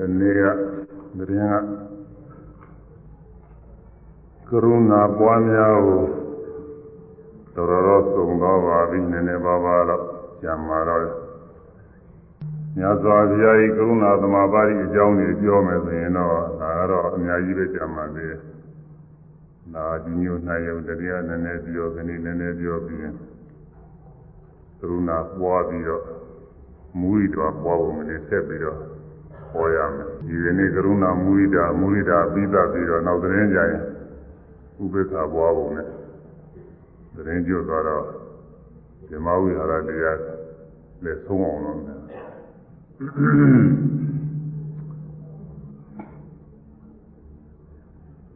ဒီနေ့ကသတင်းကကရုဏာပွားများကိုတော်တော်သုံးတော့ပါပြီနည်းနည်းပါးပါးတော့ကြံမှာတော့မြတ်စွာဘုရားကြီးကရုဏာသမာပါတိအကြောင်းတွေပြောမယ်ဆိုရင်တော့ဒါကတော့အများကြီးပဲကြံမှာသေးတယ်။ဒါဒီမျိုးနိုင်ရုံတရားနည်းနည်းပြောခဏနည်းနည်းပြောပြီးရင်ကရုဏာပွားပြီးတော့မူရိတော်ပွားဖို့မနေဆက်ပြီးတော့ ဟောရမယ်ဒီကနေ့ကရုဏာမူရိတာမူရိတာပြီးသပြီးတော့နောက်သတင်းကြရင်ဥပေက္ခပွားဖို့နဲ့သတင်းကျွတ်သွားတော့ဓမ္မဝိဟာရတရားလက်ဆုံးအောင်လို့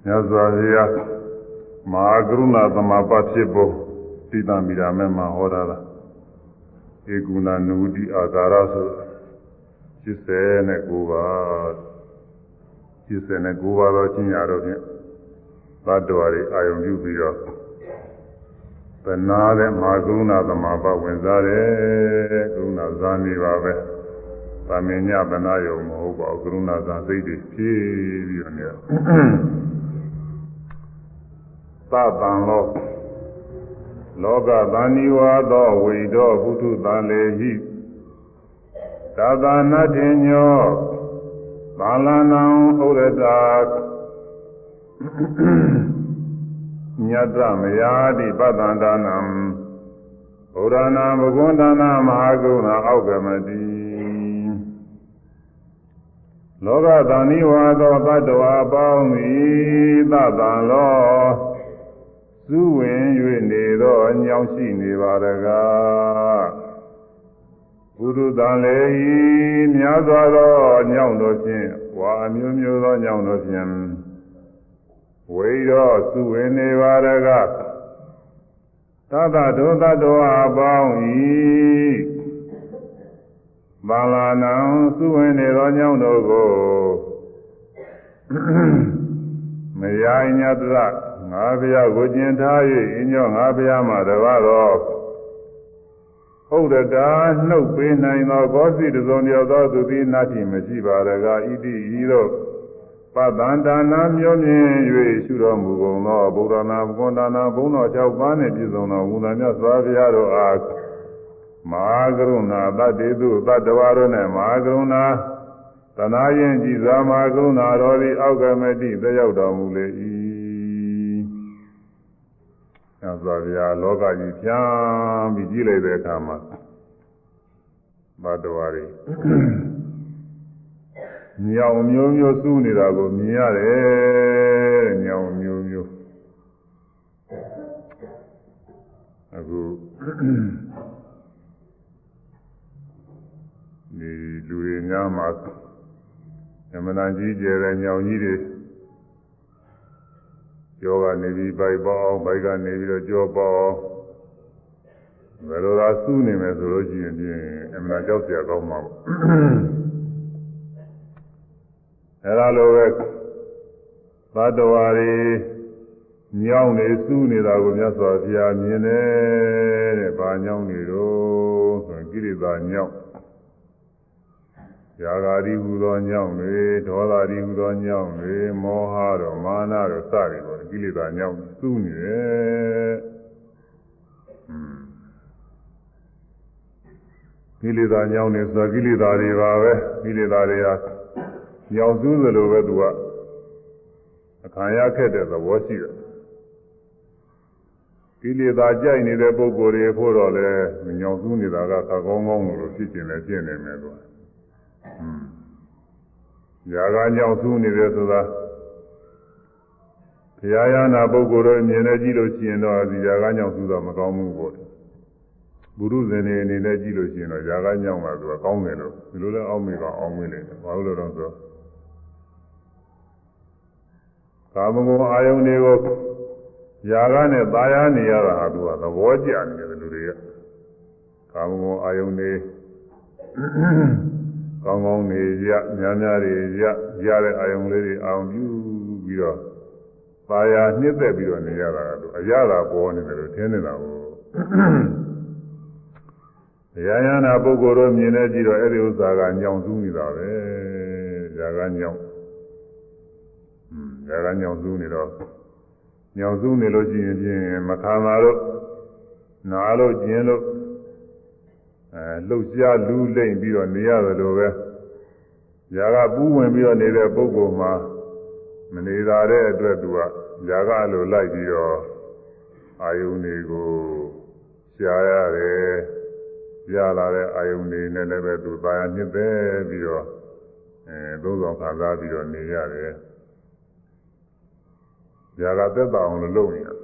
ညဇာရိယမဟာကရုဏာသမပတ်ဖြစ်ဖို့တိတမိရာမဲမှာဟောတာလားဧကုဏနုတိအာကာရဆို 89ပါး89ပါးသောကျင့်ရတော့ဖြင့်သတ္တဝါတွေအာယုံပြုပြီးတော့သနာတဲ့မဟာကရုဏာသမဘာဝင်စားတယ်ကရုဏာဇာနေပါပဲ။သာမင်ညသနာယုံမဟုတ်ပါဘူးကရုဏာဇာစိတ်တွေဖြည့်ပြီးတော့နေသတံလောလောကသန္နိဝါသောဝိဒောဘုထုသံလေဟိ သာသနာတင်ညောသာလနံဥရတာညတမယာတိပတ္တန္တနံဘုရားနာဘဂဝန္တနာမဟာကုဏအောက်ကမတိလောကသန္နိဝါသောတတ္တဝါပေါင်းသည်သတ္တံလောစုဝင်၍နေသောအညောင်းရှိနေပါတကား ဘုရုတန်လေဤများစွာသောညောင်းတို့ဖြင့်ဝါအမျိုးမျိုးသောညောင်းတို့ဖြင့်ဝိရောစုဝင်နေပါတကားသတ္တဒုသတ္တဝါပေါင်းဤဘာလာနံစုဝင်နေသောညောင်းတို့ကိုမယာညတ္တငါဘုရားကိုကျင်ထား၍အင်းကျော်ငါဘုရားမှာတပါတော့ ဟုတ်တကားနှုတ်ပေးနိုင်သောကောစီတစုံတယောက်သောသူသည်နာတိမရှိပါရကားဣတိဤသို့ပတ္တန္တာနာမျိုးမြင်၍ရှုတော်မူကုန်သောဗုဒ္ဓနာဘုကွန်ဒါနာဘုံတော်၆ပါးနှင့်ပြည့်စုံသောဝုဒ္ဓမြတ်စွာဘုရားတို့အားမဟာကရုဏာတတ္တေသူတတ္တဝါတို့နှင့်မဟာကရုဏာသနာရင်ကြည်စွာမဟာကရုဏာတော်သည်အောက်ကမတိတရောက်တော်မူလေ၏ မြတ်စွာဘုရားလောကကြီးဖြန်းပြီးကြည့်လိုက်တဲ့အခါမှာဘတ်တော်ရီညောင်မျိုးမျိုးစူးနေတာကိုမြင်ရတယ်ညောင်မျိုးမျိုးအခုဒီလူတွေများမှာအမှန်တန်ကြီးကျယ်တဲ့ညောင်ကြီးတွေ ကြောကနေပြီးပိုက်ပေါအောင်ပိုက်ကနေပြီးတော့ကြောပေါအောင်ဘယ်လိုသာစူးနေမယ်ဆိုလို့ရှိရင်ပြင်အမှန်ကြောက်စရာကောင်းမှာပေါ့အဲလိုပဲဘတ်တော်ရီညောင်းနေစူးနေတာကိုမြတ်စွာဘုရားမြင်တယ်တဲ့။ဘာညောင်းနေတော့ဆိုရင်ကိရိသာညောင်းရာဂာတိဟူသောညောင်းတွေဒေါသတိဟူသောညောင်းတွေမောဟတော့မာနတော့စတယ်ပေါ့ ကိလေသာညောင်းစူးနေတယ်ကိလေသာညောင်းနေဆိုကိလေသာတွေပါပဲကိလေသာတွေဟာညောင်းစူးသလိုပဲသူကအခါရခက်တဲ့သဘောရှိတယ်ကိလေသာကြိုက်နေတဲ့ပုဂ္ဂိုလ်တွေဖို့တော့လေညောင်စူးနေတာကသကောင်းကောင်းလို့ဖြစ်ကျင်လည်းဖြစ်နေမယ်ကွာ။ຢာကညောင်စူးနေတယ်ဆိုတာ ဘုရားရနာပုဂ္ဂိုလ်တို့မြင်နေကြည့်လို့ရှိရင်တော့ဒီຢာကညောင်စူးတော့မကောင်းဘူးပေါ့။ဘုရုဇင်နေအနေနဲ့ကြည့်လို့ရှိရင်တော့ຢာကညောင်တာသူကကောင်းတယ်လို့ဒီလိုလဲအောက်မေကအောင်းမင်းနေတယ်။ဘာလို့လဲတော့ဆိုကာမဂုဏ်အာယုန်တွေကိုຢာကနဲ့ตายရနေရတာဟာသူကသဘောကျနေတယ်လူတွေကကာမဂုဏ်အာယုန်တွေကောင်းကောင်းနေရများများတွေရရတဲ့အာယုံလေးတွေအောင်ပြုပြီးတော့ ပါရနှစ်သက်ပြီးတော့နေရတာတို့အရသာပေါ်နေတယ်လို့ထင်နေတာကိုတရားရနာပုဂ္ဂိုလ်တို့မြင်နေကြည့်တော့အဲ့ဒီဥစ္စာကညောင်စူးနေတာပဲဇာ ရာကညောင်းอืมရာကညောင်းစုနေတော့ညောင်းစုနေလို့ရှိရင်ဖြင့်မခံပါတော့နားလို့ကျင်းလို့အဲလှုပ်ရှားလူးလိမ့်ပြီးတော့နေရတယ်လို့ပဲရာကပူးဝင်ပြီးတော့နေတဲ့ပုဂ္ဂိုလ်မှာ မနေသာတဲ့အတွက်သူကရာကလိုလိုက်ပြီးတော့အာယုန်တွေကိုရှားရတယ်ရလာတဲ့အာယုန်တွေနဲ့လည်းပဲသူပါရနှစ်သက်ပြီးတော့အဲသုံးဆောင်ခံစားပြီးတော့နေရတယ်။ຢာကသက်သာအောင်လို့လုပ်နေတာ။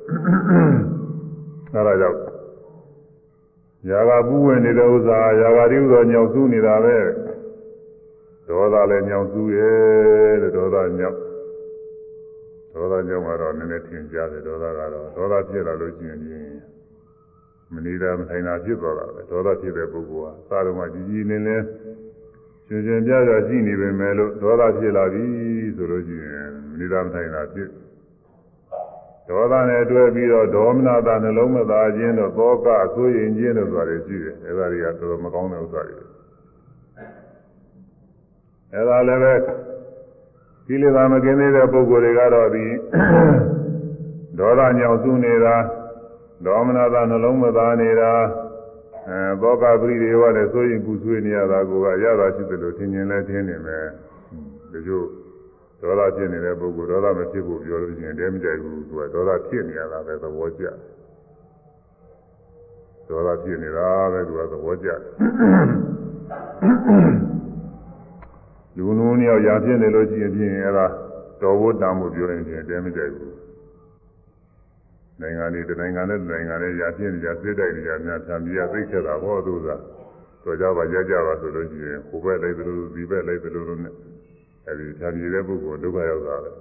အဲဒါကြောင့်ຢာကပူးဝင်နေတဲ့ဥစ္စာຢာကတိဥသောညောင်စုနေတာပဲ။ဒေါသလည်းညောင်စုရဲ့တဲ့ဒေါသညောင် ဒေါသညောင်ကတော့နည်းနည်းထင်ရှားတယ်ဒေါသကတော့ဒေါသဖြစ်လာလို့ရှိရင်မနေတာမထိုင်တာဖြစ်သွားတာပဲဒေါသဖြစ်တဲ့ပုဂ္ဂိုလ်ဟာသာတော်မှာကြီးကြီးလင်းလင်းရှင်ရှင်ပြပြရှိနေပေမဲ့လို့ဒေါသဖြစ်လာပြီဆိုလို့ရှိရင်မနေတာမထိုင်တာဖြစ်ဒေါသနဲ့တွဲပြီးတော့ဒေါမနတာနှလုံးမသားခြင်းတို့သောကအဆိုးရင်ခြင်းတို့ဆိုတာရှိတယ်အဲဒါတွေကတော်တော်မကောင်းတဲ့ဥစ္စာတွေအဲဒါလည်းပဲ ကိလေသာမကင်းသေးတဲ့ပုဂ္ဂိုလ်တွေကတော့ဒီဒေါသညောင်စုနေတာဒေါမနတာနှလုံးမသားနေတာအဲဘောကပရိဒေဝလည်းဆိုရင်ပူဆွေးနေရတာကိုကရတာရှိတယ်လို့ထင်မြင်လဲထင်နေမယ်ဒီလိုဒေါသဖြစ်နေတဲ့ပုဂ္ဂိုလ်ဒေါသမဖြစ်ဖို့ပြောလို့ရှိရင်တဲမကြိုက်ဘူးသူကဒေါသဖြစ်နေရတာပဲသဘောကျဒေါသဖြစ်နေတာပဲသူကသဘောကျ လူနုံးယောက်ရာဖြစ်နေလို့ရှိရင်ဖြင့်အဲဒါတော်ဝတ်တမ်းမှုပြောရင်ဖြင့်တဲမကြိုက်ဘူးနိုင်ငံတွေတနိုင်ငံနဲ့နိုင်ငံနဲ့ရာပြင်းကြစစ်တိုက်ကြများဖြံပြရသိခဲ့တာဟောသူသာတော်ကြပါရကြပါဆိုလို့ရှိရင်ဟိုဘက်လိုက်သလိုဒီဘက်လိုက်သလိုလိုနဲ့အဲဒီဖြံပြတဲ့ပုဂ္ဂိုလ်ဒုက္ခရောက်တာပဲ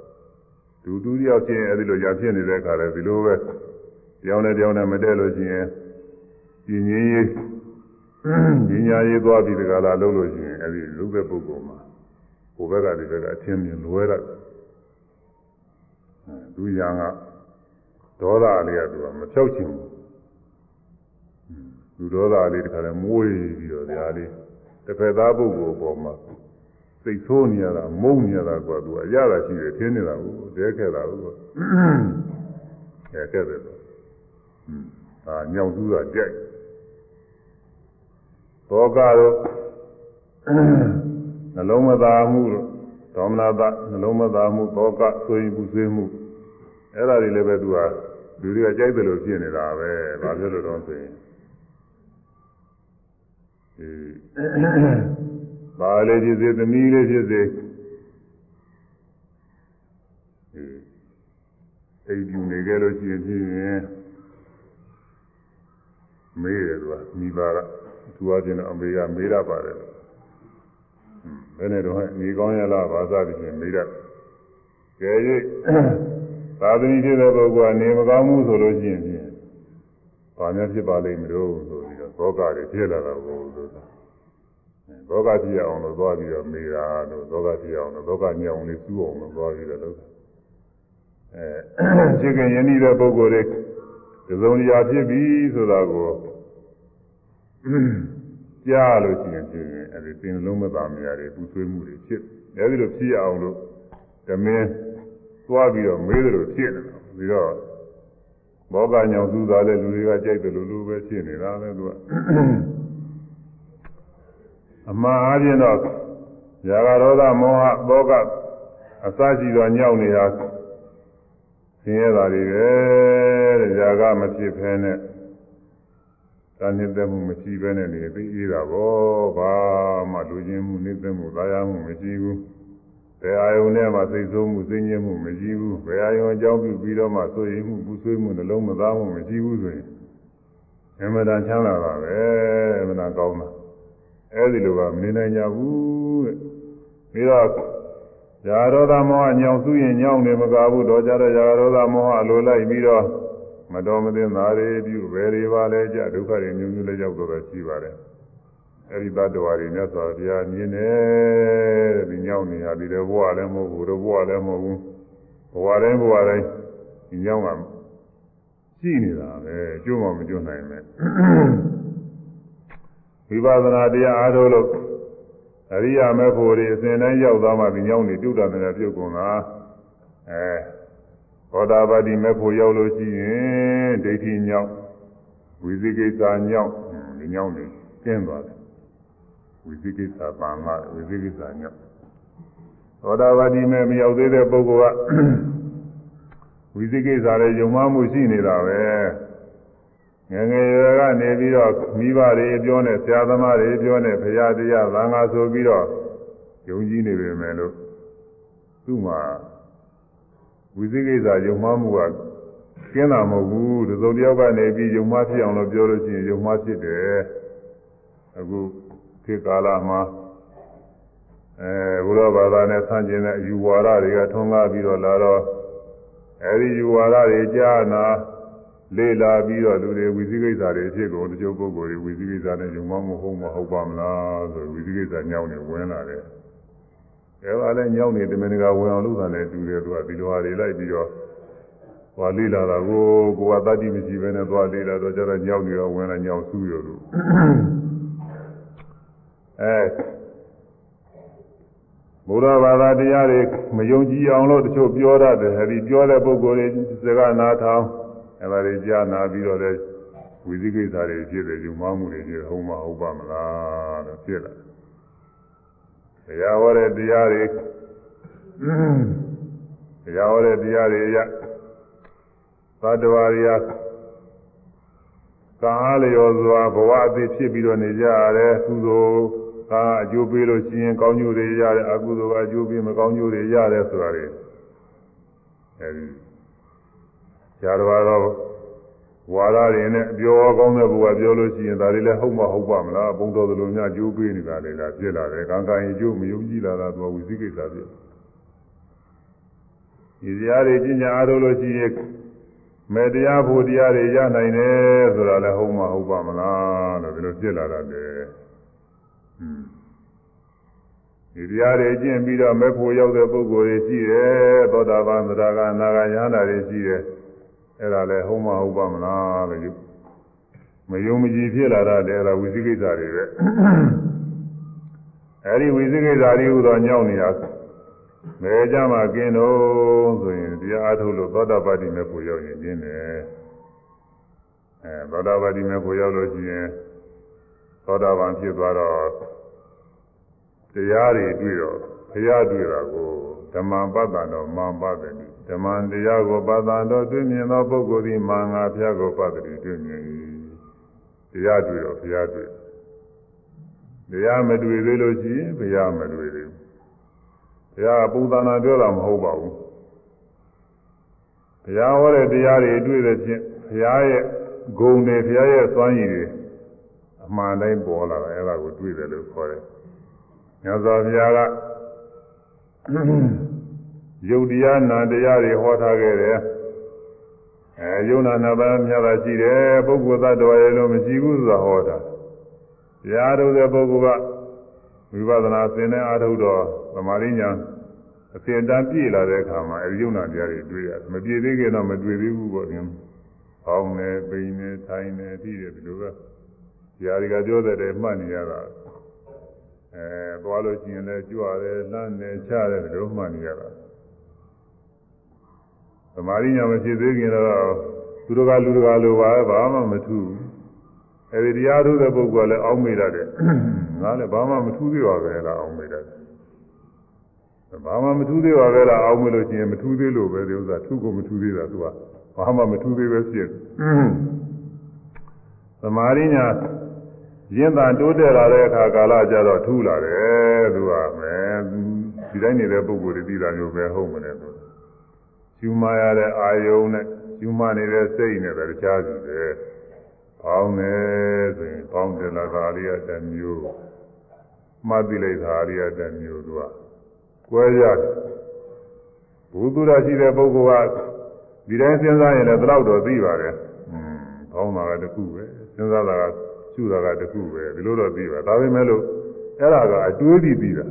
သူသူတယောက်ချင်းအဲဒီလိုရာပြင်းနေတဲ့အခါလဲဒီလိုပဲကြောင်းနဲ့ကြောင်းနဲ့မတည့်လို့ရှိရင်ပြင်းရင်းရေးညညာရေးသွားပြီးတကလားလုံးလို့ရှိရင်အဲဒီလူပဲပုဂ္ဂိုလ်မှာဟို ဘက်ကဒီဘက်ကအချင်းမြင်လွဲတတ်သူရံကဒေါသလေးကသူကမဖြောက်ချင်ဘူးလူဒေါသလေးတခါလဲမွေးပြီးတော့ဒါလေးတစ်ဖက်သားပုဂ္ဂိုလ်ပေါ်မှာစိတ်ဆိုးနေရတာမုန်းနေရတာကသူအရသာရှိတယ်ထင်းနေတာကိုတဲခဲ့တာကိုအဲခဲ့တယ်အာညောင်သူးတာကြိုက်သောကတော့ နှလုံးမသားမှုတို့ဒေါမနတာနှလုံးမသားမှုသောကဆိုရင်ပူဆွေးမှုအဲ့ဒါတွေလည်းပဲသူကလူတွေကကြိုက်တယ်လို့ဖြစ်နေတာပဲဘာဖြစ်လို့တော့ဆိုရင်ဒီဘာလေးဖြစ်စေသမီးလေးဖြစ်စေအိမ်ပြူနေကြလို့ရှိရင်ဖြစ်ရင်မေးတယ်သူကမိဘကသူအချင်းအမေကမေးရပါတယ် ဘယ်နဲ့တော့နေကောင်းရလားဘာသာတည်းမေးရကဲ၍သာသမီဖြစ်တဲ့ပုဂ္ဂိုလ်ကနေမကောင်းဘူးဆိုလို့ရှိရင်ဖြင့်ဘာများဖြစ်ပါလိမ့်မလို့ဆိုပြီးတော့သောကတွေဖြစ်လာတာကိုဆိုတာသောကဖြစ်အောင်လို့သွားပြီးတော့မေးတာလို့သောကဖြစ်အောင်လို့သောကညောင်လေးစူးအောင်လို့သွားပြီးတော့လုပ်တာအဲဖြစ်ခင်ယဉ်နေတဲ့ပုဂ္ဂိုလ်တွေဒီစုံရာဖြစ်ပြီဆိုတာကို ကြားလို့ရှိရင်ဖြင့်အဲဒီသင်လုံးမသားမရတွေပူဆွေးမှုတွေဖြစ်အဲဒီလိုဖြစ်အောင်လို့ဓမင်းသွားပြီးတော့မေးတယ်လို့ဖြစ်နေတာပြီးတော့ဘောကညောင်သူသားလဲလူတွေကကြိုက်တယ်လို့လူပဲဖြစ်နေတာပဲသူကအမှားအပြင်တော့ຢာကရောသမောဟဘောကအစရှိသောညောက်နေတာဆင်းရဲတာတွေပဲတဲ့ຢာကမဖြစ်ဖဲနဲ့ တာနေသက်မှုမရှိဘဲနဲ့နေပြီးအေးတာပေါ့ဘာမှလူချင်းမှုနေသက်မှုသာယာမှုမရှိဘူးဘယ်အာယုန်နဲ့မှစိတ်ဆိုးမှုစိတ်ညစ်မှုမရှိဘူးဘယ်အာယုန်အကြောင်းပြုပြီးတော့မှဆိုရင်မှုပူဆွေးမှုနှလုံးမသားမှုမရှိဘူးဆိုရင်အမှန်တန်ချမ်းသာတာပဲအမှန်တန်ကောင်းတာအဲဒီလိုကမနေနိုင်ကြဘူးတဲ့ပြီးတော့ဇာရောသမောဟညောင်စုရင်ညောင်နေမကဘူးတော့ကြတော့ဇာရောသမောဟလိုလိုက်ပြီးတော့ မတော်မသင်သားတွေပြုဘယ်တွေပါလဲကြဒုက္ခတွေမျိုးမျိုးလည်းရောက်တော့ရှိပါတယ်အဲဒီတ attva တွေမြတ်စွာဘုရားမြင်တယ်တဲ့ဒီညောင်းနေရဒီတဲ့ဘဝလည်းမဟုတ်ဘူးတော့ဘဝလည်းမဟုတ်ဘူးဘဝတိုင်းဘဝတိုင်းဒီညောင်းကရှိနေတာပဲကျွတ်မှမကျွတ်နိုင်ပဲဝိပဿနာတရားအားထုတ်လို့အရိယာမေဖို့တွေအစဉ်တိုင်းရောက်သွားမှဒီညောင်းတွေပြုတ်တာတယ်ပြုတ်ကုန်တာအဲ ဘောဓဘာတိမေဖို့ရောက်လို့ရှိရင်ဒိဋ္ဌိညောင်းဝိသိကိစ္စညောင်းဒီညောင်းတွေကျင်းသွားတယ်ဝိသိကိစ္စပန်လာဝိသိကိစ္စညောင်းသောတာပတိမေမရောက်သေးတဲ့ပုဂ္ဂိုလ်ကဝိသိကိစ္စလည်းယုံမှမှုရှိနေတာပဲငယ်ငယ်ရွယ်ကနေပြီးတော့မိဘတွေပြောနေဆရာသမားတွေပြောနေဘုရားတရားသံဃာဆိုပြီးတော့ယုံကြည်နေပေမဲ့လို့သူ့မှာ ဝိသိကိစ္စယုံမှမှုကကျင်းတာမဟုတ်ဘူးဒီစုံတယောက်ကနေပြီးယုံမှဖြစ်အောင်လို့ပြောလို့ရှိရင်ယုံမှဖြစ်တယ်အခုခေတ်ကာလမှာအဲဘုရားဘာသာနဲ့ဆန့်ကျင်တဲ့အယူဝါဒတွေကထွန်းကားပြီးတော့လာတော့အဲဒီယူဝါဒတွေကြားနာလေ့လာပြီးတော့လူတွေဝိသိကိစ္စတွေဖြစ်ကုန်တချို့ပုဂ္ဂိုလ်တွေဝိသိကိစ္စနဲ့ယုံမမဟုတ်မဟုတ်ပါမလားဆိုဝိသိကိစ္စညောင်းနေဝင်လာတယ်။ အဲဒါလည်းညောင်းနေတမင်ကဝင်အောင်လုပ်တာနဲ့တူတယ်သူကဒီလိုဟာတွေလိုက်ပြီးတော့ဟောလေ့လာတာကိုကိုကတတိမရှိဘဲနဲ့သွားလေ့လာတော့ကျတော့ညောင်းနေတော့ဝင်လာညောင်းဆူးရလို့အဲဘုရားဘာသာတရားတွေမယုံကြည်အောင်လို့တချို့ပြောတတ်တယ်အဲဒီပြောတဲ့ပုဂ္ဂိုလ်တွေစကားနာထောင်အဲဒါတွေကြားနာပြီးတော့လဲဝိသိကိစ္စတွေဖြစ်တယ်ယူမမှုတွေဖြစ်ဟုတ်မဟုတ်ပါမလားလို့ဖြစ်လာတ ရားဟောတဲ့တရားတွေတရားဟောတဲ့တရားတွေရသတ္တဝါတွေကကာလျော်စွာဘဝအသေးဖြစ်ပြီးတော့နေကြရတယ်ကုသိုလ်ကအကျိုးပေးလို့ရှိရင်ကောင်းကျိုးတွေရတယ်အကုသိုလ်ကအကျိုးပေးမကောင်းကျိုးတွေရတယ်ဆိုတာတွေအဲဒီဆရာတော်ကတော့ ဝါရတွေနဲ့အပြောကောင်းတဲ့ဘုရားပြောလို့ရှိရင်ဒါတွေလည်းဟုတ်မဟုတ်ပါမလားဘုံတော်သလိုများကျိုးပေးနေတာလေလားဖြစ်လာတယ်ကံကံရင်ကျိုးမယုံကြည်လာတာသူကဝိသိကိစ္စဖြစ်ဒီတရားတွေကျင့်ကြအားထုတ်လို့ရှိရင်မေတရားဖို့တရားတွေရနိုင်တယ်ဆိုတာလည်းဟုတ်မဟုတ်ပါမလားလို့ဒီလိုဖြစ်လာတာလေဒီတရားတွေကျင့်ပြီးတော့မေဖို့ရောက်တဲ့ပုဂ္ဂိုလ်တွေရှိတယ်သောတာပန်သရဂနာဂယန္တာတွေရှိတယ် အဲ့ဒါလည်းဟုတ်မဟုတ်ပါမလားလို့ယူမယုံမကြည်ဖြစ်လာတာလည်းအဲ့ဒါဝိသိကိစ္စတွေပဲအဲ့ဒီဝိသိကိစ္စတွေဟူသောညောင်းနေတာမဲကြမှာกินတော့ဆိုရင်တရားအားထုတ်လို့သောတာပတ္တိမေဖို့ရောက်ရင်ကျင်းတယ်အဲသောတာပတ္တိမေဖို့ရောက်လို့ရှိရင်သောတာပန်ဖြစ်သွားတော့တရားတွေတွေ့တော့ဘုရားတွေ့တာကိုဓမ္မပတ္တတော်မာပတ္တိ ဓမ္မတရားကိုပတ္တတော်တွေ့မြင်သောပုဂ္ဂိုလ်သည်မာငါဘုရားကိုပတ္တိတွေ့မြင်၏တရားတွေ့တော့ဘုရားတွေ့တရားမတွေ့သေးလို့ရှိရင်ဘုရားမတွေ့သေးဘူးဘုရားပုံသဏ္ဍာန်ပြောတာမဟုတ်ပါဘူးဘုရားဟောတဲ့တရားတွေတွေ့တဲ့ဖြင့်ဘုရားရဲ့ဂုဏ်တွေဘုရားရဲ့စွမ်းရည်တွေအမှန်တိုင်းပေါ်လာတယ်အဲ့ဒါကိုတွေ့တယ်လို့ခေါ်တယ်မြတ်စွာဘုရားက ယုတ်တရားနာတရားတွေဟောထားခဲ့တယ်အဲယုံနာနာပါမြတ်တာရှိတယ်ပုဂ္ဂိုလ်သတ္တဝါရဲ့လို့မရှိဘူးဆိုတာဟောတာတရားထုတ်တဲ့ပုဂ္ဂိုလ်ကဝိပဿနာသင်တဲ့အာထုတော်သမာဓိညာအစဉ်တန်းပြည့်လာတဲ့အခါမှာအဲဒီယုံနာတရားတွေတွေ့ရတယ်မပြည့်သေးခင်တော့မတွေ့သေးဘူးပေါ့ခင်။ပေါင်းနေပိန်နေထိုင်နေပြီးတယ်ဒီလိုပဲ။တရားတွေကပြောတဲ့မှတ်နေရတာအဲသွားလို့ရှိရင်လည်းကြွရတယ်လှမ်းနေချတယ်ဒီလိုမှတ်နေရတာ။ သမာဓိညာမဖြစ်သေးခင်တော့သူတို့ကလူတကာလိုပါဘာမှမထူးဘူး။အဲဒီတရားထုတဲ့ပုဂ္ဂိုလ်ကလည်းအောင်းမိရတယ်။ငါလည်းဘာမှမထူးသေးပါပဲလားအောင်းမိတယ်။ဘာမှမထူးသေးပါပဲလားအောင်းမိလို့ရှိရင်မထူးသေးလို့ပဲဒီဥစ္စာထူးကိုမထူးသေးတာသူကဘာမှမထူးသေးပဲဖြစ်။သမာဓိညာရင်းသာတိုးတက်လာတဲ့အခါကာလကျတော့ထူးလာတယ်သူကမယ်ဒီတိုင်းနေတဲ့ပုဂ္ဂိုလ်တွေသိတာမျိုးပဲဟုတ်မလဲသူ ယူမရတဲ့အာယုံနဲ့ယူမနေတဲ့စိတ်နဲ့ပဲတခြားစီတယ်ပေါင်းတယ်ဆိုရင်ပေါင်းတယ်လာတာအရိယတမျိုးမှတ်သိလိုက်တာအရိယတမျိုးသူကကွဲရတယ်ဘုသူရရှိတဲ့ပုဂ္ဂိုလ်ကဒီတိုင်းစဉ်းစားရင်လည်းတော့တော့သိပါတယ်อืมပေါင်းတာကတခုပဲစဉ်းစားတာကရှုတာကတခုပဲဒီလိုတော့သိပါဒါပေမဲ့လို့အဲ့ဒါကအတွေးပြီးပြီးတာ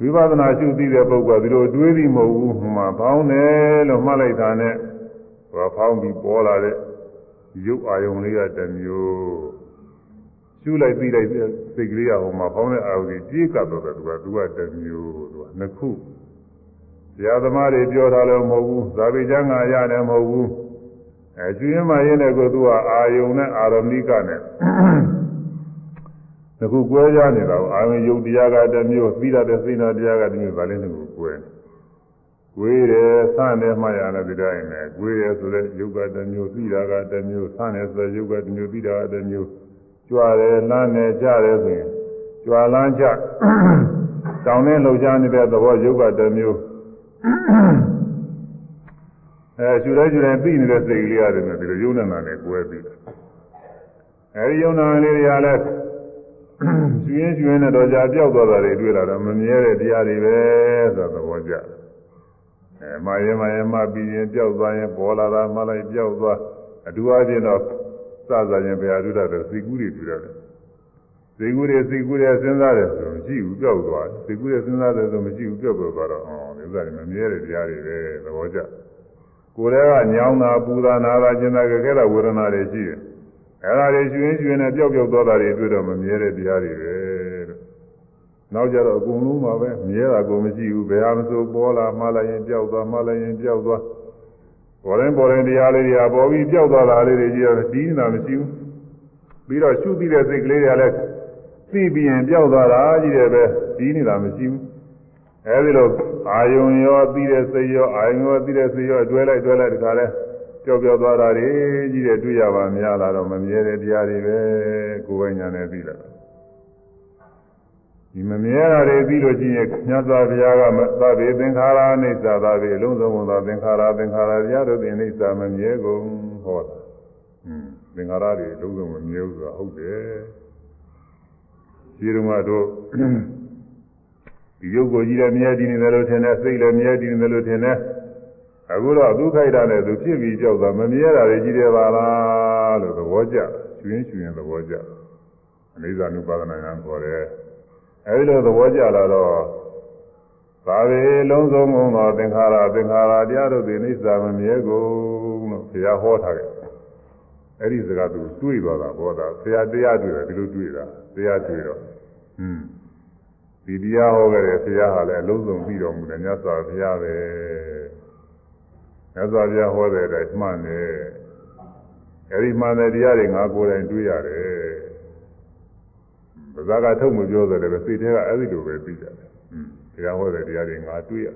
ဝိပဿနာရှုသိတဲ့ပုဂ္ဂိုလ်ကဒီလိုအတွေးပြီးမဟုတ်ဘူးဟိုမှာပေါင်းတယ်လို့မှတ်လိုက်တာနဲ့ဟိုဖောင်းပြီးပေါ်လာတဲ့ရုပ်အာယုံလေးကတစ်မျိုးရှရှုလိုက်ပြီးလိုက်စိတ်ကလေးကဟိုမှာဖောင်းတဲ့အာရုံကြီးကြေးကပ်တော့တယ်သူကသူကတစ်မျိုးသူကနှစ်ခုဆရာသမားတွေပြောတာလည်းမဟုတ်ဘူးဇာတိကျမ်းဂါရတယ်မဟုတ်ဘူးအဲကျွင်းမရင်းတဲ့ကိုသူကအာယုံနဲ့အာရမိကနဲ့ တခုကွဲကြနေတာကိုအာယုံယုတ်တရားကတစ်မျိုးပြီးတာတဲ့စိတ်နာတရားကတစ်မျိုးဗာလဲတခုကွဲကွေးတယ်ဆန့်တယ်မှရတဲ့ဒီတိုင်းနဲ့ကွေးတယ်ဆိုတဲ့ယုတ်ကတစ်မျိုးပြီးတာကတစ်မျိုးဆန့်တယ်ဆိုတဲ့ယုတ်ကတစ်မျိုးပြီးတာကတစ်မျိုးကြွားတယ်လမ်းတယ်ကြတယ်ဆိုရင်ကြွားလမ်းကြတောင်းနဲ့လှုပ်ရှားနေတဲ့သဘောယုတ်ကတစ်မျိုးအဲကျူတဲ့ကျူတဲ့ပြီးနေတဲ့စိတ်ကလေးရတယ်နဲ့ဒီလိုယုံနေတာနဲ့ကွဲပြီးတယ်အဲဒီယုံနာလေးတွေကလည်း ကျွင်းကျွင်းနဲ့တော့ကြာပြောက်သွားတာတွေတွေ့လာတော့မမြဲတဲ့တရားတွေပဲဆိုတော့သဘောကျအဲမာရင်မာရင်မပြီးရင်ပြောက်သွားရင်ပေါ်လာတာမှလိုက်ပြောက်သွားအတူအချင်းတော့စစရင်ဘယ်အတူတော့စိတ်ကူးတွေတွေ့ရတယ်စိတ်ကူးတွေစိတ်ကူးတွေစဉ်းစားတယ်ဆိုမရှိဘူးပြောက်သွားစိတ်ကူးတွေစဉ်းစားတယ်ဆိုမရှိဘူးပြောက်သွားတော့အော်ဒီဥစ္စာတွေမမြဲတဲ့တရားတွေပဲသဘောကျကိုယ်တည်းကညောင်းတာပူတာနာတာကျင်တာကြဲတဲ့ဝေဒနာတွေရှိတယ် အဲ့ဒါတွေရှင်ရှင်နဲ့ပျောက်ပျောက်သွားတာတွေတွေ့တော့မမြဲတဲ့တရားတွေပဲတဲ့နောက်ကြတော့အကုန်လုံးပါပဲမြဲတာကိုမရှိဘူးဘယ်ဟာမဆိုပေါ်လာမှလိုက်ရင်ပျောက်သွားမှလိုက်ရင်ပျောက်သွားပေါ်ရင်ပေါ်ရင်တရားလေးတွေကပေါ်ပြီးပျောက်သွားတာလေးတွေကြီးတော့တီးနေတာမရှိဘူးပြီးတော့ရှုပြီးတဲ့စိတ်ကလေးတွေကလည်းသိပြီးရင်ပျောက်သွားတာကြီးတယ်ပဲတီးနေတာမရှိဘူးအဲဒီလိုအာယုံရောသိတဲ့စိတ်ရောအာယုံရောသိတဲ့စိတ်ရောတွဲလိုက်တွဲလိုက်တခါလဲ ပျောက်ပျောက်သွားတာတွေကြီးတဲ့တွေ့ရပါများလာတော့မမြဲတဲ့တရားတွေပဲကိုယ်ပိုင်ညာနဲ့သိလာဒီမမြဲတာတွေပြီးလို့ရှိရင်မြတ်စွာဘုရားကသဗ္ဗေသင်္ခါရအိဋ္ဌာသဗ္ဗေအလုံးစုံသောသင်္ခါရသင်္ခါရတရားတို့သည်အိဋ္ဌာမမြဲကုန်ဟောတာอืมသင်္ခါရတွေအလုံးစုံမမြဲဘူးဆိုတာဟုတ်တယ်ဒီတုန်းကတော့ဒီရုပ်ကိုကြီးလည်းမြဲတည်နေတယ်လို့ထင်တယ်စိတ်လည်းမြဲတည်နေတယ်လို့ထင်တယ် အခုတော့သူခိုက်တာနဲ့သူဖြစ်ပြီးကြောက်တာမမြဲတာတွေကြီးတယ်ပါလားလို့သဘောကျကျွင်းကျွင်းသဘောကျအနိစ္စ ानु ပါဒနာညာခေါ်တယ်အဲဒီလိုသဘောကျလာတော့သာဝေလုံးစုံကုန်သောသင်္ခါရသင်္ခါရတရားတို့သည်အိစ္ဆာမမြဲကုန်လို့ဘုရားဟောထားတယ်အဲ့ဒီစကားသူတွေးသွားတာဘောတာဆရာတရားတွေ့တယ်ဒီလိုတွေ့တာတရားတွေ့တော့ဟွန်းဒီတရားဟောခဲ့တဲ့ဆရာဟာလည်းအလုံးစုံပြီးတော်မူတယ်မြတ်စွာဘုရားပဲ မြတ်စွာဘုရားဟောတဲ့အတိုင်းမှန်တယ်အဲဒီမှန်တဲ့တရားတွေငါကိုယ်တိုင်တွေ့ရတယ်ဗဇာကထုတ်မပြောတယ်လည်းစိတ်ထဲကအဲဒီလိုပဲပြီးတယ်ဟွန်းတရားဟောတဲ့တရားတွေငါတွေ့ရ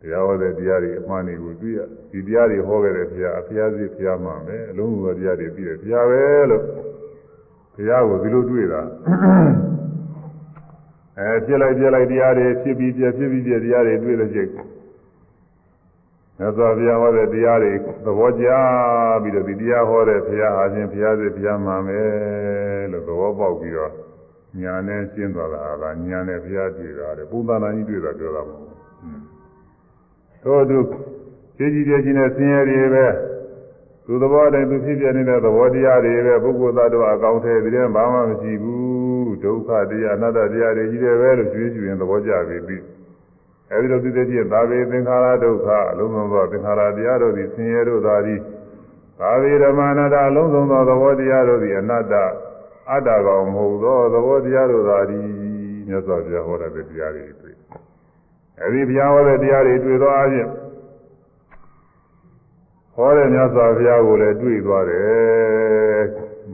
တရားဟောတဲ့တရားတွေအမှန်တွေကိုတွေ့ရဒီတရားတွေဟောခဲ့တဲ့ဘုရားအဖျားစီဘုရားမှမယ်အလုံးစုံတရားတွေပြီးတယ်ဘုရားပဲလို့ဘုရားကိုဒီလိုတွေ့တာအဲပြစ်လိုက်ပြစ်လိုက်တရားတွေဖြစ်ပြီးပြဖြစ်ပြီးပြတရားတွေတွေ့လို့ရှိရင် မြတ်စွာဘုရားဟောတဲ့တရားတွေသဘောကျပြီးတော့ဒီတရားဟောတဲ့ဘုရားဟာချင်းဘုရားစီဘုရားမှမယ်လို့သဘောပေါက်ပြီးတော့ညာနဲ့ရှင်းသွားတာကညာနဲ့ဘုရားတွေ့တာတဲ့ပုံသဏ္ဍာန်ကြီးတွေ့တာပြောတာမဟုတ်ဘူးတို့သူခြေကြီးပြချင်းနဲ့ဆင်းရဲတွေပဲသူသဘောတိုင်းသူဖြစ်ပြနေတဲ့သဘောတရားတွေပဲပုဂ္ဂိုလ်သားတို့အကောင်းထဲပြီးရင်ဘာမှမရှိဘူးဒုက္ခတရားအနတ္တတရားတွေကြီးတယ်ပဲလို့ကျွေးကျွေးရင်သဘောကျပြီပြီး အဲဒီလိုသိတဲ့ပြည့်သာဝေသင်္ခါရဒုက္ခအလုံးစုံသောသင်္ခါရတရားတို့သည်ဆင်းရဲတို့သာသည်သာဝေဓမ္မအနတ္တအလုံးစုံသောသဘောတရားတို့သည်အနတ္တအတ္တကောင်မဟုတ်သောသဘောတရားတို့သာသည်မြတ်စွာဘုရားဟောတဲ့တရားတွေတွေ့အဲဒီဘုရားဟောတဲ့တရားတွေတွေ့သောအချင်းဟောတဲ့မြတ်စွာဘုရားကိုလည်းတွေ့သွားတယ်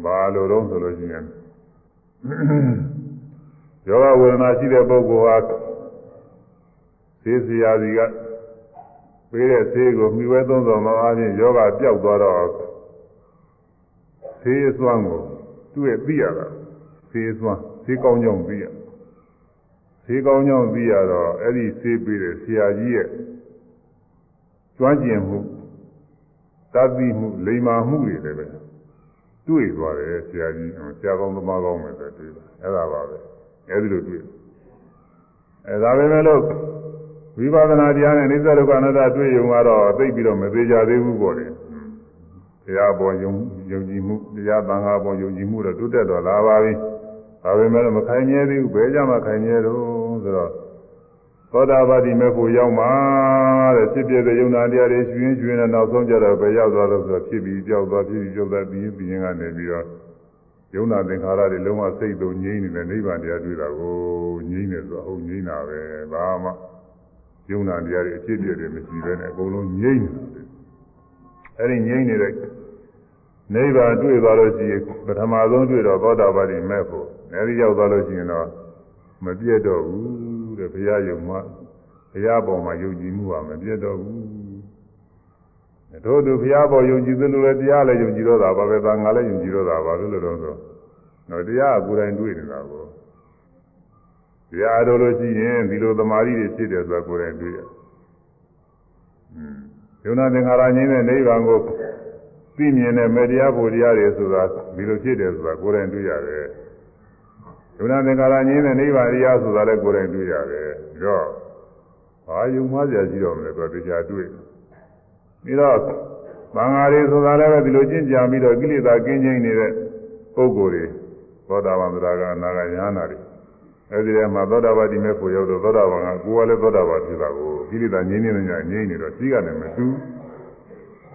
ဘာလို့တော့ဆိုလို့ရှိရင်ယောဂဝေဒနာရှိတဲ့ပုဂ္ဂိုလ်ဟာ သေစရာစီကပေးတဲ့ဆေးကိုမြှဝဲသုံးဆောင်သောအားဖြင့်ယောဂပျောက်သွားတော့ဆေးစွမ်းကိုသူ့ရဲ့သိရတာဆေးစွမ်းဆေးကောင်းကြောင်းသိရဆေးကောင်းကြောင်းသိရတော့အဲ့ဒီဆေးပေးတဲ့ဆရာကြီးရဲ့ကျွမ်းကျင်မှုသတိမှုလိမ္မာမှုတွေလည်းပဲတွေ့သွားတယ်ဆရာကြီးဆရာကောင်းသမားကောင်းပဲတွေ့တာအဲ့ဒါပါပဲအဲဒီလိုတွေ့အဲဒါပဲမဲ့လို့ ဝိပဿနာတရားနဲ့အိသဒုက္ခအနတ္တတွေ့ရုံကတော့သိပြီးတော့မသေးကြသေးဘူးပေါ့လေတရားပေါ်ယုံယုံကြည်မှုတရားသံဃာပေါ်ယုံကြည်မှုတော့တိုးတက်တော့လာပါပြီဒါပေမဲ့မခိုင်မြဲသေးဘူးဘယ်ကြမှာခိုင်မြဲတော့ဆိုတော့သောတာပတိမေဖို့ရောက်မှာတဲ့ဖြစ်ဖြစ်တဲ့ယုံနာတရားတွေရှင်ရှင်နဲ့နောက်ဆုံးကြတော့ပဲရောက်သွားတော့ဆိုတော့ဖြစ်ပြီးကြောက်သွားဖြစ်ပြီးကြောက်သွားပြီးပြီးရင်ကနေပြီးတော့ယုံနာသင်္ခါရတွေလုံးဝစိတ်သုံးငြိမ့်နေတဲ့နိဗ္ဗာန်တရားတွေ့တာကိုငြိမ့်နေဆိုဟုတ်ငြိမ့်တာပဲဘာမှ ယုံနာတရားတွေအဖြစ်အပျက်တွေမရှိဘဲနဲ့အကုန်လုံးငြိမ့်နေတာအဲ့ဒီငြိမ့်နေတဲ့နိဗ္ဗာန်တွေ့သွားလို့ရှိရင်ပထမဆုံးတွေ့တော့သောတာပတိမဲ့ဖို့အဲဒီရောက်သွားလို့ရှိရင်တော့မပြတ်တော့ဘူးတဲ့ဘုရားယုံမှာဘုရားပေါ်မှာယုံကြည်မှုဟာမပြတ်တော့ဘူးတို့သူဘုရားပေါ်ယုံကြည်သလိုလည်းတရားလည်းယုံကြည်တော့တာပါပဲသာငါလည်းယုံကြည်တော့တာပါလို့လို့တော့ဆိုတော့တရားကကိုယ်တိုင်တွေ့နေတာကို တရားတော်လို့ရှိရင်ဒီလိုသမာဓိတွေဖြစ်တယ်ဆိုတာကိုယ်တိုင်တွေ့ရယုံနာသင်္ခါရငြင်းတဲ့နိဗ္ဗာန်ကိုသိမြင်တဲ့မေတရားဖို့တရားတွေဆိုတာဒီလိုဖြစ်တယ်ဆိုတာကိုယ်တိုင်တွေ့ရတယ်ယုံနာသင်္ခါရငြင်းတဲ့နိဗ္ဗာန်တရားဆိုတာလည်းကိုယ်တိုင်တွေ့ရတယ်ပြီးတော့ဘာယုံမှကြရှိတော့မလဲဆိုတော့တရားတွေ့ပြီးတော့သံဃာတွေဆိုတာလည်းပဲဒီလိုကျင့်ကြံပြီးတော့ကိလေသာကင်းကျင်းနေတဲ့ပုဂ္ဂိုလ်တွေသောတာပန်သရဂနာဂယန္နာတွေ အဲဒီထဲမှာသောတာပတိမဲ့ကိုရောက်တော့သောတာပန်ကကိုယ်ကလည်းသောတာပန်ဖြစ်တာကိုကိလေသာငြင်းနေနေငြင်းနေတော့ရှိကနေမတူ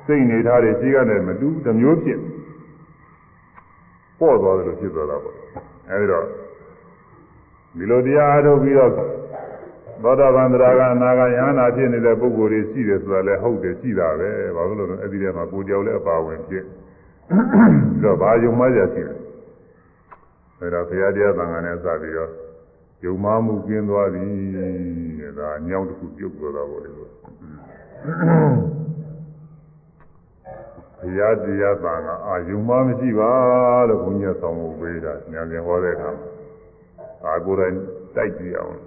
စိတ်နေထားတွေရှိကနေမတူတစ်မျိုးဖြစ်ပေါ့သွားတယ်လို့ဖြစ်သွားတာပေါ့အဲဒီတော့ဒီလိုတရားအားထုတ်ပြီးတော့သောတာပန်တရားကအနာဂယဟနာဖြစ်နေတဲ့ပုဂ္ဂိုလ်တွေရှိတယ်ဆိုတာလည်းဟုတ်တယ်ရှိတာပဲဘာလို့လဲဆိုတော့အဲ့ဒီထဲမှာကိုကြောက်လည်းအပါဝင်ဖြစ်ပြီးတော့ဘာယုံမှကြရှိတယ်အဲဒါဘုရားတရားသံဃာနဲ့စပြီးတော့ ယုံမှမှုကျင်းသွားပြီတဲ့ဒါညောင်းတစ်ခုပြုတ်သွားတာပေါ့လေဘုရားတရားသံဃာအာယုံမှမရှိပါလို့ဘုန်းကြီးဆောင်းဖို့ပေးတာညံပြန်ဟောတဲ့အခါအာကိုယ်တိုင်တိုက်ကြည့်အောင်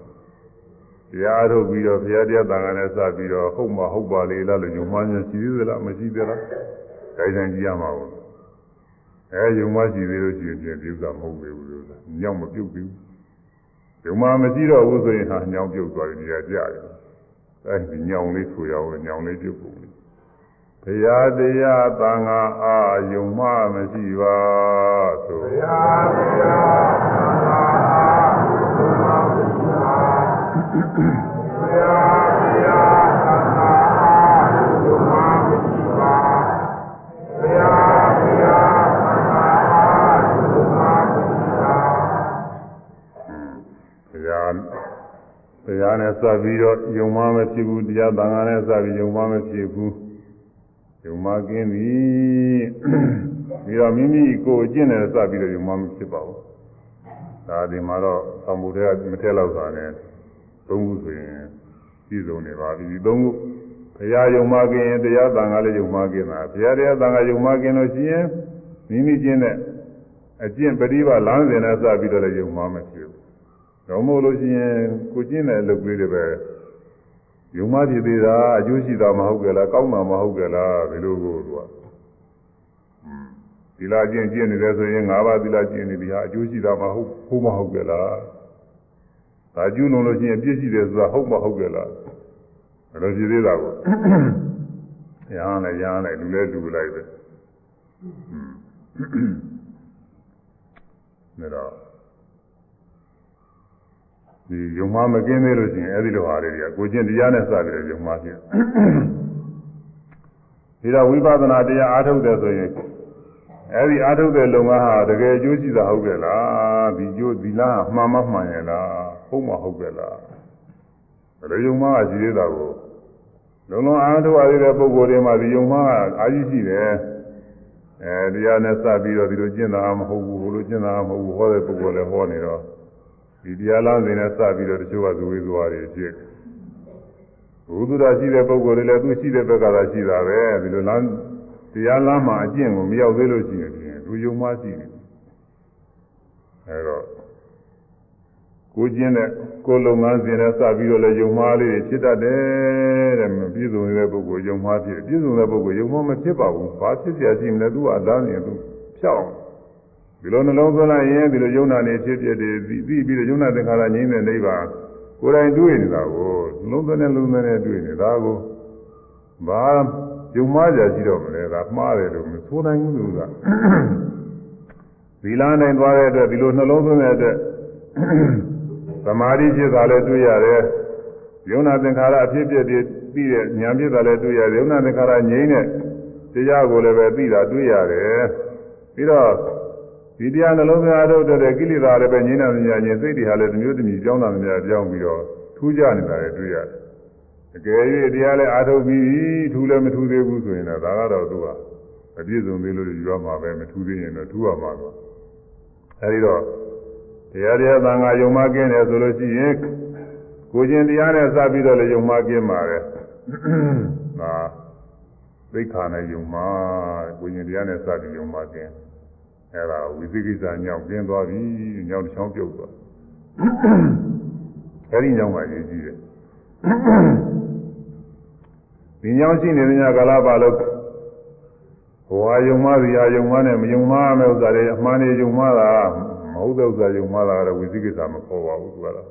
တရားထုတ်ပြီးတော့ဘုရားတရားတန်ခါနဲ့စပြီးတော့ဟုတ်မဟုတ်ပါလေလားလို့ယုံမှန်းခြင်းရှိသေးသလားမရှိသေးလားဒါတိုင်းကြည့်ရမှာပေါ့အဲယုံမရှိသေးလို့ရှိရင်ပြင်ဒီဥစ္စာမဟုတ်သေးဘူးလို့ညောင်းမပြုတ်ဘူး ယုံမှမရှိတော့ဘူးဆိုရင်ဟာညောင်းပြုတ်သွားတယ်နေရာကြတယ်အဲဒီညောင်းလေးဆိုရအောင်ညောင်းလေးပြုတ်ပုံလေးဘုရားတရားတန်ခါအာယုံမှမရှိပါဆိုဘုရားတရားတန်ခါအာယုံမှမရှိပါ တရားနဲ့စပ်ပြီးတော့ယုံမမဖြစ်ဘူးတရားသံဃာနဲ့စပ်ပြီးယုံမမဖြစ်ဘူးယုံမကင်းပြီပြီးတော့မိမိကိုယ်အကျင့်နဲ့စပ်ပြီးတော့ယုံမမဖြစ်ပါဘူးဒါဒီမှာတော့သံဃာတွေကမထက်လောက်တာနဲ့သုံးခုဆိုရင်ပြည့်စုံနေပါပြီဒီသုံးခုဘုရားယုံမကင်တရားသံဃာလည်းယုံမကင်တာဘုရားတရားသံဃာယုံမကင်လို့ရှိရင်မိမိကျင့်တဲ့အကျင့်ပရိပါလမ်းစဉ်နဲ့စပြီးတော့လည်းယုံမမဖြစ်ဘူး တော့မို့လို့ရှိရင်ကိုကျင့်တဲ့အလုပ်လေးတွေပဲယုံမဖြစ်သေးတာအကျိုးရှိတာမဟုတ်ကြလားကောင်းတာမဟုတ်ကြလားဒီလိုကိုသူကသီလကျင့်ကျင့်နေတယ်ဆိုရင်၅ပါးသီလကျင့်နေပြီဟာအကျိုးရှိတာမဟုတ်ဘူးမဟုတ်ကြလားဒါကျူးလွန်လို့ရှိရင်ပြည့်ရှိတယ်ဆိုတာဟုတ်မဟုတ်ကြလားအဲ့လိုဖြစ်သေးတာကိုရဟန်းလည်းရဟန်းလည်းလူလည်းလူလိုက်ပဲဒါတော့ ဒီယုံမမကင်းသေးလို့ရှိရင်အဲ့ဒီလိုဟာတွေကကိုကျင့်တရားနဲ့စပြီးတော့ယုံမဖြစ်ဒီတော့ဝိပဿနာတရားအားထုတ်တယ်ဆိုရင်အဲ့ဒီအားထုတ်တဲ့လုံငန်းဟာတကယ်အကျိုးရှိတာဟုတ်ကြလားဒီကျိုးဒီလားမှန်မမှန်ရဲ့လားဟုတ်မဟုတ်ကြလားဒါယုံမှရှိသေးတာကိုလုံလုံအားထုတ်ရတဲ့ပုဂ္ဂိုလ်တွေမှာဒီယုံမှအာကြီးရှိတယ်အဲတရားနဲ့စပြီးတော့ဒီလိုကျင့်တာမဟုတ်ဘူးဟိုလိုကျင့်တာမဟုတ်ဘူးဟောတဲ့ပုဂ္ဂိုလ်လည်းဟောနေတော့ ဒီတရားလားစဉ်နဲ့စပြီးတော့တချို့ကဇဝေဇဝါတွေဖြစ်ဘုသူတော်ရှိတဲ့ပုဂ္ဂိုလ်တွေလည်းသူရှိတဲ့ဘက်ကသာရှိတာပဲဒီလိုလားတရားလားမှာအကျင့်ကိုမရောက်သေးလို့ရှိရင်သူယုံမှရှိနေအဲတော့ကိုကျင်းတဲ့ကိုလုံငန်းစဉ်နဲ့စပြီးတော့လည်းယုံမှားလေးတွေဖြစ်တတ်တယ်တဲ့ပြည့်စုံတဲ့ပုဂ္ဂိုလ်ယုံမှားဖြစ်ပြည့်စုံတဲ့ပုဂ္ဂိုလ်ယုံမှားမဖြစ်ပါဘူးဘာဖြစ်เสียရှိမလဲသူကအလားနေသူဖြောက် ဒီလိုနှလုံးသွင်းလိုက်ရင်ဒီလိုယုံနာနေဖြစ်ဖြစ်တယ်ပြီးပြီးတော့ယုံနာသင်္ခါရငြိမ်းတဲ့နိဗ္ဗာန်ကိုယ်တိုင်တွေ့နေတာကိုနှလုံးသွင်းတဲ့လုံးသွင်းတဲ့တွေ့နေတာကိုဘာယုံမှားကြရှိတော့မလဲဒါမှားတယ်လို့မဆိုနိုင်ဘူးသူကဒီလားနိုင်သွားတဲ့အတွက်ဒီလိုနှလုံးသွင်းတဲ့အတွက်သမာဓိဖြစ်တာလည်းတွေ့ရတယ်ယုံနာသင်္ခါရအဖြစ်ဖြစ်ပြီးပြီးတဲ့ဉာဏ်ဖြစ်တာလည်းတွေ့ရတယ်ယုံနာသင်္ခါရငြိမ်းတဲ့တရားကိုလည်းပဲသိတာတွေ့ရတယ်ပြီးတော့ ဒီတရားနှလုံးသားတို့တဲ့ကိလေသာလည်းပဲငြိမ်းတာညာချင်းစိတ်တွေဟာလည်းတစ်မျိုးတစ်မျိုးကြောင်းတာများကြောင်းပြီးတော့ထူးကြနေတာလည်းတွေ့ရတယ်အကယ်၍တရားလည်းအာထုတ်ပြီးထူးလည်းမထူးသေးဘူးဆိုရင်တော့ဒါကတော့သူကအပြည့်စုံသေးလို့ယူရမှာပဲမထူးသေးရင်တော့ထူးရမှာတော့အဲဒီတော့တရားတရားသံဃာယုံမကင်းတယ်ဆိုလို့ရှိရင်ကိုချင်းတရားနဲ့စပြီးတော့လည်းယုံမကင်းပါပဲဒါသိက္ခာနဲ့ယုံမကိုချင်းတရားနဲ့စပြီးယုံမကင်း အဲဒါဝိသိကိစ္စညောင်းကျင်းသွားပြီညောင်းတစ်ချောင်းပြုတ်သွားအဲဒီညောင်းမှရေးကြည့်တယ်ဒီညောင်းရှိနေတဲ့ညကာလပါလို့ဘဝယုံမစီဟာယုံမနဲ့မယုံမမဲ့ဥစ္စာတွေအမှန်တွေယုံမတာမဟုတ်တဲ့ဥစ္စာယုံမတာကတော့ဝိသိကိစ္စမခေါ်ပါဘူးသူကတော့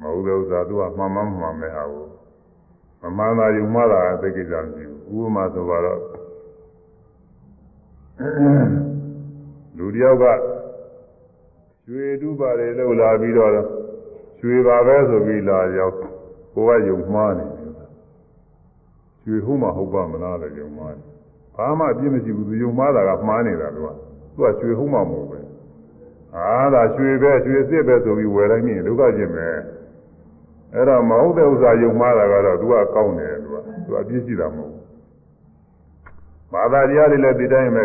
မဟုတ်တဲ့ဥစ္စာသူကမှန်မှန်မှန်မဲ့ဟာကိုမမှန်တာယုံမတာသိကိစ္စမရှိဘူးဥပမာဆိုတော့ လူတယောက်ကရွှေတူးပါတယ်လို့လာပြီးတော့ရွှေပါပဲဆိုပြီးလာရောက်ကိုကယုံမှားနေတယ်ရွှေဟုတ်မှဟုတ်ပါမလားလို့ယုံမှားတယ်ဘာမှအပြစ်မရှိဘူးသူယုံမှားတာကမှားနေတာသူကသူကရွှေဟုတ်မှမဟုတ်ပဲအာဒါရွှေပဲရွှေစစ်ပဲဆိုပြီးဝယ်လိုက်နေဒုက္ခချင်းပဲအဲ့တော့မဟုတ်တဲ့ဥစ္စာယုံမှားတာကတော့သူကကောင်းတယ်သူကသူအပြစ်ရှိတာမဟုတ်ဘူးဘာသာတရားတွေလည်းဒီတိုင်းပဲ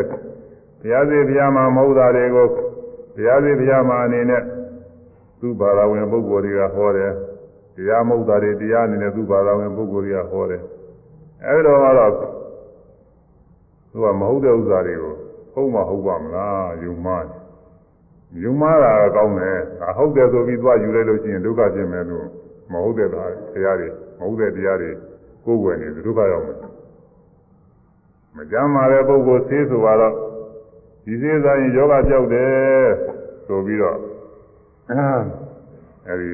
ဘုရားစီဘုရားမှာမဟုတ်တာတွေကိုဘုရားစီဘုရားမှာအနေနဲ့သူ့ဘာသာဝင်ပုဂ္ဂိုလ်တွေကဟောတယ်တရားမဟုတ်တာတွေတရားအနေနဲ့သူ့ဘာသာဝင်ပုဂ္ဂိုလ်တွေကဟောတယ်အဲဒီတော့ကတော့သူကမဟုတ်တဲ့ဥစ္စာတွေကိုဟုတ်မှဟုတ်ပါမလားယုံမှားယုံမှားတာကောင်းတယ်ဒါဟုတ်တယ်ဆိုပြီးသွားယူလိုက်လို့ရှိရင်ဒုက္ခဖြစ်မယ်လို့မဟုတ်တဲ့တရားတွေမဟုတ်တဲ့တရားတွေကိုယ်ွယ်နေဒုက္ခရောက်မယ်မကြမ်းပါတဲ့ပုဂ္ဂိုလ်သေးဆိုတော့ ဒီသေးစားရင်ယောဂကြောက်တယ်ဆိုပြီးတော့အဲဒီ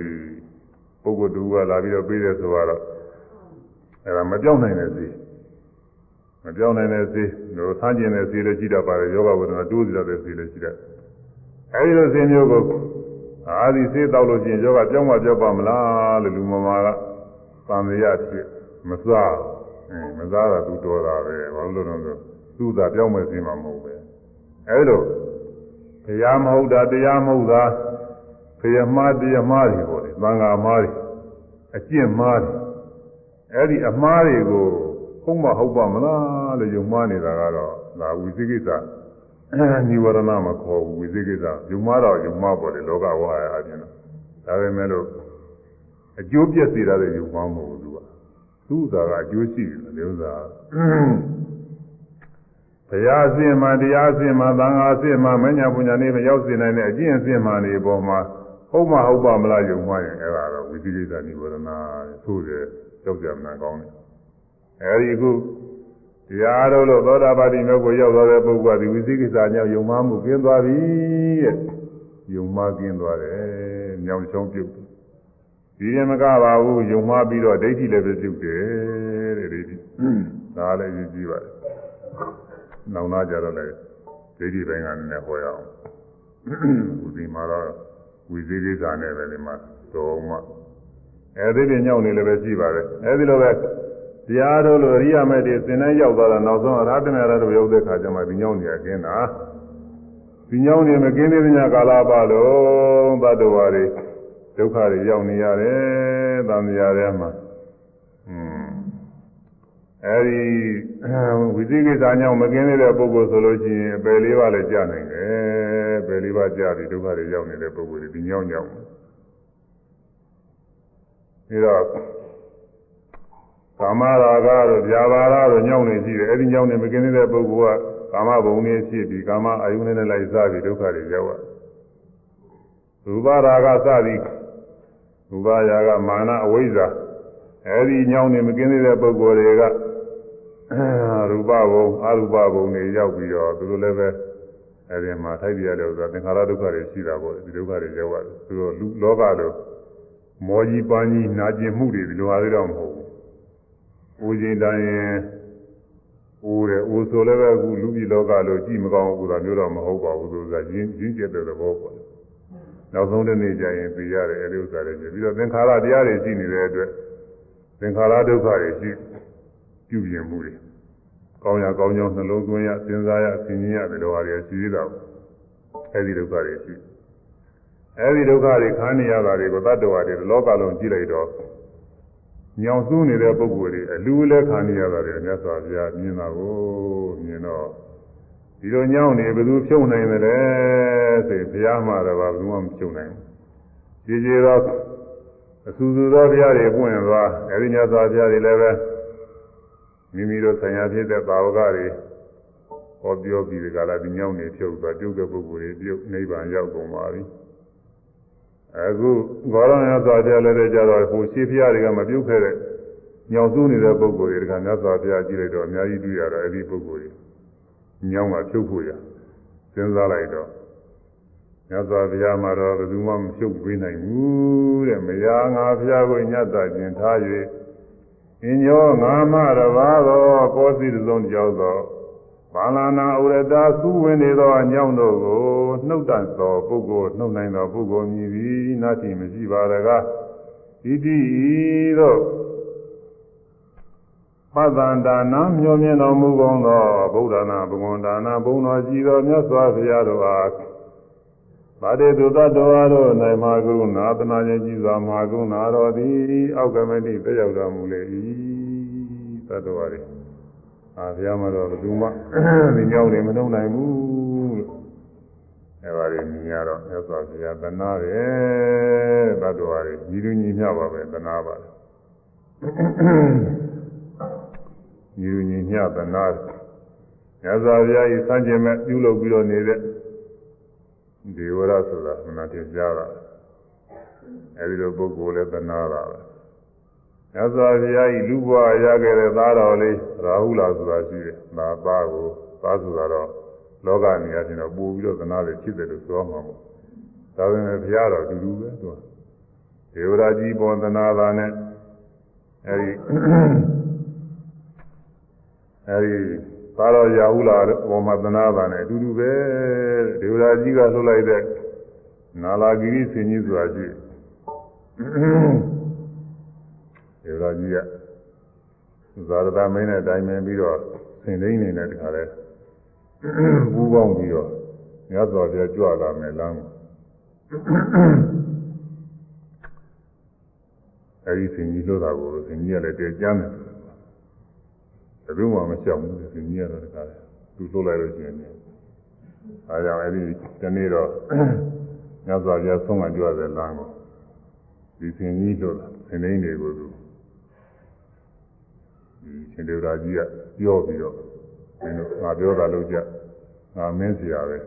ပုဂ္ဂိုလ်တူကလာပြီးတော့ပြီးတယ်ဆိုတော့အဲဒါမပြောင်းနိုင်တဲ့သေးမပြောင်းနိုင်တဲ့သေးတို့ဆန်းကျင်တဲ့သေးလည်းရှိတတ်ပါတယ်ယောဂဝေဒနာတိုးစီတဲ့သေးလည်းရှိတတ်အဲဒီလိုသေးမျိုးကိုအာဒီသေးတောက်လို့ရှိရင်ယောဂပြောင်းမပြောက်ပါမလားလို့လူမမာကသံဃာဖြစ်မစားအဲမစားတာသူတော်တာပဲဘာလို့လဲဆိုသူ့သာပြောင်းမဲ့စီမှာမဟုတ်ပဲ အဲလိုတရားမဟုတ်တာတရားမဟုတ်တာဖယမှားတရားမှားတွေပေါ့လေသံဃာမှားတွေအကျင့်မှားတွေအဲ့ဒီအမှားတွေကိုဟုတ်မဟုတ်ပါမလားလို့ယုံမှားနေတာကတော့ဒါဝိသိကိစ္စနိဝရဏမခေါ်ဘူးဝိသိကိစ္စယုံမှားတော့ယုံမှားပေါ့လေလောကဝါရအပြင်တော့ဒါပေမဲ့လို့အကျိုးပြည့်စေတာတွေယုံမှားမဟုတ်ဘူးသူကသူ့ဥစ္စာကအကျိုးရှိတယ်လေဥစ္စာ ဘုရားအစင်မှတရားအစင်မှသံဃာအစင်မှမညာပညာနေမရောက်စေနိုင်တဲ့အကျင့်အစင်မှနေပေါ်မှာဟုတ်မဟုတ်ပါမလားယုံမှားရင်အဲ့ဒါတော့ဝိသိကိစ္စနိဝရဏသို့တယ်ကြောက်ကြမနာကောင်းတယ်အဲဒီအခုတရားတော်လို့သောတာပတိမျိုးကိုရောက်သွားတဲ့ပုဂ္ဂိုလ်ကဒီဝိသိကိစ္စညောင်ယုံမှားမှုကျင်းသွားပြီတဲ့ယုံမှားကျင်းသွားတယ်ညောင်ချောင်းပြုတ်ဒီရင်မကပါဘူးယုံမှားပြီးတော့ဒိဋ္ဌိလည်းပဲပြုတ်တယ်တဲ့ဒိဋ္ဌိဒါလည်းယူကြည့်ပါ နောင်နာကြတော့လည်းဒိဋ္ဌိဘိုင်းကလည်းဟောရအောင်ဥဒီမှာတော့ဝိသေကိစ္စနဲ့ပဲဒီမှာတော်မှအဲဒီပြညောင်းနေလည်းပဲရှိပါတယ်အဲဒီလိုပဲတရားတော်လိုအရိယာမဲ့တွေသင်တိုင်းရောက်သွားတာနောက်ဆုံးအရဟတမေရတို့ရောက်တဲ့ခါကျမှဒီညောင်းနေရကျင်းတာဒီညောင်းနေမကင်းသေးတဲ့ညကာလပါလုံးသတ္တဝါတွေဒုက္ခတွေရောက်နေရတယ်သံဃာထဲမှာอืม အဲဒီဝိသိကိစ္စအကြောင်းမကင်းသေးတဲ့ပုဂ္ဂိုလ်ဆိုလို့ရှိရင်အပယ်လေးပါးလည်းကြာနိုင်တယ်အပယ်လေးပါးကြာပြီးဒုက္ခတွေရောက်နေတဲ့ပုဂ္ဂိုလ်တွေဒီညောင်းညောင်းပြီးတော့ကာမရာဂတို့ဗျာပါဒတို့ညောင်းနေရှိတယ်အဲဒီညောင်းနေမကင်းသေးတဲ့ပုဂ္ဂိုလ်ကကာမဘုံနဲ့ဖြစ်ပြီးကာမအာယုန်နဲ့လိုက်စားပြီးဒုက္ခတွေရောက်ရရူပရာဂစသည်ရူပရာဂမာနအဝိဇ္ဇာအဲဒီညောင်းနေမကင်းသေးတဲ့ပုဂ္ဂိုလ်တွေက ရူပဘုံအရူပဘုံတွေရောက်ပြီးတော့သူတို့လည်းပဲအဲဒီမှာထိုက်ပြရတယ်ဆိုတာသင်္ခါရဒုက္ခတွေရှိတာပေါ့ဒီဒုက္ခတွေရောက်ရတယ်သူတို့လူလောကလိုမောကြီးပန်းကြီးနာကျင်မှုတွေဒီလိုဟာတွေတော့မဟုတ်ဘူး။ဦးချိန်တိုင်းရင်ဦးတယ်ဦးဆိုလည်းပဲအခုလူပြည်လောကလိုကြည့်မကောင်းဘူးဆိုတာမျိုးတော့မဟုတ်ပါဘူးဆိုတာရင်းရင်းကျက်တဲ့သဘောပေါ့။နောက်ဆုံးတစ်နေ့ကျရင်သိရတယ်အဲဒီဥစ္စာတွေပြီးတော့သင်္ခါရတရားတွေရှိနေတဲ့အတွက်သင်္ခါရဒုက္ခတွေရှိ ပြုပြင်မှုတွေကောင်းရကောင်းကြောင်းနှလုံးသွင်းရစဉ်းစားရဆင်ခြင်ရဒီလိုဟာတွေရှိသေးတာအဲဒီဒုက္ခတွေရှိအဲဒီဒုက္ခတွေခံနေရတာတွေကိုတတ္တဝါတွေလောကလုံးကြည့်လိုက်တော့ညောင်စူးနေတဲ့ပုဂ္ဂိုလ်တွေအလူလည်းခံနေရတာတွေမြတ်စွာဘုရားမြင်တာကိုမြင်တော့ဒီလိုညောင်းနေဘယ်သူဖြုံနိုင်တယ်လဲဆိုဘုရားမှာတော့ဘယ်သူမှမဖြုံနိုင်ဘူးကြည်ကြည်တော့အဆူဆူသောဘုရားတွေပွင့်သွားအဲဒီညစွာဘုရားတွေလည်းပဲ မိမိတို့ဆံရဖြစ်တဲ့ပါဝကတွေဟောပြောပြီးဒီကလာဒီညောင်းနေဖြုတ်သွားပြုတ်တဲ့ပုဂ္ဂိုလ်တွေပြုတ်နိဗ္ဗာန်ရောက်ကုန်ပါပြီအခုဘောရဏစွာဘုရားလည်းတဲ့ကြတော့ဟိုရှိဖျားတွေကမပြုတ်ခဲ့တဲ့ညောင်စုနေတဲ့ပုဂ္ဂိုလ်တွေကမြတ်စွာဘုရားကြည့်လိုက်တော့အများကြီးတွေ့ရတော့အဲဒီပုဂ္ဂိုလ်တွေညောင်းကဖြုတ်ဖို့ရစဉ်းစားလိုက်တော့မြတ်စွာဘုရားမှာတော့ဘယ်သူမှမဖြုတ်ပေးနိုင်ဘူးတဲ့မယားငါဘုရားကိုညတ်တာကျင်ထား၍ အင်းညောငါမတပါတော့ကောစီတစုံကြောက်တော့ဘာလနာဥရတာသုဝင်နေသောအညောင်းတို့ကိုနှုတ်တတ်သောပုဂ္ဂိုလ်နှုတ်နိုင်သောပုဂ္ဂိုလ်မြည်သည်နာတိမရှိပါရကားဣတိသောပသန္တာနာမျောမြင်တော်မူကုန်သောဗုဒ္ဓနာဘဂဝန္တာနာဘုံတော်ကြည်တော်မြတ်စွာဘုရားတို့အား ဗာတေသူတ္တဝါတို့၌မဟာကရုဏာသနာခြင်းကြီးစွာမဟာကရုဏာတော်သည်အောက်ကမတိတက်ရောက်တော်မူလေ၏တတ္တဝါတွေအာဘုရားမတော်ဘယ်သူမှဒီကြောက်တယ်မနှုံနိုင်ဘူးလို့အဲပါလေမြင်ရတော့မြတ်စွာဘုရားသနာတယ်တတ္တဝါတွေညီလူညီမျှပါပဲသနာပါတယ်ညီလူညီမျှသနာမြတ်စွာဘုရားဤစံကျင်မဲ့ပြုလုပ်ပြီးတော့နေတဲ့ ဒေဝရဆိုတာမနာတင်ကြတာအဲဒီလိုပုဂ္ဂိုလ်လည်းသနာတာပဲမြတ်စွာဘုရားဤလူဘဝရခဲ့တဲ့သားတော်လေးရာဟုလာဆိုတာရှိတယ်။ဒါသားကိုသားဆိုတာတော့လောကနေရာချင်းတော့ပို့ပြီးတော့သနာတယ်ဖြစ်တယ်လို့ပြောမှာပေါ့။ဒါပေမဲ့ဘုရားတော်အတူတူပဲသူကဒေဝရာကြီးပေါ်သနာတာနဲ့အဲဒီအဲဒီ သားတော်ရာဟုလာပေါ်မှာသနာတာနဲ့အတူတူပဲဒေဝရာကြီးကလှုပ်လိုက်တဲ့နာလာဂိရိဆင်ကြီးဆိုတာရှိတယ်ဒေဝရာကြီးကဇာရတာမင်းနဲ့တိုင်ပင်ပြီးတော့ဆင်သိင်းနေတဲ့တခါလဲပူးပေါင်းပြီးတော့မြတ်စွာဘုရားကြွလာမယ်လမ်းအဲဒီဆင်ကြီးလို့တာကိုဆင်ကြီးကလည်းတည်ကြမ်းတယ် ဘယ်လိုမှမရှောင်ဘူးသူကြီးကတော့တခါသူလှုပ်လိုက်လို့ရှိရင်အဲကြောင့်အဲ့ဒီတနေ့တော့ညစွာပြဆုံးမကြွတဲ့လမ်းကိုဒီသင်ကြီးတို့သင်္နေတွေကိုသူရှင်ဒေဝရာကြီးကပြောပြီးတော့မင်းတို့ငါပြောတာလို့ကြငါမင်းစရာပဲ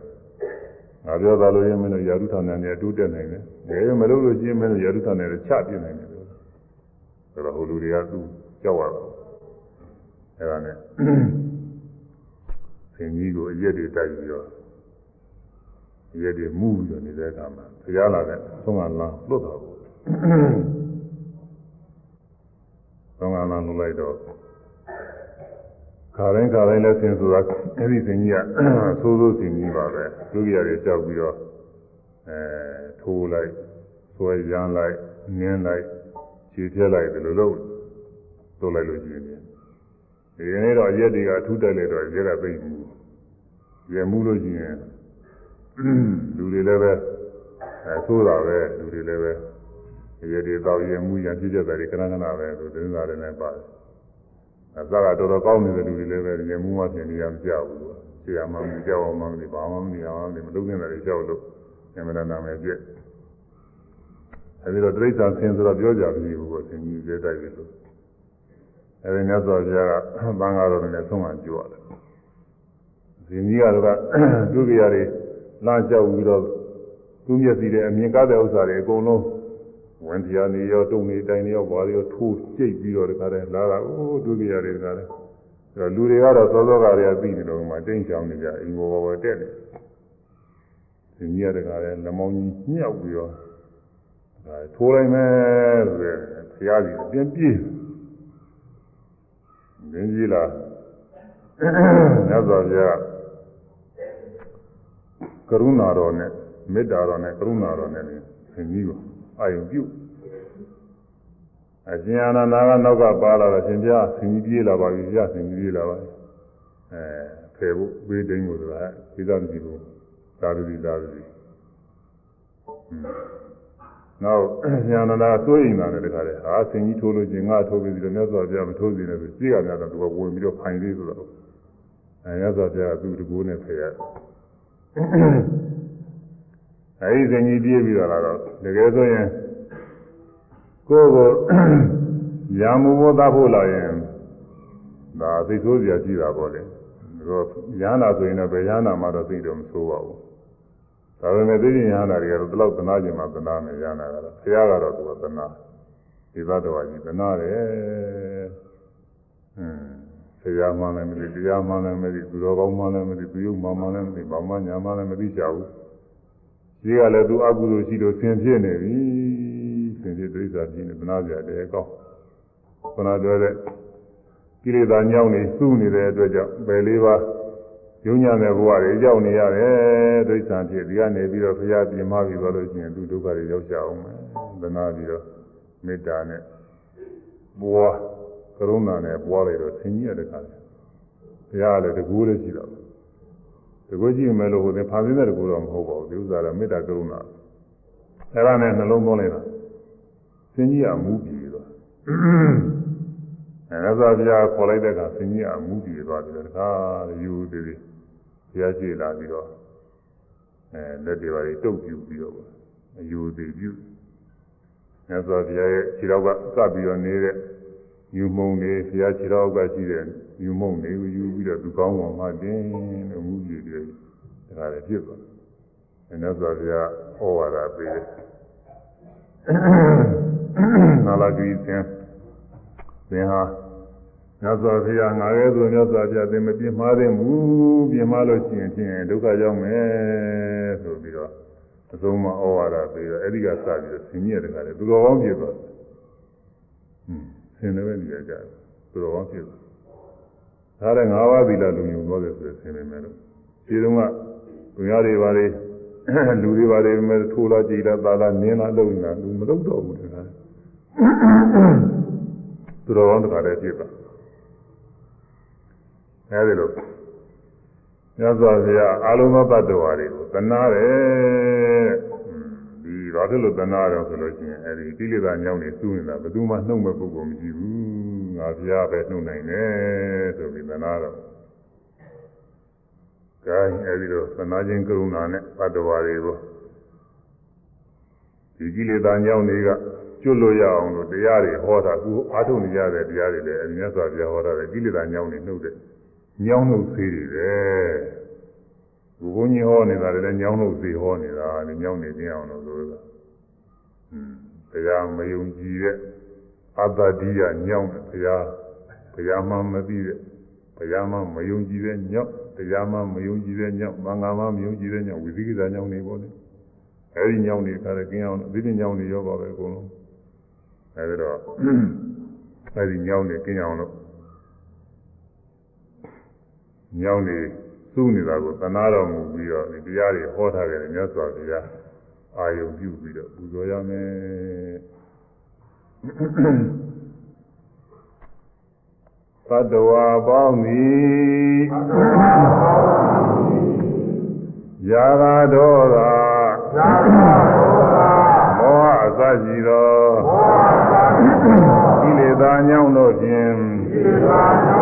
ငါပြောတာလို့ရင်မင်းတို့ယာရုထောင်နဲ့တူးတက်နိုင်တယ်ဘယ်မလုပ်လို့ရှိရင်မင်းတို့ယာရုထောင်နဲ့ချပြနိုင်တယ်ဆိုတော့ဟိုလူတွေကသူကြောက်ရတာ အဲဒါနဲ့ဆင်ကြီးကိုအရက်တွေတိုက်ပြီးတော့အရက်တွေမူးပြီးတော့နေတဲ့အခါမှာဖျားလာတဲ့သုံးကလမ်းလွတ်တာကိုသုံးကလမ်းလွတ်လိုက်တော့ခါတိုင်းခါတိုင်းလဲဆင်ဆိုတာအဲ့ဒီဆင်ကြီးကသိုးသိုးဆင်ကြီးပါပဲဒုက္ခရတွေကြောက်ပြီးတော့အဲထိုးလိုက်ဆွဲရမ်းလိုက်နင်းလိုက်ခြေပြက်လိုက်ဒီလိုလုပ်လုပ်လိုက်လို့ရှိရင် ဒီနေ့တော့ရက်တွေကအထူးတက်လေတော့ရက်ကသိမှုရမှုလို့ရှိရင်လူတွေလည်းပဲအဲသိုးတာပဲလူတွေလည်းပဲရက်တွေတော့ရမှုရပြည့်ကြတယ်ခဏခဏပဲသူသတင်းစာတွေနဲ့ပါတယ်အစကတော်တော်ကောင်းနေတဲ့လူတွေလည်းပဲငယ်မှုမှပြင်နေရမကြောက်ဘူးလို့ဆရာမမကြောက်အောင်မမဘာမှမနေအောင်မလုပ်နေတာတွေကြောက်လို့အမှန်တမ်းနာမယ်ပြည့်အဲဒီတော့တိရစ္ဆာန်ဆင်းဆိုတော့ပြောကြပြီဘူးကိုဆင်းကြီးကျဲတိုက်ပြီလို့ အဲဒီမြတ်စွာဘုရားကသံဃာတော်တွေနဲ့ဆုံးမကြွရတယ်ဆင်းကြီးကတော့ဒုက္ခရတွေလမ်းလျှောက်ပြီးတော့သူ့မျက်စိနဲ့အမြင်ကားတဲ့ဥစ္စာတွေအကုန်လုံးဝင်တရားနေရောတုံနေတိုင်းနေရောဘာတွေရောထိုးကြိတ်ပြီးတော့တခါတည်းလာတာအိုးဒုက္ခရတယ်တခါတည်းအဲတော့လူတွေကတော့စောစောကတည်းကပြီးနေတော့မှတိတ်ချောင်းနေကြအိမ်ဘောဘောတက်နေဒီညတခါတည်းလက်မောင်းကြီးညှောက်ပြီးတော့ဒါထိုးလိုက်မယ်ဆိုရယ်ဘုရားကြီးအပြင်းပြေး မင်းကြီးလားမြတ်စွာဘုရားကရုဏာတော်နဲ့မေတ္တာတော်နဲ့ကရုဏာတော်နဲ့ဆင်ကြီးကိုအာယုပြုအရှင်အာနန္ဒာကနောက်ကပါလာတော့ရှင်ပြဆင်ကြီးပြေးလာပါပြီပြဆင်ကြီးပြေးလာပါအဲဖယ်ဖို့ဘေးတိန်ကိုဆိုတာဒီသားမရှိဘူးသ သာဓုတိသာဓုတိ နောက်ဉာဏနာသွေးရင်တာလည်းတခါလေဟာဆင်ကြီးထိုးလို့ချင်းငါထိုးပြီးတော့မြတ်စွာဘုရားမထိုးစီနဲ့ဆိုရှိကများတော့သူကဝင်ပြီးတော့ဖိုင်လေးဆိုတော့အဲမြတ်စွာဘုရားကသူ့တကူနဲ့ဖယ်ရအဲဒီဆင်ကြီးပြေးပြီးတော့လာတော့တကယ်ဆိုရင်ကိုယ့်ကိုရာမဘောသားဖို့လာရင်ဒါသိဆိုးစရာရှိတာပေါ့လေဒါတော့ရဟနာဆိုရင်တော့ဘယ်ရဟနာမှတော့သိတော့မဆိုးပါဘူး ဒါပေမဲ့သိရင်ရဟနာတွေကတော့ဒီလောက်သနာကျင်မှသနာမယ်ရဟနာကတော့ဘုရားကတော့သူကသနာဒီသတ္တဝါကြီးသနာတယ်ဟွန်းဆရာမှလည်းမသိတရားမှလည်းမသိသူတော်ကောင်းမှလည်းမသိသူယုံမှမှလည်းမသိဘာမှညာမှလည်းမသိကြဘူးဒီကလည်းသူအကုသိုလ်ရှိလို့ဆင်ဖြစ်နေပြီဆင်ဖြစ်ဒိဋ္ဌာဖြစ်နေသနာကြတယ်ကောင်းခဏပြောတဲ့ကိလေသာညောင်းနေစူးနေတဲ့အတွက်ကြောင့်ပယ်လေးပါး ယုံညာတဲ့ဘဝတွေရောက်နေရတယ်ဒိဋ္ဌာဖြစ်ဒီကနေပြီးတော့ဘုရားပြင်မပြီးသွားလို့ရှိရင်သူဒုက္ခတွေရောက်ကြအောင်မယ်သနာပြီးတော့မေတ္တာနဲ့ပွားကရုဏာနဲ့ပွားလိုက်တော့သင်ကြီးရတဲ့ခါဘုရားလည်းတကူလည်းရှိတော့တကူကြည့်မယ်လို့ဟိုသင်ဖန်ဆင်းတဲ့တကူတော့မဟုတ်ပါဘူးဒီဥစ္စာကမေတ္တာကရုဏာအဲ့ဒါနဲ့နှလုံးသွင်းလိုက်တာသင်ကြီးကမူပြီးတော့အဲဒါဆိုဘုရားခေါ်လိုက်တဲ့အခါသင်ကြီးကအမှုပြေသွားပြီးတော့တခါယူသေးသေး ဘုရားရှိလာပြီးတော့အဲလက်တွေပါတွေတုပ်ပြူပြီးတော့အယူသေးပြူအဲဆိုဘုရားရဲ့ခြေတော်ကကပ်ပြီးတော့နေတဲ့ယူမုံနေဘုရားခြေတော်ကရှိတဲ့ယူမုံနေကိုယူပြီးတော့သူကောင်းကောင်မှတင်းလို့မှုပြေပြီးတခါလည်းဖြစ်သွားအဲဒါဆိုဘုရားဟောဝါဒပေးတယ်နာလာကြီးသင်သင်ဟာ မြတ်စွာဘုရားငါရဲ့သူမြတ်စွာဘုရားသင်မပြင်းမှားသင့်ဘူးပြင်းမှားလို့ရှိရင်ဖြင့်ဒုက္ခရောက်မယ်ဆိုပြီးတော့အဆုံးမဩဝါဒပေးတော့အဲ့ဒီကစပြီးတော့ဆင်းရဲတယ်ကလည်းသူတော်ကောင်းဖြစ်သွားတယ်ဟွန်းဆင်းလည်းပဲနေကြတယ်သူတော်ကောင်းဖြစ်သွားဒါလည်း၅ပါးသီလလုံုံသွားတယ်ဆိုရင်ဆင်းနေမယ်လို့ဒီတုန်းကသူများတွေပါလေလူတွေပါလေမဲ့ထိုးလာကြည်လာသာလာနင်းလာလုံနေတာလူမလုံတော့ဘူးတခါသူတော်ကောင်းတခါတည်းဖြစ်သွား အဲဒီလိုမြတ်စွာဘုရားအာလုံးသောတ attva တွေကိုသနာတယ်ဒီဘာဖြစ်လို့သနာတော့ဆိုလို့ရှိရင်အဲဒီကိလေသာညောင်းနေစူးနေတာဘယ်သူမှနှုတ်မဲ့ပုဂ္ဂိုလ်မရှိဘူးငါဘုရားပဲနှုတ်နိုင်တယ်ဆိုပြီးသနာတော့ကဲအဲဒီလိုသနာခြင်းကရုဏာနဲ့တ attva တွေကိုဒီကိလေသာညောင်းတွေကကျွတ်လို့ရအောင်လို့တရားတွေဟောတာအခုအားထုတ်နေရတဲ့တရားတွေလည်းအမြတ်စွာဘုရားဟောတာလေကိလေသာညောင်းနေနှုတ်တဲ့ ညောင်းနှုတ်သေးတွေပဲဘုဘုန်းကြီးဟောနေတာလည်းညောင်းနှုတ်သေးဟောနေတာလေညောင်းနေခြင်းအောင်လို့ဆိုတာอืมတရားမယုံကြည်တဲ့အတ္တတိယညောင်းတယ်တရားတရားမှမသိတဲ့တရားမှမယုံကြည်တဲ့ညောင်းတရားမှမယုံကြည်တဲ့ညောင်းမင်္ဂလာမှမယုံကြည်တဲ့ညောင်းဝိသိကိစ္စညောင်းနေပေါ့လေအဲဒီညောင်းတွေကလည်းကျင်းအောင်အသိဉာဏ်ညောင်းနေရောပါပဲအကုန်လုံးအဲဒီတော့အဲဒီညောင်းနေကျင်းအောင်လို့ ညောင်းနေသူ့နေတာကိုသနာတော်မူပြီးတော့ဒီတရားတွေဟောထားကြတယ်မြတ်စွာဘုရားအာယုံပြုပြီးတော့ပူဇော်ရမယ်သတ္တဝါပေါင်းသည်ယာဂဒေါသမောဟအစရှိသောကိလေသာညောင်းတို့ဖြင့်သု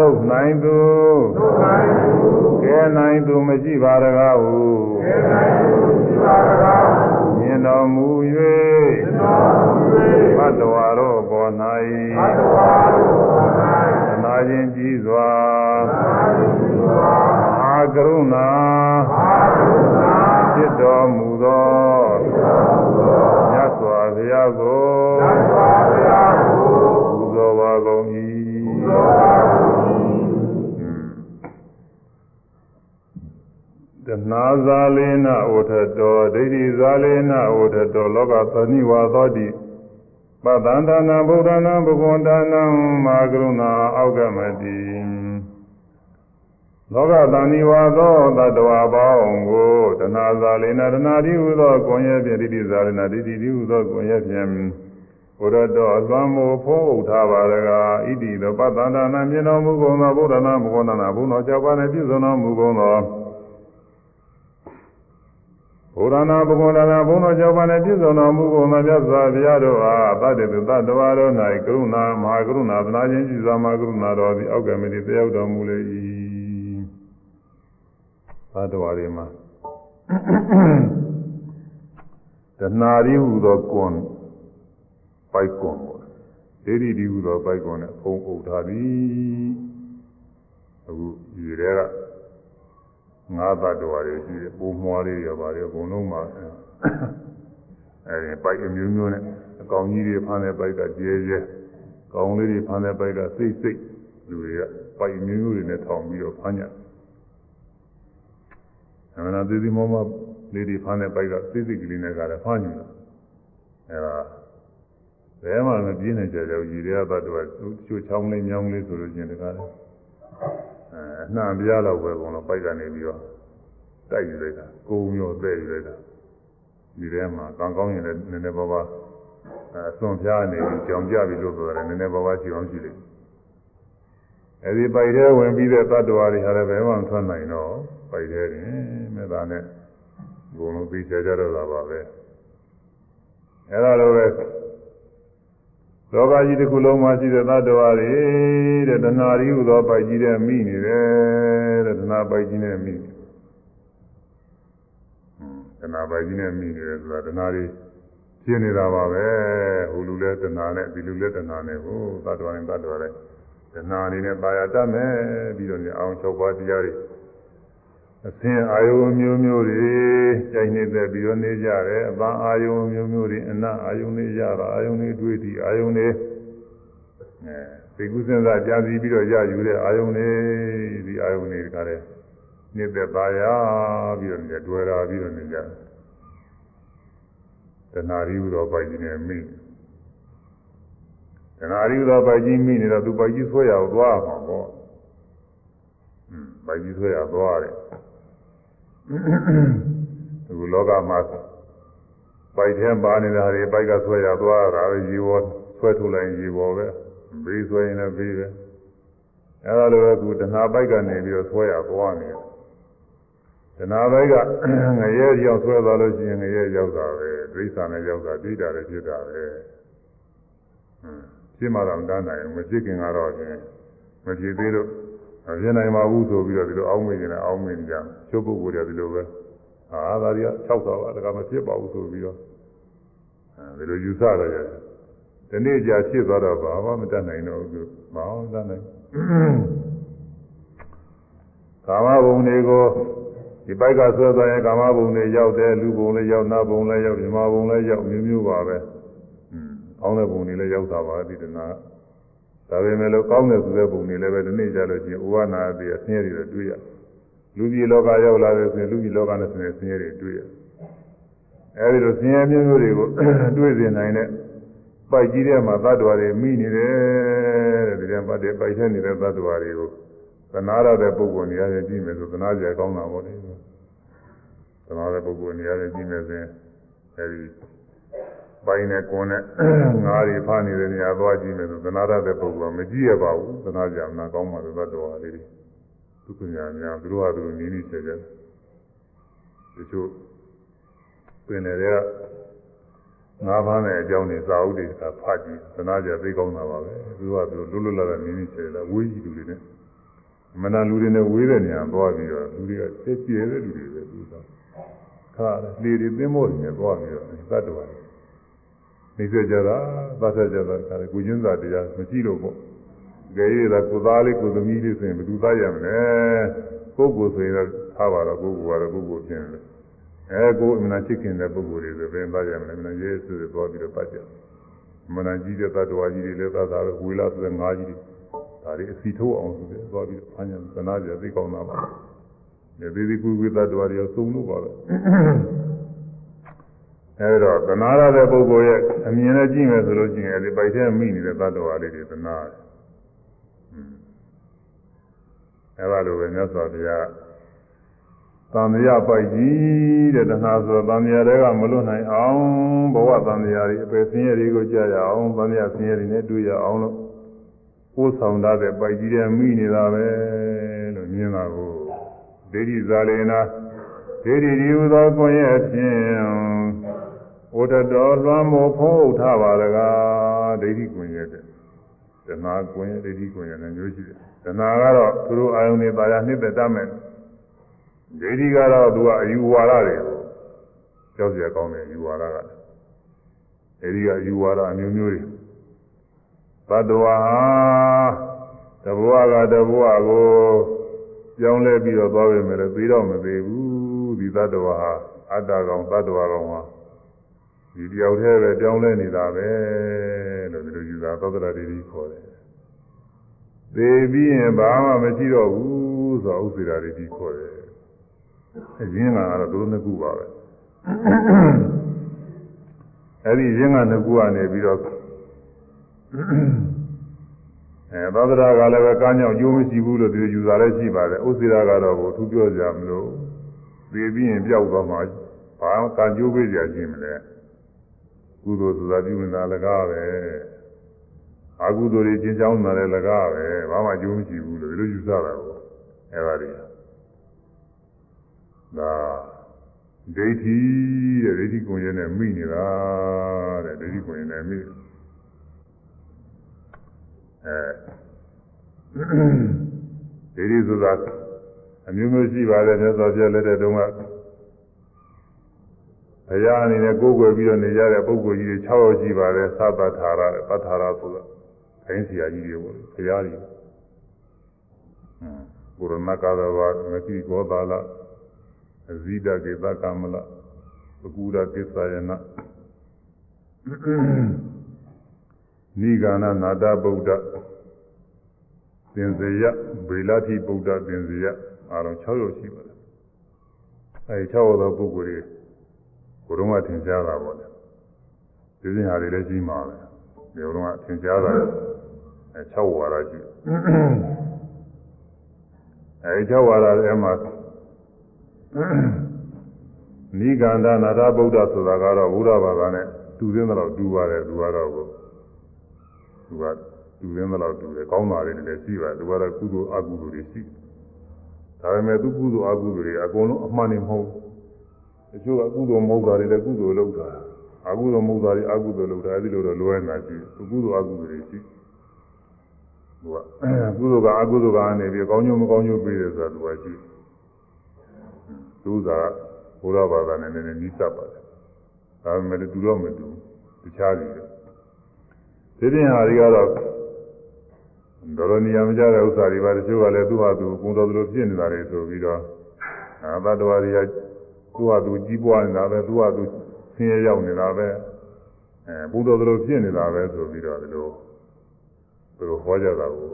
နှုတ်နိုင်သူကဲနိုင်သူမရှိပါတကားဟုမြင်တော်မူ၍ဘတ်တော်တော်ပေါ်၌သနာခြင်းကြီးစွာအာကရုဏာဖြစ်တော်မူသောမြ ဇာလေနဩထတောဒိဋ္ဌိဇာလေနဩထတောလောကသနိဝါသောတိပတ္တန္တနာဗုဒ္ဓနာဘဂဝန္တနာမာကရုဏာအောက်ကမတိလောကသနိဝါသောတတ္တဝါပေါင်းကိုတဏှာဇာလေနတဏှာတိဟုသောကိုယ်ရဲ့ဖြင့်ဒိဋ္ဌိဇာလေနဒိဋ္ဌိတိဟုသောကိုယ်ရဲ့ဖြင့်ဘုရတော်အသွမ်းမို့ဖိုးဥထားပါရကဣတိသောပတ္တန္တနာမြင်တော်မူကုန်သောဗုဒ္ဓနာဘဂဝန္တနာဘုန်းတော်ကြောက်ပါနှင့်ပြည့်စုံတော်မူကုန်သော ဘုရားနာဘုဂဝန္တနာဘုန်းတော်ကြောင့်ပါနဲ့ပြည့်စုံတော်မူကုန်သောမြတ်စွာဘုရားတို့အားတတ္တေသူတတ္တဝါတို့၌ကရုဏာမဟာကရုဏာသနာခြင်းရှိစွာမဟာကရုဏာတော်သည်အောက်ကမတိတယောက်တော်မူလေ၏တတ္တဝါတွေမှာတဏှာရီဟူသောကွန်ပိုက်ကွန်ပေါ့ဒိဋ္ဌိဒီဟူသောပိုက်ကွန်နဲ့ဖုံးအုပ်ထားသည်အခုဒီတွေက ငါးသတ္တဝါတွေရှိတယ်ပုံမွားလေးရပါတယ်အကုန်လုံးမှာအဲဒီပိုက်အမျိုးမျိုးနဲ့အကောင်ကြီးတွေဖမ်းတဲ့ပိုက်ကကျဲကျဲကောင်လေးတွေဖမ်းတဲ့ပိုက်ကစိတ်စိတ်လူတွေကပိုက်အမျိုးမျိုးတွေနဲ့ထောင်ပြီးတော့ဖမ်းကြတယ်အမှန်တရားသေးမောမလေးတွေဖမ်းတဲ့ပိုက်ကစိတ်စိတ်ကလေးနဲ့ကလည်းဖမ်းနေတာအဲဒါဘယ်မှမပြင်းနိုင်ကြတော့ရည်ရသတ္တဝါချိုးချောင်းလေးညောင်းလေးဆိုလို့ချင်းတကားလည်း အဲအနှံပြားတော့ပဲကုန်တော့ပိုက်ကနေပြီးတော့တိုက်ယူလိုက်တာကိုုံရောတဲ့ယူလိုက်တာဒီထဲမှာကံကောင်းရင်လည်းနည်းနည်းပါးပါးအစွန်ပြားနေပြီးကြောင်ကြပြီလို့ပြောတယ်နည်းနည်းပါးပါးရှိအောင်ရှိလိမ့်အဲဒီပိုက်ထဲဝင်ပြီးတဲ့တ attva တွေဟာလည်းဘယ်မှမထွက်နိုင်တော့ပိုက်ထဲတင်မေတ္တာနဲ့ဘုံလုံးသိချကြတော့တာပါပဲအဲဒါလိုပဲ လောကကြီးတစ်ခုလုံးမှာရှိတဲ့သတ္တဝါတွေတဲ့တဏှာရီဟူသောပိုက်ကြီးတဲ့မိနေတယ်တဲ့တဏှာပိုက်ကြီးနဲ့မိနေတဏှာပိုက်ကြီးနဲ့မိနေတယ်ဆိုတာတဏှာတွေရှင်းနေတာပါပဲဟိုလူလဲတဏှာနဲ့ဒီလူလဲတဏှာနဲ့ဟိုသတ္တဝါနဲ့သတ္တဝါနဲ့တဏှာနေနဲ့ပါရတတ်မယ်ပြီးတော့ညအောင်၆ပါးတရားတွေ အသင်အာယုံမျိုးမျိုးတွေကြိုင်နေတဲ့ပြီးတော့နေကြတယ်အပန်းအာယုံမျိုးမျိုးတွေအနအာယုံတွေရတာအာယုံတွေတွေ့သည်အာယုံတွေအဲသိကုစဉ်းစားကြာစီပြီးတော့ရယူတဲ့အာယုံတွေဒီအာယုံတွေကလည်းနေတဲ့ပါရပြီးတော့နေတွေ့တာပြီးတော့နေကြတဏှာရီဟူသောပိုက်ကြီးနဲ့မိတဏှာရီဟူသောပိုက်ကြီးမိနေတော့သူပိုက်ကြီးဆွဲရအောင်သွားမှာပေါ့อืมပိုက်ကြီးဆွဲရသွားတယ် ဒီလောကမှာပိုက်ထဲပါနေတာတွေပိုက်ကဆွဲရသွားတာပဲရေပေါ်ဆွဲထုတ်လိုက်ရေပေါ်ပဲဘေးဆွဲရင်လည်းဘေးပဲအဲဒါလိုပဲခုတဏှာပိုက်ကနေပြီးတော့ဆွဲရသွားနေတယ်တဏှာပိုက်ကငရဲရောက်ဆွဲသွားလို့ရှိရင်ငရဲရောက်တာပဲဒိဋ္ဌာနဲ့ရောက်တာဒိဋ္ဌာလည်းဖြစ်တာပဲဟွန်းဖြစ်မှတော့မတန်းနိုင်ဘူးမဖြစ်ခင်ကတော့ချင်းမဖြစ်သေးလို့မဖြစ်နိုင်ပါဘူးဆိုပြီးတော့ဒီလိုအောင်းမိနေတယ်အောင်းမိနေကြ ချုပ်ပုဂ္ဂိုလ်တွေဒီလိုပဲအာသာရီက6တော့ပါဒါကမဖြစ်ပါဘူးဆိုပြီးတော့အဲဒီလိုယူဆရရတယ်ဒီနေ့ကြာဖြစ်သွားတော့ဘာမှမတတ်နိုင်တော့ဘူးမအောင်တတ်နိုင်ကာမဘုံတွေကိုဒီပိုက်ကဆွဲသွားရင်ကာမဘုံတွေရောက်တယ်လူဘုံလည်းရောက်နတ်ဘုံလည်းရောက်မြမဘုံလည်းရောက်မျိုးမျိုးပါပဲอืมကောင်းတဲ့ဘုံတွေလည်းရောက်တာပါဒီတနာဒါပေမဲ့လို့ကောင်းတဲ့ဆိုတဲ့ဘုံတွေလည်းပဲဒီနေ့ကြလို့ရှိရင်ဥဝနာတိအဆင်းရဲတွေတွေ့ရ လူကြီးလောကရောက်လာတဲ့ဆိုရင်လူကြီးလောကနဲ့ဆင်းရဲဆင်းရဲတွေတွေ့ရအဲဒီလိုဆင်းရဲမျိုးမျိုးတွေကိုတွေ့စေနိုင်တဲ့ပိုက်ကြီးထဲမှာသတ္တဝါတွေမိနေတယ်တဲ့ဒီထဲမှာပိုက်ထဲနေတဲ့သတ္တဝါတွေကိုသနာရတဲ့ပုဂ္ဂိုလ်နေရာချင်းကြည့်မယ်ဆိုသနာကြကောင်းတာပေါ့လေသနာတဲ့ပုဂ္ဂိုလ်နေရာချင်းကြည့်မယ်ဆိုရင်အဲဒီပိုင်းနဲ့ကွန်နဲ့ငါးတွေဖားနေတဲ့နေရာသွားကြည့်မယ်ဆိုသနာရတဲ့ပုဂ္ဂိုလ်ကမကြည့်ရပါဘူးသနာကြမနာကောင်းပါလို့သတ္တဝါလေးတွေ သူကညာများသူတို့ဟာသူနီးနီးချေချေတချို့ပင်တွေကငါးပါးနဲ့အကြောင်းတွေစာအုပ်တွေကဖတ်ကြည့်သနာကြသိကောင်းတာပါပဲသူကသူလွတ်လွတ်လပ်လပ်နီးနီးချေချေဝေးကြည့်လူတွေနဲ့မနာလူတွေနဲ့ဝေးတဲ့နေရာသွားပြီးတော့လူတွေကသိကျဲတဲ့လူတွေပဲသူကခါလေတွေသင်းမို့နေသွားပြီးတော့သတ္တဝါနေစေကြတာသတ်ဆက်ကြတာခါလေကုချင်းစာတရားမရှိလို့ပေါ့ ကြဲရတာကိုသားလေးကိုသမီးလေးဆိုရင်ဘယ်သူသားရမလဲကိုယ်ကိုဆိုရင်တော့ထားပါတော့ကိုယ်ကိုကတော့ကိုယ်ကိုပြင်တယ်အဲကိုယ်အမှန်ချစ်ခင်တဲ့ပုဂ္ဂိုလ်တွေဆိုဘယ်သားရမလဲမနာရဲဆိုတော့သွားပြီးတော့ပတ်ကြမနာကြီးတဲ့သတ္တဝါကြီးတွေလည်းသတ်တာပဲဝေလာဆိုတဲ့ငါးကြီးတွေဒါတွေအစီထိုးအောင်ဆိုပြီးသွားပြီးဖမ်းကြသနာကြသိကောင်းတာပါသေးသေးကွေးကွေးသတ္တဝါတွေစုံလို့ပါပဲအဲဒါသနာရတဲ့ပုဂ္ဂိုလ်ရဲ့အမြင်နဲ့ကြည့်မယ်ဆိုလို့ရှိရင်ဒီပိုက်ထဲမိနေတဲ့သတ္တဝါလေးတွေသနာတယ် အဲဒါလိုပဲမြတ်စွာဘုရားသံဃာပိုက်ကြီးတဲ့တဏှာဆိုသံဃာတွေကမလွတ်နိုင်အောင်ဘဝသံဃာတွေအပယ်ဆင်းရဲတွေကိုကြားရအောင်သံဃာဆင်းရဲတွေနဲ့တွေ့ရအောင်လို့ကိုယ်ဆောင်တဲ့ပိုက်ကြီးတွေမိနေတာပဲလို့မြင်တာကိုဒိဋ္ဌိဇာလေနာဒိဋ္ဌိဒီဟုသောကိုယ်ရဲ့ဖြင့်ဩတတော်လွှမ်းမိုးဖုံးအုပ်ထားပါတကားဒိဋ္ဌိကိုယ်ရဲ့တဲ့တဏှာကိုယ်ရဲ့ဒိဋ္ဌိကိုယ်ရဲ့လည်းမျိုးရှိတယ် တဏှာကတော့သူတို့အာယုန်တွေပါရနှစ်သက်တတ်မယ်ဒိဋ္ဌိကတော့သူကအယူဝါဒတွေကိုကြောက်စရာကောင်းတယ်ယူဝါဒကအဲဒီကယူဝါဒအမျိုးမျိုးတွေဘတ်တော်ဟာတဘဝကတဘဝကိုကြောင်းလဲပြီးတော့သွားပြင်မယ်လို့ပြီးတော့မသေးဘူးဒီသတ္တဝါဟာအတ္တကောင်သတ္တဝါကောင်ဟာဒီတယောက်တည်းပဲကြောင်းလဲနေတာပဲလို့ဒီလိုယူတာသောတရာတိတိခေါ်တယ် သေပြီးရင်ဘာမှမရှိတော့ဘူးဆိုတော့ဥစ္စေရာတိတိခေါ်တယ်အရင်ကတော့သူတို့နှစ်ခုပါပဲအဲ့ဒီရင်းကနှစ်ခုကနေပြီးတော့အဲသောတရာကလည်းပဲကားညောင်ကျိုးမရှိဘူးလို့ဒီယူတာလည်းရှိပါတယ်ဥစ္စေရာကတော့ကိုသူပြောကြမလို့သေပြီးရင်ပြောက်သွားမှာဘာကာကျိုးပေးကြခြင်းမလဲကုသိုလ်ဆိုတာပြုနေတာလည်းကားပဲ အကုသိုလ်တွေကျင့်ကြောင်းတာလည်းလည်းကားပဲဘာမှကျိုးမရှိဘူးလို့ဒီလိုယူဆတာကိုအဲပါလိဒါဒိဋ္ဌိတဲ့ဒိဋ္ဌိကိုယ်ရနဲ့မိနေတာတဲ့ဒိဋ္ဌိကိုယ်ရနဲ့မိအဲဒိဋ္ဌိဆိုတာအမျိုးမျိုးရှိပါတယ်မြတ်စွာဘုရားလက်ထက်တုန်းကဘုရားအနေနဲ့ကိုးကွယ်ပြီးတော့နေကြတဲ့ပုဂ္ဂိုလ်ကြီးတွေ6ယောက်ရှိပါတယ်သဗ္ဗထာရပဋ္ဌာရဆိုတာ ခိုင်းဆရာကြီးတွေပေါ့ဘုရားကြီးဘုရမကာသဝမတိကောသာလအဇိဒကေသကမလပကူရကိသယနာနိဂာနနာတဗုဒ္ဓသင်္ဇယဗေလတိဗုဒ္ဓသင်္ဇယအားလုံး6ယောက်ရှိပါတယ်အဲဒီ6ယောက်သောပုဂ္ဂိုလ်တွေကိုယ်တော်ကသင်ကြားတာပေါ့လေဒီစဉ်ဟာတွေလည်းကြီးမှာပဲဒီလိုကသင်ကြားတာအဲ 6ဝါဒရှိအဲဒီ6ဝါဒထဲမှာနိဂန္ဓနာထဗုဒ္ဓဆိုတာကတော့ဘုရားဘာသာနဲ့တူသေးတယ်လို့တူပါတယ်သူကတော့သူကတူသေးတယ်လို့တူတယ်ကောင်းတာတွေလည်းရှိပါတယ်သူကတော့ကုသိုလ်အကုသိုလ်တွေရှိဒါပေမဲ့သူကုသိုလ်အကုသိုလ်တွေအကုန်လုံးအမှန်နေမဟုတ်တချို့ကကုသိုလ်မဟုတ်တာတွေလည်းကုသိုလ်လုပ်တာအကုသိုလ်မဟုတ်တာတွေအကုသိုလ်လုပ်တာအဲဒီလိုတော့လွဲနေတာရှိသူကုသိုလ်အကုသိုလ်တွေရှိ သူကကုသိုလ်ကအကုသိုလ်ကနေပြီးကောင်းကျိုးမကောင်းကျိုးပေးတယ်ဆိုတာသူကရှိတယ်သူကဘုရားဘာသာနဲ့နည်းနည်းနီးစပ်ပါတယ်။ဒါပေမဲ့တူတော့မတူတခြားကြီးတယ်။ဒီပြင်ဟာတွေကတော့တော်တော်နေရာမကျတဲ့ဥစ္စာတွေပါတချို့ကလည်းသူ့ဟာသူကုံတော်သလိုဖြစ်နေတာတွေဆိုပြီးတော့အာသတ္တဝါတွေကသူ့ဟာသူကြီးပွားနေတာပဲသူ့ဟာသူဆင်းရဲရောက်နေတာပဲအဲဘုတော်သလိုဖြစ်နေတာပဲဆိုပြီးတော့ဒီလို သူတို့ဟောကြတာကို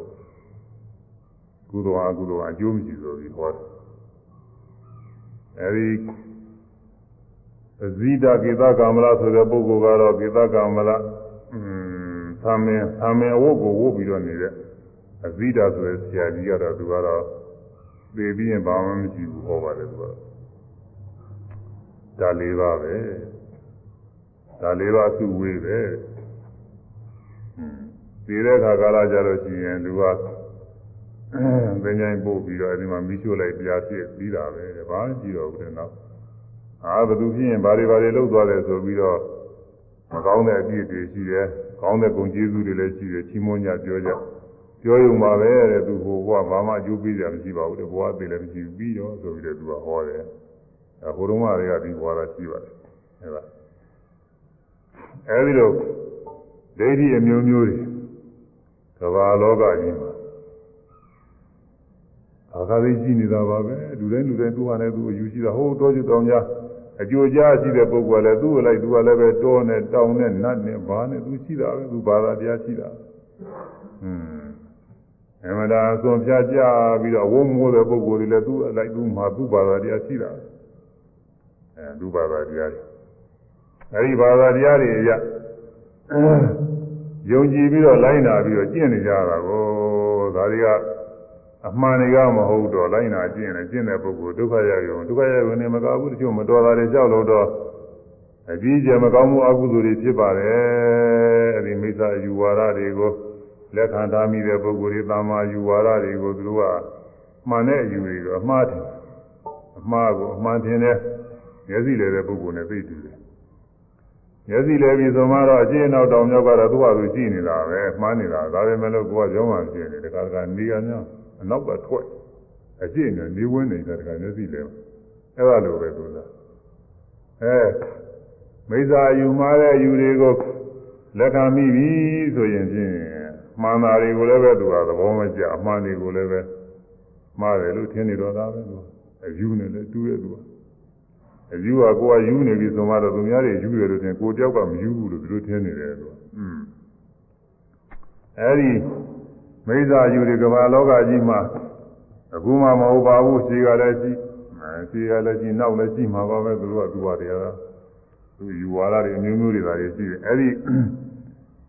ကုသိုလ်အကုသိုလ်အကျိုးမရှိဆိုပြီးဟောတယ်အဲဒီအဇိဒကေသကာမလဆိုတဲ့ပုဂ္ဂိုလ်ကတော့ကေသကာမလอืมသာမင်သာမင်အဝတ်ကိုဝတ်ပြီးတော့နေတဲ့အဇိဒဆိုတဲ့ဆရာကြီးကတော့သူကတော့သိပြီးရင်ဘာမှမရှိဘူးဟောပါတယ်သူကဒါလေးပါပဲဒါလေးပါသူ့ဝေးပဲ มဒီတဲ့ခါကာလကြလို့ရှိရင်သူကသင်္ချိုင်းပို့ပြီးတော့အဲဒီမှာမိရှို့လိုက်ပြာဖြစ်ပြီးတာပဲဘာမှရှိတော့ဘူးတဲ့နောက်အာဘသူဖြစ်ရင်ဘာတွေဘာတွေလုပ်သွားတယ်ဆိုပြီးတော့မကောင်းတဲ့အပြည့်တွေရှိတယ်ကောင်းတဲ့ဂုဏ်ကျေးဇူးတွေလည်းရှိတယ်ချီးမွမ်းကြပြောကြပြောရုံပါပဲတဲ့သူဟိုဘုရားဘာမှအကျိုးပေးကြမရှိပါဘူးတဲ့ဘုရားသိလည်းမရှိဘူးပြီးတော့ဆိုပြီးတော့သူကဟောတယ်အဲဟိုတုန်းကတွေကဒီဘွားတာရှိပါတယ်အဲဒါအဲဒီလိုဒိဋ္ဌိအမျိုးမျိုးတွေ ကမ္ဘာလောကကြီးမှာအာဃာသိရှိနေတာပါပဲလူတိုင်းလူတိုင်းသူ့ဟာနဲ့သူ့အယူရှိတာဟိုတောကျွတောင်ကြားအကျိုးကြားရှိတဲ့ပုဂ္ဂိုလ်ကလည်းသူ့ကိုလိုက်သူကလည်းပဲတောနဲ့တောင်နဲ့နတ်နဲ့ဘာနဲ့သူရှိတာပဲသူဘာသာတရားရှိတာอืมအမှန်တရားအစွန်ဖြာကြပြီးတော့ဝုန်းမိုးတဲ့ပုဂ္ဂိုလ်တွေလည်းသူ့အလိုက်သူ့မှာသူ့ဘာသာတရားရှိတာအဲသူ့ဘာသာတရားတွေအဲဒီဘာသာတရားတွေအရ ယုံကြည်ပြီးတော့လိုက်နာပြီးတော့ကျင့်နေကြတာကိုဒါတွေကအမှန်တွေကမဟုတ်တော့လိုက်နာကျင့်နေကျင့်တဲ့ပုဂ္ဂိုလ်ဒုက္ခရရုံဒုက္ခရရုံနဲ့မကောက်ဘူးတချို့မတော်တာတွေကြောက်လို့တော့အကြီးကျယ်မကောင်းမှုအကုသိုလ်တွေဖြစ်ပါတယ်အဲဒီမိစ္ဆာယူဝါဒတွေကိုလက်ခံထားမိတဲ့ပုဂ္ဂိုလ်တွေတာမာယူဝါဒတွေကိုသူတို့ကမှန်တဲ့အယူတွေကိုအမှားတယ်အမှားကိုအမှန်ထင်တဲ့မျက်စိလည်းတဲ့ပုဂ္ဂိုလ်နဲ့သိတူတယ် မျက်စိလည်းပြီးဆိုမှတော့အကျဉ်းနောက်တောင်မြောက်ကတော့သူ့ဟာသူရှိနေတာပဲမှားနေတာဒါပဲမဲ့လို့ကိုကကြောင်းမှဖြစ်နေတယ်တခါတခါနေရများအနောက်ကထွက်အကျဉ်းနဲ့နေဝင်နေတဲ့တခါမျက်စိလည်းအဲ့ဒါလိုပဲသူကအဲမိစ္ဆာယူမှားတဲ့ယူတွေကိုလက်ခံမိပြီဆိုရင်ဖြင့်မှန်တာတွေကိုလည်းပဲသူကသဘောမကျအမှန်တွေကိုလည်းပဲမှားတယ်လို့ထင်နေတော့တာပဲသူအယူနေလည်းတူရဲ့သူက အယူကကိုကယူနေပြီဆိုမှတော့သူများတွေယူတယ်လို့ထင်ကိုတယောက်ကမယူဘူးလို့ဒီလိုထင်နေတယ်သူอืมအဲဒီမိစ္ဆာယူတွေကမ္ဘာလောကကြီးမှာအခုမှမဟုတ်ပါဘူးရှိကလည်းရှိအဲရှိကလည်းရှိနောက်လည်းရှိမှာပါပဲသူတို့ကသူပါတရားသူယူဝါဒတွေအမျိုးမျိုးတွေဒါတွေရှိတယ်အဲဒီ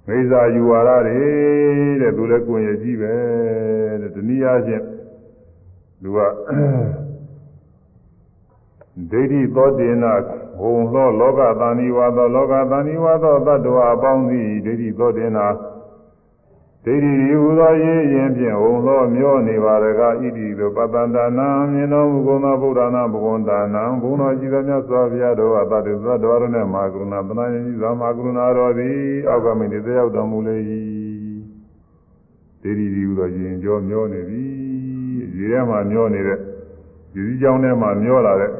မိစ္ဆာယူဝါဒတွေတဲ့သူလည်းကိုယ်ရည်ကြီးပဲတဲ့တနည်းအားဖြင့်သူက ဒိဋ္ဌိသောတေနဘုံသောလောကသဏိဝါသောလောကသဏိဝါသောတ attva အပေါင်းသည်ဒိဋ္ဌိသောတေနဒိဋ္ဌိဒီဟူသောရေးရင်ဖြင့်ဘုံသောမျောနေပါရကဣတိသောပတ္တန္တနာမြင်တော်မူကုန်သောဗုဒ္ဓနာဘဂဝန္တာနံဘုံတော်ကြည်သောမြတ်စွာဘုရားတော်အတ္တသတ္တဝရနဲ့မာကရုဏာသနာယတိသာမာကရုဏာတော်သည်အောက်ကမိတ်တယောက်တော်မူလေ၏ဒိဋ္ဌိဒီဟူသောရင်ကြောမျောနေပြီရေထဲမှာမျောနေတဲ့ဒီစည်းကြောင်းထဲမှာမျောလာတဲ့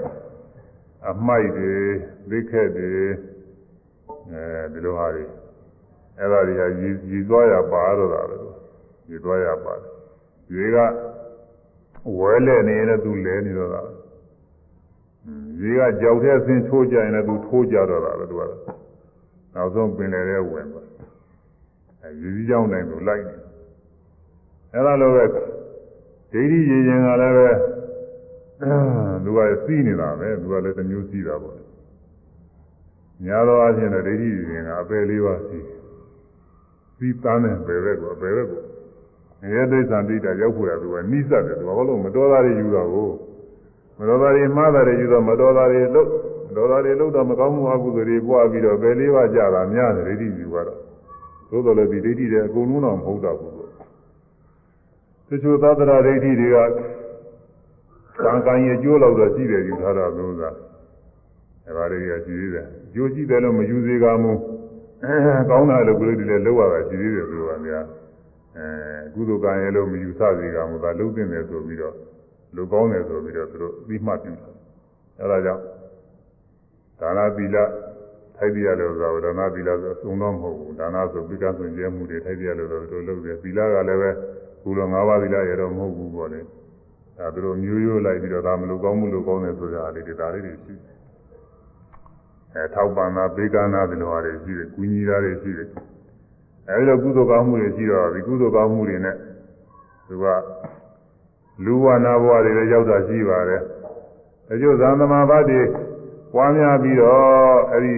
အမိုက်တွေသိခက်တွေအဲဒီလိုဟာတွေအဲ့ဒါတွေကရည်ရည်သွားရပါတော့တာပဲရည်သွားရပါတယ်ရေကဝဲလဲနေရင်လည်းသူလဲနေတော့တာရေကကြောက်တဲ့ဆင်းထိုးကြရင်လည်းသူထိုးကြတော့တာပဲသူကနောက်ဆုံးပင်လေတဲ့ဝင်ပါအဲရည်စည်းကြောင်းတိုင်းသူလိုက်နေအဲ့ဒါလိုပဲဒိဋ္ဌိရည်ရင်ကလည်းပဲ သူကစီးနေတာပဲသူကလည်းတစ်မျိုးစီးတာပေါ့များသောအားဖြင့်ဒိဋ္ဌိရည်ရင်ကအပယ်လေးပါးစီးစီးသားနဲ့ဘယ်ဘက်ကိုဘယ်ဘက်ကိုငရဲသိစ္စာတိတာရောက်ဖို့ရသူကနိစ္စတယ်သူကဘာလို့မတော်တာတွေယူတော့ကိုမတော်တာတွေမှားတာတွေယူတော့မတော်တာတွေလို့မတော်တာတွေလို့တော့မကောင်းမှုအကုသိုလ်တွေပွားပြီးတော့ဘယ်လေးပါးကြတာများတယ်ဒိဋ္ဌိယူကတော့သို့တော်လည်းဒီဒိဋ္ဌိတွေအကုန်လုံးတော့မဟုတ်တော့ဘူးတချို့သတ္တရာဒိဋ္ဌိတွေက ကံကံရဲ့ကျိုးလောက်တော့ရှိတယ်ယူထားတာလို့သာအဲပါလေးကရှိသေးတယ်ကျိုးရှိတယ်လို့မယူစေကမူကောင်းတာလို့ကိုယ်တွေလည်းလောက်ရတာရှိသေးတယ်သူကများအဲကုသိုလ်ကံရဲ့လို့မယူဆစေကမူသာလုံးသိတယ်ဆိုပြီးတော့လူကောင်းတယ်ဆိုပြီးတော့သူတို့ပြီးမှတ်ပြုတယ်အဲဒါကြောင့်ဒါနသီလထိုက်ပြရလို့ဆိုတော့ဒါနသီလဆိုအစုံတော့မဟုတ်ဘူးဒါနဆိုပိကဆွင်ကျဲမှုတွေထိုက်ပြရလို့ဆိုတော့လုပ်တယ်သီလကလည်းပဲကုလို၅ပါးသီလရတော့မဟုတ်ဘူးပေါ့လေ အဲသူတို့မျိုးရိုးလိုက်ပြီးတော့ဒါမလို့ကောင်းမှုလို့ကောင်းတယ်ဆိုတာလေးတွေဒါလေးတွေရှိအဲထောက်ပံ့တာဘေကနာဒီလိုဟာတွေရှိတယ်၊ကုညီတာတွေရှိတယ်အဲဒီလိုကုသိုလ်ကောင်းမှုတွေရှိတော့ဒီကုသိုလ်ကောင်းမှုတွေနဲ့သူကလူဝနာဘဝတွေလည်းရောက်တာရှိပါတယ်။ဒါကြောင့်သံသမာဘတ်တွေပွားများပြီးတော့အဲဒီ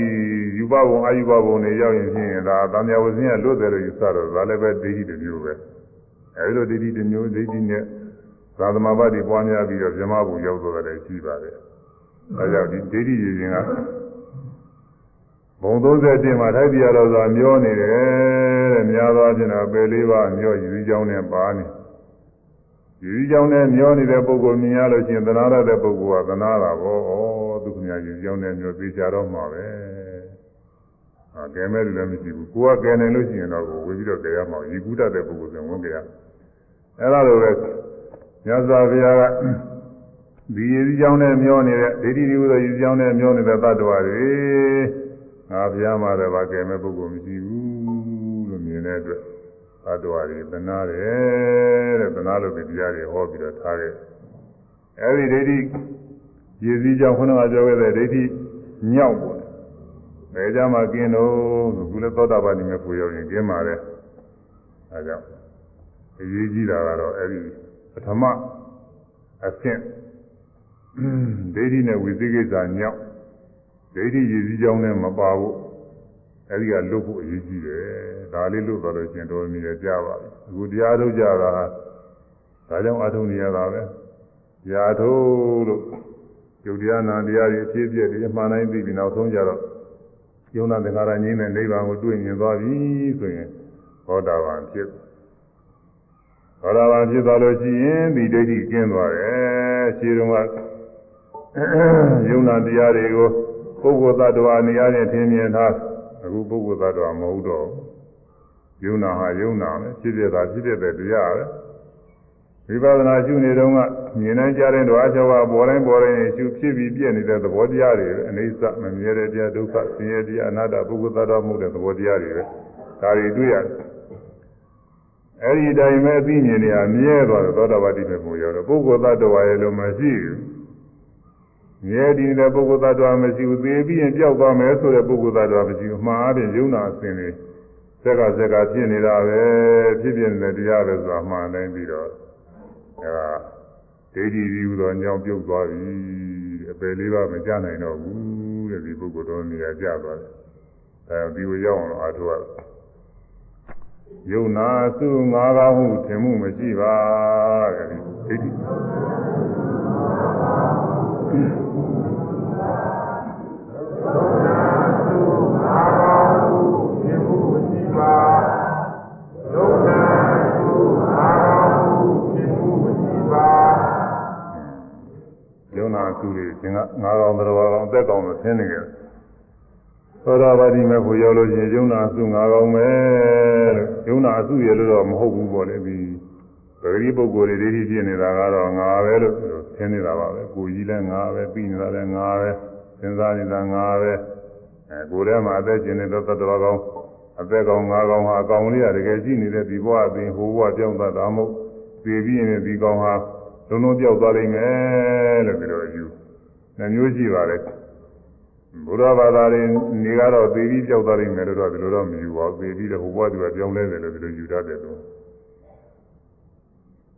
ယူပဘုံအာယူပဘုံတွေရောက်ရင်ဖြင့်ဒါသံဃာဝဇင်းကလွတ်တယ်လို့ယူဆတော့ဒါလည်းပဲဒိဋ္ဌိတစ်မျိုးပဲ။အဲဒီလိုဒိဋ္ဌိတစ်မျိုးဒိဋ္ဌိနဲ့ သာသမာဘတ်တွေပွားများပြီးတော့ဇမဘုံရောက်တော့တယ်ရှိပါတယ်။ဒါကြောင့်ဒီဒိဋ္ဌိရည်ရင်ကဘုံ31မှာထိုက်ပြရတော့ဆိုတာမျောနေတယ်တဲ့များသောအားဖြင့်တော့ပယ်လေးပါးမျောယူကြောင်းနဲ့ပါနေယူကြောင်းနဲ့မျောနေတဲ့ပုဂ္ဂိုလ်မြင်ရလို့ရှိရင်သနာရတဲ့ပုဂ္ဂိုလ်ကသနာတာပေါ့ဩဒုက္ခများယူကြောင်းနဲ့မျောသေးချတော့မှာပဲအာကဲမဲ့လူလည်းမရှိဘူးကိုကကဲနိုင်လို့ရှိရင်တော့ဝေပြီးတော့ကဲရမှာရေကူးတတ်တဲ့ပုဂ္ဂိုလ်ဆိုဝင်ကဲရအဲ့ဒါလိုပဲ မြတ်စွာဘုရားကဒီရည်ကြောင်းနဲ့မျောနေတဲ့ဒိဋ္ဌိဒီဟုသောရည်ကြောင်းနဲ့မျောနေတဲ့တ attva တွေငါဘုရားမှာလည်းဗာကဲမဲ့ပုဂ္ဂိုလ်မရှိဘူးလို့မြင်တဲ့အတွက်သတ္တဝါတွေသနာတယ်တဲ့သနာလို့ဒီတရားတွေဟောပြီးတော့ထားခဲ့အဲဒီဒိဋ္ဌိရည်စည်းကြောင့်ခုနကပြောခဲ့တဲ့ဒိဋ္ဌိညောက်ပေါ့ဘယ်ကြမှာกินတော့ဆိုခုလည်းသောတာပန်နေမဲ့ပူရောက်ရင်กินပါလေအဲကြောင့် အရေးကြီးတာကတော့အဲ့ဒီ ပထမအဆင့်ဒိဋ္ဌိနဲ့ဝိသိကိစ္စညောင်းဒိဋ္ဌိရည်စည်းကြောင်းနဲ့မပါဘူးအဲ့ဒီကလွတ်ဖို့အရေးကြီးတယ်ဒါလေးလွတ်သွားလို့ရှင်တော်မြည်ရကြပါပြီအခုတရားထုတ်ကြတာဒါကြောင့်အထုံးနေရတာပဲရာထုတ်လို့ယုတ်တရားနာတရားတွေအဖြစ်အပျက်တွေမှန်တိုင်းသိပြီးနောက်ဆုံးကြတော့ယုံနာသင်္ခါရငြိမ်းတဲ့နိဗ္ဗာန်ကိုတွေ့မြင်သွားပြီဆိုရင်ဘောဓဘာဖြစ် ဘောဓဘာဖြစ်သွားလို့ရှိရင်ဒီဒိဋ္ဌိကျင်းသွားတယ်ခြေတုံးကယုံနာတရားတွေကိုပုဂ္ဂိုလ်သတ္တဝါအနေနဲ့ထင်မြင်ထားအခုပုဂ္ဂိုလ်သတ္တဝါမဟုတ်တော့ယုံနာဟာယုံနာပဲဖြစ်ဖြစ်တာဖြစ်ဖြစ်တဲ့တရားပဲဝိပဿနာရှုနေတော့ကမြင်နိုင်ကြတဲ့ဓဝါ၆ပါးပေါ်တိုင်းပေါ်တိုင်းရှုဖြစ်ပြီးပြည့်နေတဲ့သဘောတရားတွေပဲအိဋ္ဌမမြဲတဲ့တရားဒုက္ခဆင်းရဲတရားအနတ္တပုဂ္ဂိုလ်သတ္တဝါမှုတဲ့သဘောတရားတွေပဲဒါတွေတွေ့ရတယ် အဲ့ဒီတိုင်းပဲအသိဉာဏ်တွေအမြဲသွားတယ်သောတာပတိမေပုံရောက်တော့ပုဂ္ဂိုလ်သတ္တဝါရဲ့လို့မရှိဘူးမြဲတည်တဲ့ပုဂ္ဂိုလ်သတ္တဝါမရှိဘူးသေပြီးရင်ပျောက်သွားမယ်ဆိုတဲ့ပုဂ္ဂိုလ်သတ္တဝါမရှိဘူးမှားအပြင်ယုံနာအစဉ်တွေစက်ကစက်ကဖြစ်နေတာပဲဖြစ်ဖြစ်နေတဲ့တရားပဲဆိုတာမှားနိုင်ပြီးတော့အဲဒါဒိဋ္ဌိဒီဟူသောညောင်ပြုတ်သွားပြီအပယ်လေးပါမကြနိုင်တော့ဘူးတဲ့ဒီပုဂ္ဂိုလ်တော်နေရာကျသွားတယ်အဲဒီကိုရောက်အောင်အားထုတ်ရယုံ နာစုငါးကောင်းဟုထင်မှုမရှိပါတဲ့ဒီဒိဋ္ဌိယုံနာစုတွေသင်ကငါးကောင်းတော်ကောင်းအသက်ကောင်းလို့ထင်နေကြတယ် သောတာပတိမေဖို့ရောက်လို့ရှိရင်ယုံနာစုငါးကောင်းပဲလို့ယုံနာအစုရလို့တော့မဟုတ်ဘူးပေါ့လေဒီပဂတိပုဂ္ဂိုလ်တွေဒိဋ္ဌိဖြစ်နေတာကတော့ငါပဲလို့ထင်နေတာပါပဲကိုကြီးလည်းငါပဲပြီးနေတာလည်းငါပဲစဉ်းစားနေတာငါပဲအဲကိုယ်ထဲမှာအသက်ရှင်နေတဲ့သတ္တဝါကောင်းအသက်ကောင်းငါကောင်းဟာအကောင်လေးကတကယ်ရှိနေတဲ့ဒီဘဝအပြင်ဟိုဘဝပြောင်းသွားတာမဟုတ်သိပြီးရင်ဒီကောင်းဟာလုံးလုံးပြောက်သွားလိမ့်မယ်လို့ပြောယူနှမျိုးရှိပါတယ် ဘုရားဘာသာတွေနေကတော့သေပြီးပြောက်သွားလိမ့်မယ်လို့တော့ဒီလိုတော့မယူပါဘူးသေပြီးတော့ဟိုဘဝသူကပြောင်းလဲတယ်လို့ဒီလိုယူတတ်တယ်လို့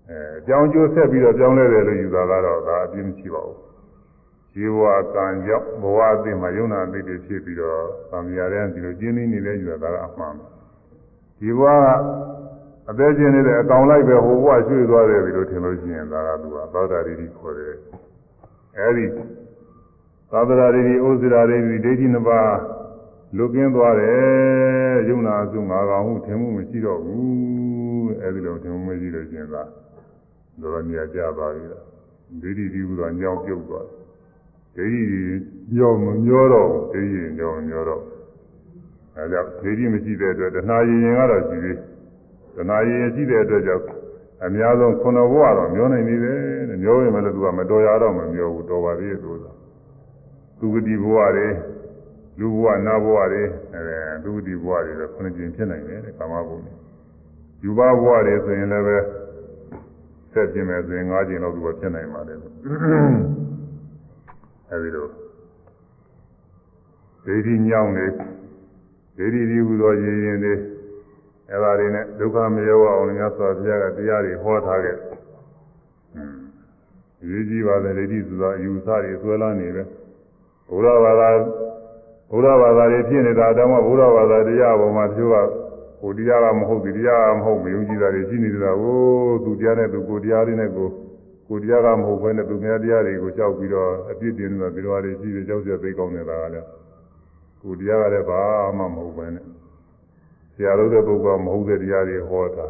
အဲအကြောင်းကျိုးဆက်ပြီးတော့ပြောင်းလဲတယ်လို့ယူတာကတော့ဒါအပြင်းမရှိပါဘူးဇေဝကံကြောင့်ဘဝအသိမှာယုံနာအသိတွေဖြစ်ပြီးတော့သံဃာတဲ့ဒီလိုကျင်းနေနေလဲယူတာကအမှန်ပဲဒီဘဝကအသေးချင်းနေတဲ့အကောင်လိုက်ပဲဟိုဘဝရွှေ့သွားတယ်ဒီလိုထင်လို့ရှိရင်ဒါကသူကသောတာရိတိခေါ်တယ်အဲဒီ သာသနာရိတိဩဇရာရိတိဒိဋ္ဌိနှစ်ပါးလွတ်ကင်းသွားတယ်ယုံနာအစုငါကောင်ဟုထင်မှုမရှိတော့ဘူးအဲဒီလိုထင်မှုမရှိလို့ရှိရင်သာတော်နေရာကြပါပြီလားဒိဋ္ဌိဒီဟုသောညောင်းပြုတ်သွားတယ်ဒိဋ္ဌိညောမမျောတော့ဒိဋ္ဌိညောမမျောတော့အဲကြောင့်ဒိဋ္ဌိမရှိတဲ့အတွက်တဏှာရင်ရင်ကတော့ရှိသေးတဏှာရင်ရင်ရှိတဲ့အတွက်ကြောင့်အများဆုံးခုနဘဝတော့မျောနိုင်နေတယ်တဲ့မျောရင်လည်းသူကမတော်ရတော့မမျောဘူးတော်ပါသေးရဲ့သူက သူဂတိဘဝတွေလူဘဝနာဘဝတွေအဲသူဂတိဘဝတွေတော့ခုနှစ်ကျင်ဖြစ်နိုင်တယ်တဲ့ကာမဘုံယူဘဘဝတွေဆိုရင်လည်းပဲဆက်ပြင်မယ်ဆိုရင်၅ကျင်လောက်သူကဖြစ်နိုင်ပါတယ်အဲဒီလိုဒိဋ္ဌိညောင်းနေဒိဋ္ဌိဒီဟူသောရည်ရင်တွေအဲဒါတွေနဲ့ဒုက္ခမရောအောင်မြတ်စွာဘုရားကတရားတွေဟောထားခဲ့အရေးကြီးပါတယ်ဒိဋ္ဌိဆိုတာအယူဆတွေဆွဲလာနေတယ် ဘုရားဘာသာဘုရားဘာသာတွေဖြစ်နေတာတောင်မှဘုရားဘာသာတရားပေါ်မှာတချို့ကဟိုတရားကမဟုတ်ဒီတရားကမဟုတ်မယုံကြည်တာတွေရှိနေတာကိုသူတရားနဲ့သူကိုတရားလေးနဲ့ကိုကိုတရားကမဟုတ်ဘဲနဲ့သူများတရားတွေကိုကြောက်ပြီးတော့အပြစ်တင်နေတာဒီလိုအားတွေရှိတယ်ကြောက်ကြသိကောင်းနေတာကလည်းကိုတရားကလည်းဘာမှမဟုတ်ဘဲနဲ့ဆရာတို့တဲ့ပုဂ္ဂိုလ်မဟုတ်တဲ့တရားတွေဟောတာ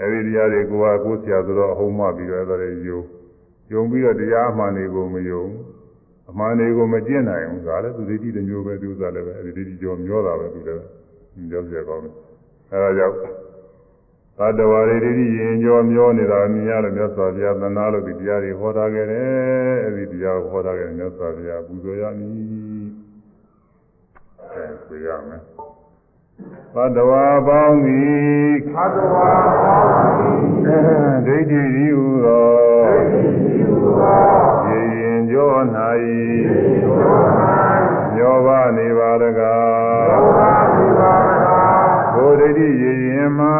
အဲဒီတရားတွေကိုကကိုယ်ဆရာဆိုတော့အဟုံးမပြီးတော့အဲ့ဒါတွေယုံယုံပြီးတော့တရားအမှန်တွေကိုမယုံ အမှန်တွေကိုမကျင့်နိုင်ဘူးဒါလည်းသူဒိဋ္ဌိတစ်မျိုးပဲသူစားလည်းပဲအဲဒီဒိဋ္ဌိကြောမျောတာပဲသူလည်းကြောက်ကြကောင်းတယ်အဲဒါကြောင့်သတ္တဝါတွေဒိဋ္ဌိရင်ကြောမျောနေတာမြင်ရလို့မြတ်စွာဘုရားသနာလို့ဒီတရားတွေဟောထားခဲ့တယ်အဲဒီတရားကိုဟောထားခဲ့တယ်မြတ်စွာဘုရားပူဇော်ရမည်အဲဆိုရမယ်သတ္တဝါပေါင်းသည်သတ္တဝါပေါင်းသည်ဒိဋ္ဌိဤဟူသောဒိဋ္ဌိဤဟူသောရေရင်ကြော၌ တကားမျောပါနေပါတကားဘုဒ္ဓိရေရင်မှာ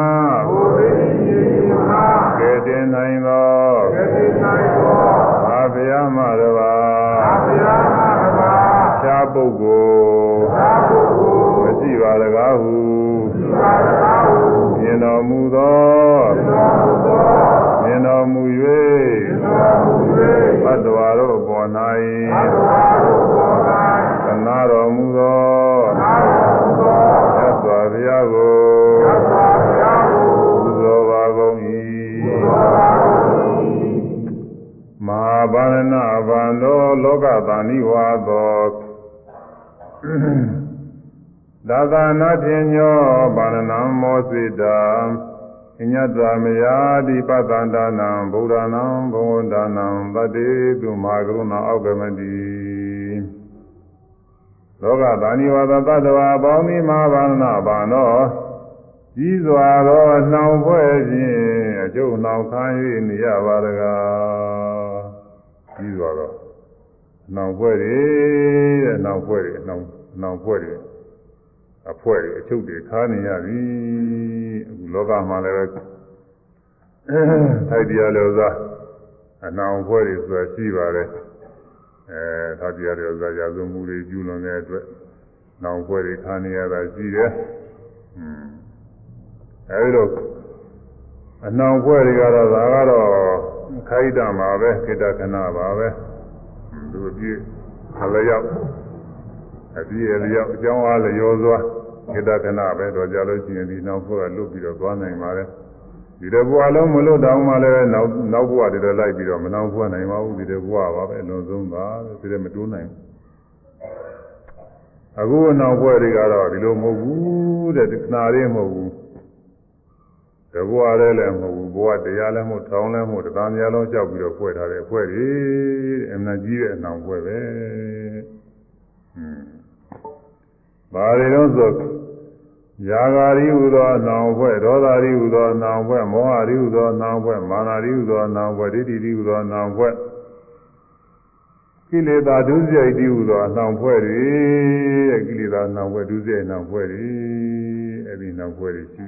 ဘုဒ္ဓိရေရင်သေတိနိုင်သောအာဘုရားမတပါအာဘုရားမတပါခြားပုဂ္ဂိုလ်ခြားပုဂ္ဂိုလ်မရှိပါတကားဟုမရှိပါတကားဟုမြင်တော်မူသော လောကသဏိဝါသောသာသနာဖြင့်ညောဗန္ဒနာမောစိတာအညတမယာတိပတန္တနာဗုဒ္ဓနာဘဝန္တနာတတေသူမဟာကရုဏာအောက်ကမတိလောကသဏိဝါသတ္တဝါပေါင်းသည်မဟာဗန္ဒနာဗန္တောကြီးစွာသောနှောင်ဖွဲ့ခြင်းအကျုပ်နှောင်ခံ၍နေရပါတကားကြီးစွာသော နှောင်ဖွဲ့တွေတဲ့နှောင်ဖွဲ့တွေနှောင်နှောင်ဖွဲ့တွေအဖွဲတွေအချုပ်တွေခါနေရပြီအခုလောကမှာလည်းထိုက်တရားလို့သာအနှောင်ဖွဲ့တွေဆိုတာရှိပါတယ်အဲထိုက်တရားလို့သာရာဇဝမှုတွေကျူးလွန်တဲ့အတွက်နှောင်ဖွဲ့တွေခါနေရတာရှိတယ်อืมအဲဒီတော့အနှောင်ဖွဲ့တွေကတော့ဒါကတော့ခိုက်တာမှာပဲခေတ္တခဏပါပဲ သူအပြည့်အလျောက်အပြည့်အလျောက်အကြောင်းအားလျောစွာခေတ္တခဏပဲတော့ကြလို့ရှိရင်ဒီနောက်ဘုရားလွတ်ပြီးတော့သွားနိုင်ပါတယ်ဒီတဘွားလုံးမလွတ်တော့မှလည်းနောက်နောက်ဘုရားတွေတော့လိုက်ပြီးတော့မနောက်ဘုရားနိုင်ပါဘူးဒီတဘွားပါပဲအလွန်ဆုံးပါဒီတည်းမတိုးနိုင်အခုနောက်ဘွယ်တွေကတော့ဒီလိုမဟုတ်ဘူးတဲ့ခဏလေးမဟုတ်ဘူး တဘွားလည်းလည်းမဟုတ်ဘူးဘဝတရားလည်းမဟုတ်ထောင်းလည်းမဟုတ်တရားများလုံးလျှောက်ပြီးတော့ဖွဲ့ထားတဲ့ဖွဲ့တွေအမှန်ကြီးတဲ့အနောင်ဖွဲ့ပဲဟွန်းဘာတွေတော့ဆိုယာဂာရိဟူသောနောင်ဖွဲ့ဒေါသရိဟူသောနောင်ဖွဲ့မောဟရိဟူသောနောင်ဖွဲ့မာနရိဟူသောနောင်ဖွဲ့ဒိဋ္ဌိရိဟူသောနောင်ဖွဲ့ကိလေသာဒုစရိုက်တိဟူသောနောင်ဖွဲ့တွေတဲ့ကိလေသာနောင်ဖွဲ့ဒုစရိုက်နောင်ဖွဲ့တွေအဲ့ဒီနောင်ဖွဲ့တွေရှိ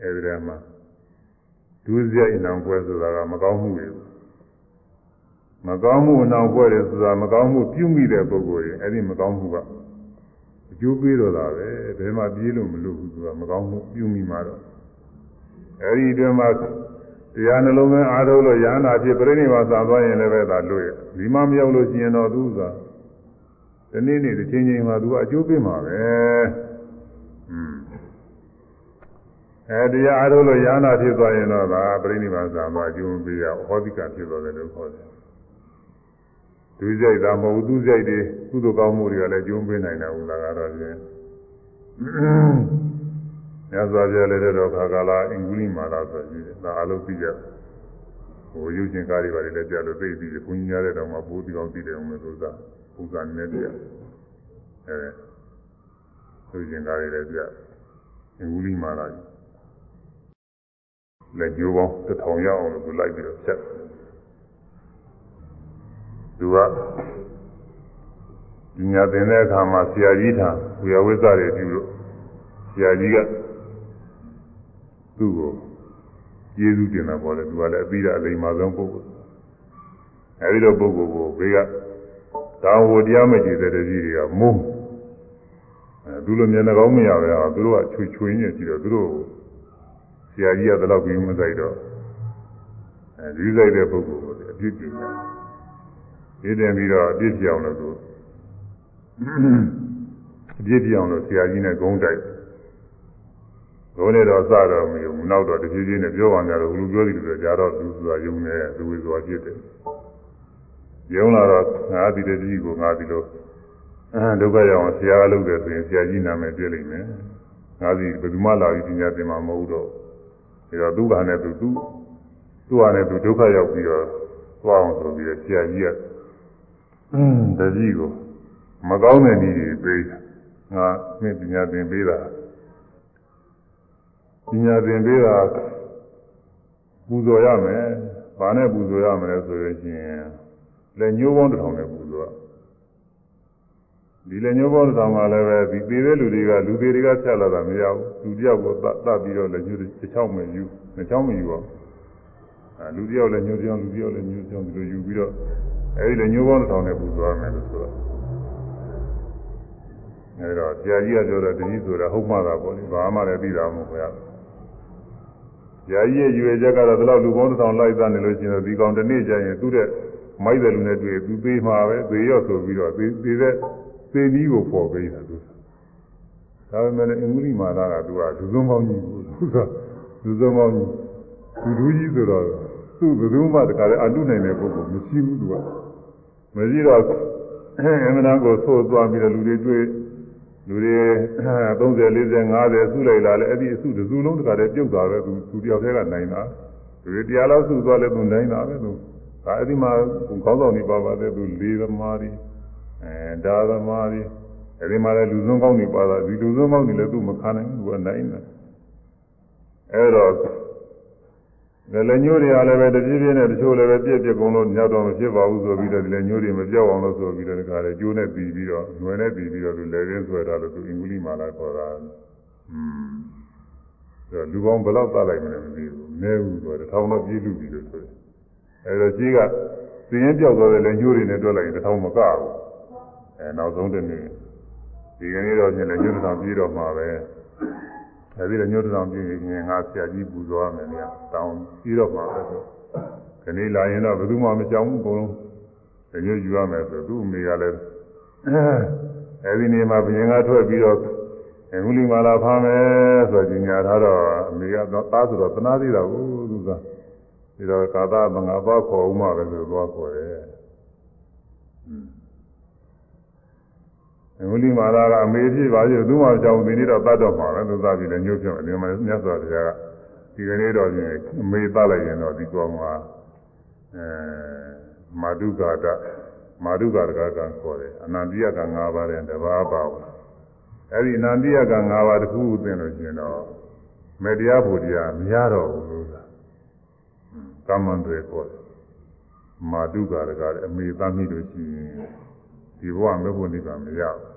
အဲ့ဒီထဲမှာဒုစရိုက်နောင်ဖွဲ့ဆိုတာကမကောင်းမှုတွေမကောင်းမှုနောင်ဖွဲ့တယ်ဆိုတာမကောင်းမှုပြုမိတဲ့ပုဂ္ဂိုလ်တွေအဲ့ဒီမကောင်းမှုကအကျိုးပေးတော့တာပဲဘယ်မှာပြေးလို့မလို့ဘူးသူကမကောင်းမှုပြုမိမှာတော့အဲဒီအတွင်းမှာတရားနှလုံးသွင်းအားထုတ်လို့ရဟန္တာဖြစ်ပြိဋိဘာသာသွားရင်လည်းပဲသာလွတ်ရဒီမှမရောက်လို့ရှိရင်တော့သူကဒီနေ့နေ့တစ်ချိန်ချိန်မှာသူကအကျိုးပေးမှာပဲอืม အဲတရားအားထုတ်လို့ရဟန္တာဖြစ်သွားရင်တော့ဒါပြိဋိဘာသာသွားအကျိုးပေးရဟောဒီကဖြစ်သွားတယ်လို့ခေါ်တယ်ဒုစရိုက်တာမဟုတ်သူစရိုက်တွေကုသိုလ်ကောင်းမှုတွေကလည်းကျုံးပေးနိုင်တယ်ဟုတ်လားကတော့ဖြင့်ညဇာပြလည်းတော့ခါကာလာအင်္ဂုလိမာလာဆိုပြီးဒါအလုပ်ပြီးကြဟိုရုပ်ရှင်ကားတွေပါလေလည်းကြလို့သိပြီးဘုန်းကြီးများတဲ့တောင်မှပိုးတီအောင်သိတယ်အောင်လို့ဆိုတာဥစ္စာနည်းပြအဲရုပ်ရှင်ကားတွေလည်းကြအင်္ဂုလိမာလာ လက်ကျိုးပေါင်းတစ်ထောင်ရအောင်လို့သူလိုက်ပြီးတော့ဖြတ်သူကပညာသင်တဲ့အခါမှာဆရာကြီးထံဝေယဝိဇ္ဇတွေပြုလို့ဆရာကြီးကသူ့ကိုကျေးဇူးတင်တာပေါ့လေသူကလည်းအပြီးအလိမ္မာဆုံးပုဂ္ဂိုလ်အဲဒီလိုပုဂ္ဂိုလ်ကိုဘေးကတောင်ဝတရားမကြည့်တဲ့တကြီးတွေကမုန်းအဲသူလိုမျက်နှာကောင်းမရပဲသူတို့ကချွေချွေညက်ကြည့်တော့သူတို့ဆ ရာကြီးကတလောက်ပြီးမဆိုင်တော့အဲဒီဆိုင်တဲ့ပုဂ္ဂိုလ်ကိုအပြစ်တင်တယ်ဒီတင်ပြီးတော့အပြစ်ပြောင်းလို့သူအပြစ်ပြောင်းလို့ဆရာကြီးနဲ့ဂုံးတိုက်ဂုံးနဲ့တော့စတော့မယူနောက်တော့တဖြည်းဖြည်းနဲ့ပြောပါကြတော့ဘလူပြောသည်လို့ကြာတော့သူဆိုတာယုံနေသူဝေဆိုတာဖြစ်တယ်ယုံလာတော့ငါဒီတကြီးကိုငါဒီလိုအဲဒုက္ခရောက်အောင်ဆရာကလုပ်တယ်ဆိုရင်ဆရာကြီးနာမည်ပြလိမ့်မယ်ငါစီဘယ်သူမှလာပြီးပညာသင်မှာမဟုတ်တော့ ဒါတော့သူကနဲ့သူသူသူကနဲ့သူဒုက္ခရောက်ပြီးတော့သွားအောင်ဆိုပြီးဆရာကြီးကအင်းတကြီးကိုမကောင်းတဲ့နည်းတွေပေးငါမင်းပညာသင်ပေးတာပညာသင်ပေးတာပူဇော်ရမယ်။ဘာနဲ့ပူဇော်ရမလဲဆိုရင်လက်ညှိုးပေါင်းတစ်ထောင်နဲ့ပူဇော် ဒီလက်ညှိုးပေါင်းတစ်ထောင်ကလည်းပဲဒီသေးတဲ့လူတွေကလူသေးတွေကဖြတ်လာတာမရဘူး။လူတယောက်ကိုသတ်ပြီးတော့လက်ညှိုးတစ်ချောင်းမှယူ၊တစ်ချောင်းမှယူတော့အဲလူတယောက်လည်းညှိုးပြောင်းလူတယောက်လည်းညှိုးပြောင်းဒီလိုယူပြီးတော့အဲဒီလည်းညှိုးပေါင်းတစ်ထောင်နဲ့ပူသွားမယ်လို့ဆိုတော့အဲတော့ဆရာကြီးကပြောတော့တတိဆိုတာဟုတ်မှသာပေါ့လေဘာမှလည်းသိတာမဟုတ်ဘူးဗျာဆရာကြီးရဲ့ရွယ်ချက်ကတော့ဒီလောက်လူပေါင်းတစ်ထောင်လိုက်သားနေလို့ရှိရင်ဒီကောင်တစ်နေ့ကျရင်သူ့တဲ့မိုက်တယ်လူနဲ့တွေ့သူသေးမှာပဲသေရော့ဆိုပြီးတော့သေသေးတဲ့ သေနည်းကိုပေါ်ပေးတာသူဒါပေမဲ့အင်္ဂလိပ်မာလာကသူကလူစုံပေါင်းကြီးသူကလူစုံပေါင်းကြီးသူလူကြီးဆိုတော့သူ့ဘယ်သူမှတခါလဲအတုနိုင်တဲ့ပုဂ္ဂိုလ်မရှိဘူးသူကမရှိတော့အဲအမှန်တန်ကိုသို့သွားပြီးတော့လူတွေတွေ့လူတွေ30 40 50စုလိုက်လာလဲအဲ့ဒီအစုတစ်စုလုံးတခါတည်းပြုတ်သွားပဲသူသူတယောက်တည်းကနိုင်တာလူတွေတရားလောက်စုသွားလဲသူနိုင်တာပဲသူဒါအဲ့ဒီမှာခေါင်းဆောင်နေပါပါတယ်သူလေးသမားတွေ အဲဒါသမားတွေအဲ့ဒီမှာလည်းလူစုံကောင်းနေပါတာဒီလူစုံကောင်းနေလည်းသူမခံနိုင်ဘူးသူကနိုင်တယ်အဲ့တော့ဒီလည်းညိုးတွေကလည်းပဲတပြည့်ပြည့်နဲ့တချို့လည်းပဲပြည့်ပြည့်ကုန်လို့ညတော့မဖြစ်ပါဘူးဆိုပြီးတော့ဒီလည်းညိုးတွေမပြောက်အောင်လို့ဆိုပြီးတော့ဒီကလည်းကျိုးနဲ့ပြီးပြီးတော့ຫນွယ်နဲ့ပြီးပြီးတော့သူလည်းရင်းဆွဲတာလို့သူအင်္ဂလိပ်မှာလာခေါ်တာอืมဆိုတော့လူပေါင်းဘယ်လောက်သတ်လိုက်မလဲမသိဘူးနည်းဘူးဆိုတော့တစ်ထောင်တော့ပြည့်လူပြီလို့ဆိုတယ်အဲဒါကြီးကသင်ရင်ပြောက်သွားတယ်လည်းညိုးတွေနဲ့တွက်လိုက်ရင်တစ်ထောင်မကဘူး အဲနောက်ဆုံးတစ်နေ့ဒီကနေ့တော့ပြင်လည်းညိုးတစ်ထောင်ပြည့်တော့မှာပဲအဲဒီလည်းညှို့တောင်ပြင်းရင်ငါဆရာကြီးပူသွားမယ်ဗျာတောင်းပြီးတော့မှာပဲဆိုခဏလာရင်တော့ဘယ်သူမှမကြောက်ဘူးအကုန်လုံးညှို့ယူရမယ်ဆိုသူ့အမေကလည်းအဲဒီနေ့မှာဘုရင်ကထွက်ပြီးတော့အငုလီမာလာဖမ်းမယ်ဆိုကြညာထားတော့အမေကတော့သားဆိုတော့သနာသေးတာကိုသူကဒီတော့ကာသမငါသွားခေါ်ဦးမှာပဲဆိုသွားခေါ်တယ် ဝိလိမာလာကအမေဖြစ်ပါရဲ့သူ့မှာကြောင့်ဒီနေ့တော့တတ်တော့မှာပဲသူသားပြီလည်းညှို့ပြတယ်ဒီမှာမြတ်စွာဘုရားကဒီကနေ့တော့ပြင်အမေတတ်လိုက်ရင်တော့ဒီကောင်ကအဲမာဒုကာတမာဒုကာတကကခေါ်တယ်အနန္တိယက၅ပါးတဲ့တဘာပါဘူးအဲ့ဒီအနန္တိယက၅ပါးတစ်ခုဥသိလို့ရှင်တော့မေတ္တရားဘုရားမရတော့ဘူးလို့သာကမ္မန်တွေခေါ်တယ်မာဒုကာတကအမေသားမိလို့ရှိရင် ဒီဘဝမေဖို့နိဗ္ဗာန်မရဘူး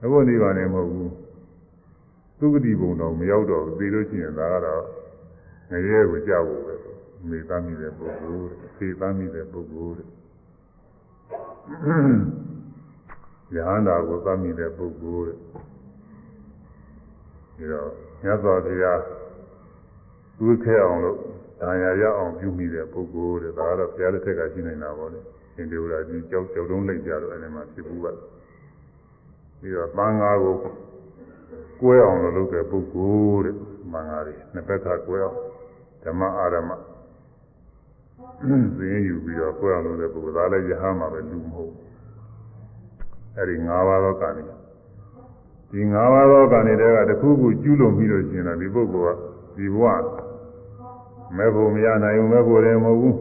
မေဖို့နိဗ္ဗာန်လည်းမဟုတ်ဘူးသုဂတိဘုံတော့မရောက်တော့ဘူးသိလို့ရှိရင်ဒါကတော့ငရဲကိုကြောက်ဖို့ပဲမေတ္တာမိတဲ့ပုဂ္ဂိုလ်သေတမ်းမိတဲ့ပုဂ္ဂိုလ်ယဟန္တာကိုသမ်းမိတဲ့ပုဂ္ဂိုလ်ဒီတော့မြတ်စွာဘုရားသူခဲအောင်လို့ဒါရရအောင်ပြုမိတဲ့ပုဂ္ဂိုလ်တဲ့ဒါကတော့ဘုရားလက်ထက်ကရှိနေတာပေါ့လေ င်ဒေဝရာကြီးကြောက်ကြောက်တုံးလိုက်ကြတော့အဲဒီမှာဖြစ်ဘူးပါပြီးတော့သံဃာကိုကွဲအောင်လုပ်တဲ့ပုဂ္ဂိုလ်တဲ့မင်္ဂါတွေနှစ်ဘက်ကကွဲအောင်ဓမ္မအာရမသိရင်ယူပြီးတော့ကွဲအောင်လုပ်တဲ့ပုဂ္ဂိုလ်ဒါလည်းယဟမှာပဲလူမဟုတ်အဲဒီ၅ပါးသောကံတွေဒီ၅ပါးသောကံတွေကတခုခုကျူးလွန်ပြီးလို့ရှိရင်တော့ဒီပုဂ္ဂိုလ်ကဒီဘဝမဲ့ဖို့မရနိုင်ဘူးမဲ့ဖို့လည်းမဟုတ်ဘူး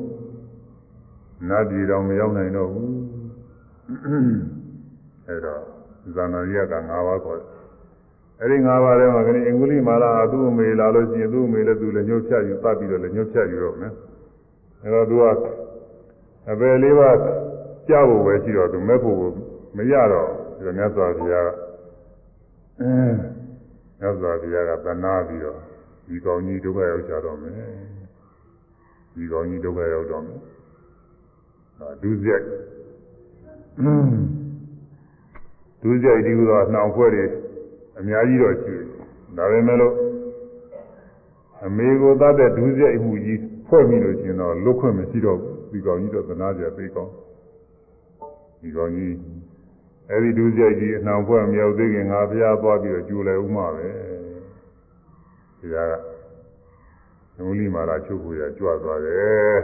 နတ်ပြည်တော်မရောက်နိုင်တော့ဘူးအဲတော့ဇာနာရိယက၅ပါးခေါ်တယ်အဲဒီ၅ပါးထဲမှာခဏအင်္ဂုလိမာလာသူ့အမေလာလို့ရှိရင်သူ့အမေလည်းသူလည်းညှို့ဖြတ်ယူသတ်ပြီးတော့လည်းညှို့ဖြတ်ယူတော့မယ်အဲတော့သူကအပယ်လေးပါးကြောက်ဖို့ပဲရှိတော့သူမဲ့ဖို့မရတော့ဒီမြတ်စွာဘုရားကအဲမြတ်စွာဘုရားကတနာပြီးတော့ဒီကောင်းကြီးဒုက္ခရောက်ကြတော့မယ်ဒီကောင်းကြီးဒုက္ခရောက်တော့မယ် ဒုစရိုက်ဒုစရိုက်ဒီလိုတော့နှောင်ဖွဲ့တွေအများကြီးတော့ရှိတယ်ဒါပေမဲ့လို့အမေကိုသတ်တဲ့ဒုစရိုက်မှုကြီးဖွဲ့ပြီးလို့ရှိရင်တော့လွတ်ခွင့်မရှိတော့ဘူးဒီကောင်ကြီးတော့သနာကြသိကောင်းဒီကောင်ကြီးအဲဒီဒုစရိုက်ကြီးအနှောင်ဖွဲ့မရောက်သေးခင်ငါဘုရားသွားပြီးတော့ကြိုလဲဥမှာပဲဒီကကမူလီမာလာချုပ်ကိုရကြွသွားတယ်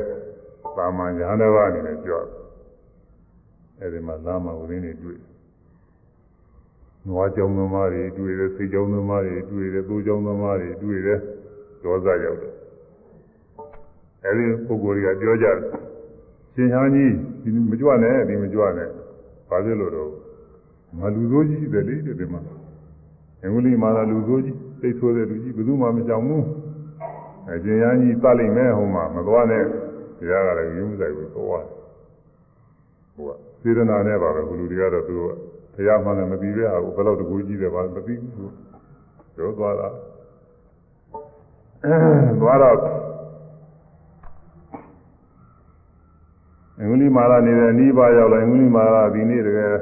ပါမန်ညာတစ်ပါးအနေနဲ့ကြွအဲဒီမှာလာမဝရင်းတွေတွေ့နွားကြောင်သမားတွေတွေ့တယ်ဆေးကြောင်သမားတွေတွေ့တယ်သိုးကြောင်သမားတွေတွေ့တယ်ဒေါသရောက်တယ်အဲဒီပုဂ္ဂိုလ်တွေကပြောကြတယ်ရှင်ဟန်းကြီးဒီမကြွနဲ့ဒီမကြွနဲ့ဘာဖြစ်လို့တော့မလူဆိုးကြီးတယ်လေဒီမှာအင်္ဂလိပ်မှာလူဆိုးကြီးသိဆိုးတဲ့လူကြီးဘယ်သူမှမကြောက်ဘူးအရှင်ဟန်းကြီးပတ်လိုက်မယ်ဟိုမှာမသွားနဲ့ တရားကလည်းယူမဆိုင်ဘူးသွားဟိုကစေတနာနဲ့ပါပဲဘုလူတွေကတော့သူကတရားမှလည်းမပြီးပဲဟာဘယ်တော့တကူကြီးတယ်ပါမပြီးဘူးပြောသွားတာသွားတော့အင်္ဂလိပ်မာလာနေတဲ့အနီးပါရောက်လာအင်္ဂလိပ်မာလာဒီနေ့တကယ်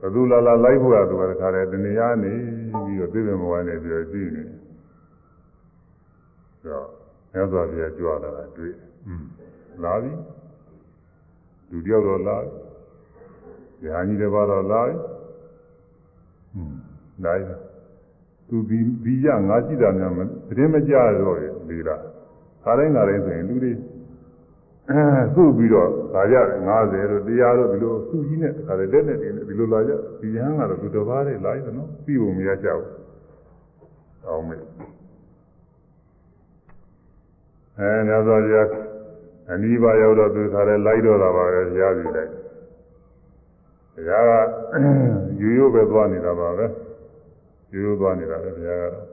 ဘသူလာလာလိုက်ဖို့ရသူကတခါတည်းတနေရာနေပြီးတော့သိတယ်မဝိုင်းနေပြီးတော့ကြည့်နေတော့မြတ်စွာဘုရားကြွလာတာတွေ့ လာပြီလူတယောက်တော့လာပြီညာကြီးတစ်ပါးတော့လာပြီဟွန်းနိုင်သူဒီဒီရငါရှိတာများမတင်းမကြတော့လေလားခါတိုင်းခါတိုင်းဆိုရင်လူတွေအဲစုပြီးတော့လာကြတယ်90တို့100တို့ဒီလိုစုကြီးနဲ့ခါတယ်လက်နဲ့တင်ဒီလိုလာကြဒီရဟန်းကတော့သူတစ်ပါးနဲ့လာရတယ်နော်ပြီးဖို့မရကြဘူးအောင်မေအဲညသောရ အနိဗ္ဗာန်ရောက်တော့သူခါတယ်လိုက်တော့တာပါပဲရားစီလိုက်တရားကယူရိုးပဲသွားနေတာပါပဲယူရိုးသွားနေတာပဲတရားကတော့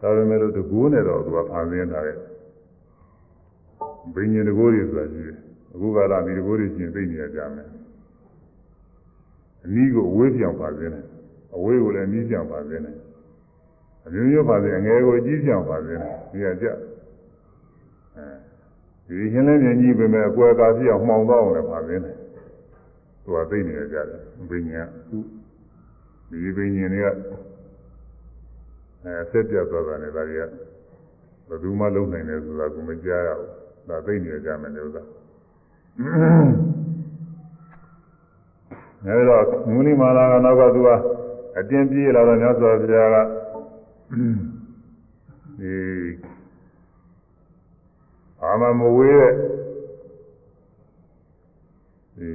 ဒါပေမဲ့လို့တကူနဲ့တော့သူကဖန်ဆင်းထားတယ်ဘိညာဉ်တကိုးတွေဆိုတာရှိတယ်အခုကလာဒီတကိုးတွေရှင်သိနေရကြမယ်အနည်းကိုအဝေးပြောင်ပါစေနဲ့အဝေးကိုလည်းအနည်းပြောင်ပါစေနဲ့အမျိုးမျိုးပါစေအငယ်ကိုအကြီးပြောင်ပါစေနဲ့ဒီကကြအဲ ဒီရှင်းလင်းမြင်ကြီးပဲမဲ့အကွယ်ကားပြောင်မှောင်တော့အောင်လည်းပါစေနဲ့သူကသိနေရကြတယ်ဘိညာဉ်သူဒီဘိညာဉ်တွေကအဲဆက်ပြတ်သွားတာနဲ့ဒါတွေကဘယ်သူမှလုံနိုင်တယ်ဆိုတာကိုမကြားရဘူးဒါသိနေကြမယ်လို့သာအဲဒီတော့မုနိမာလာကနောက်ကသူကအတင်းပြေးလာတော့မြတ်စွာဘုရားကဒီ အာမမဝေးတဲ့ဒီ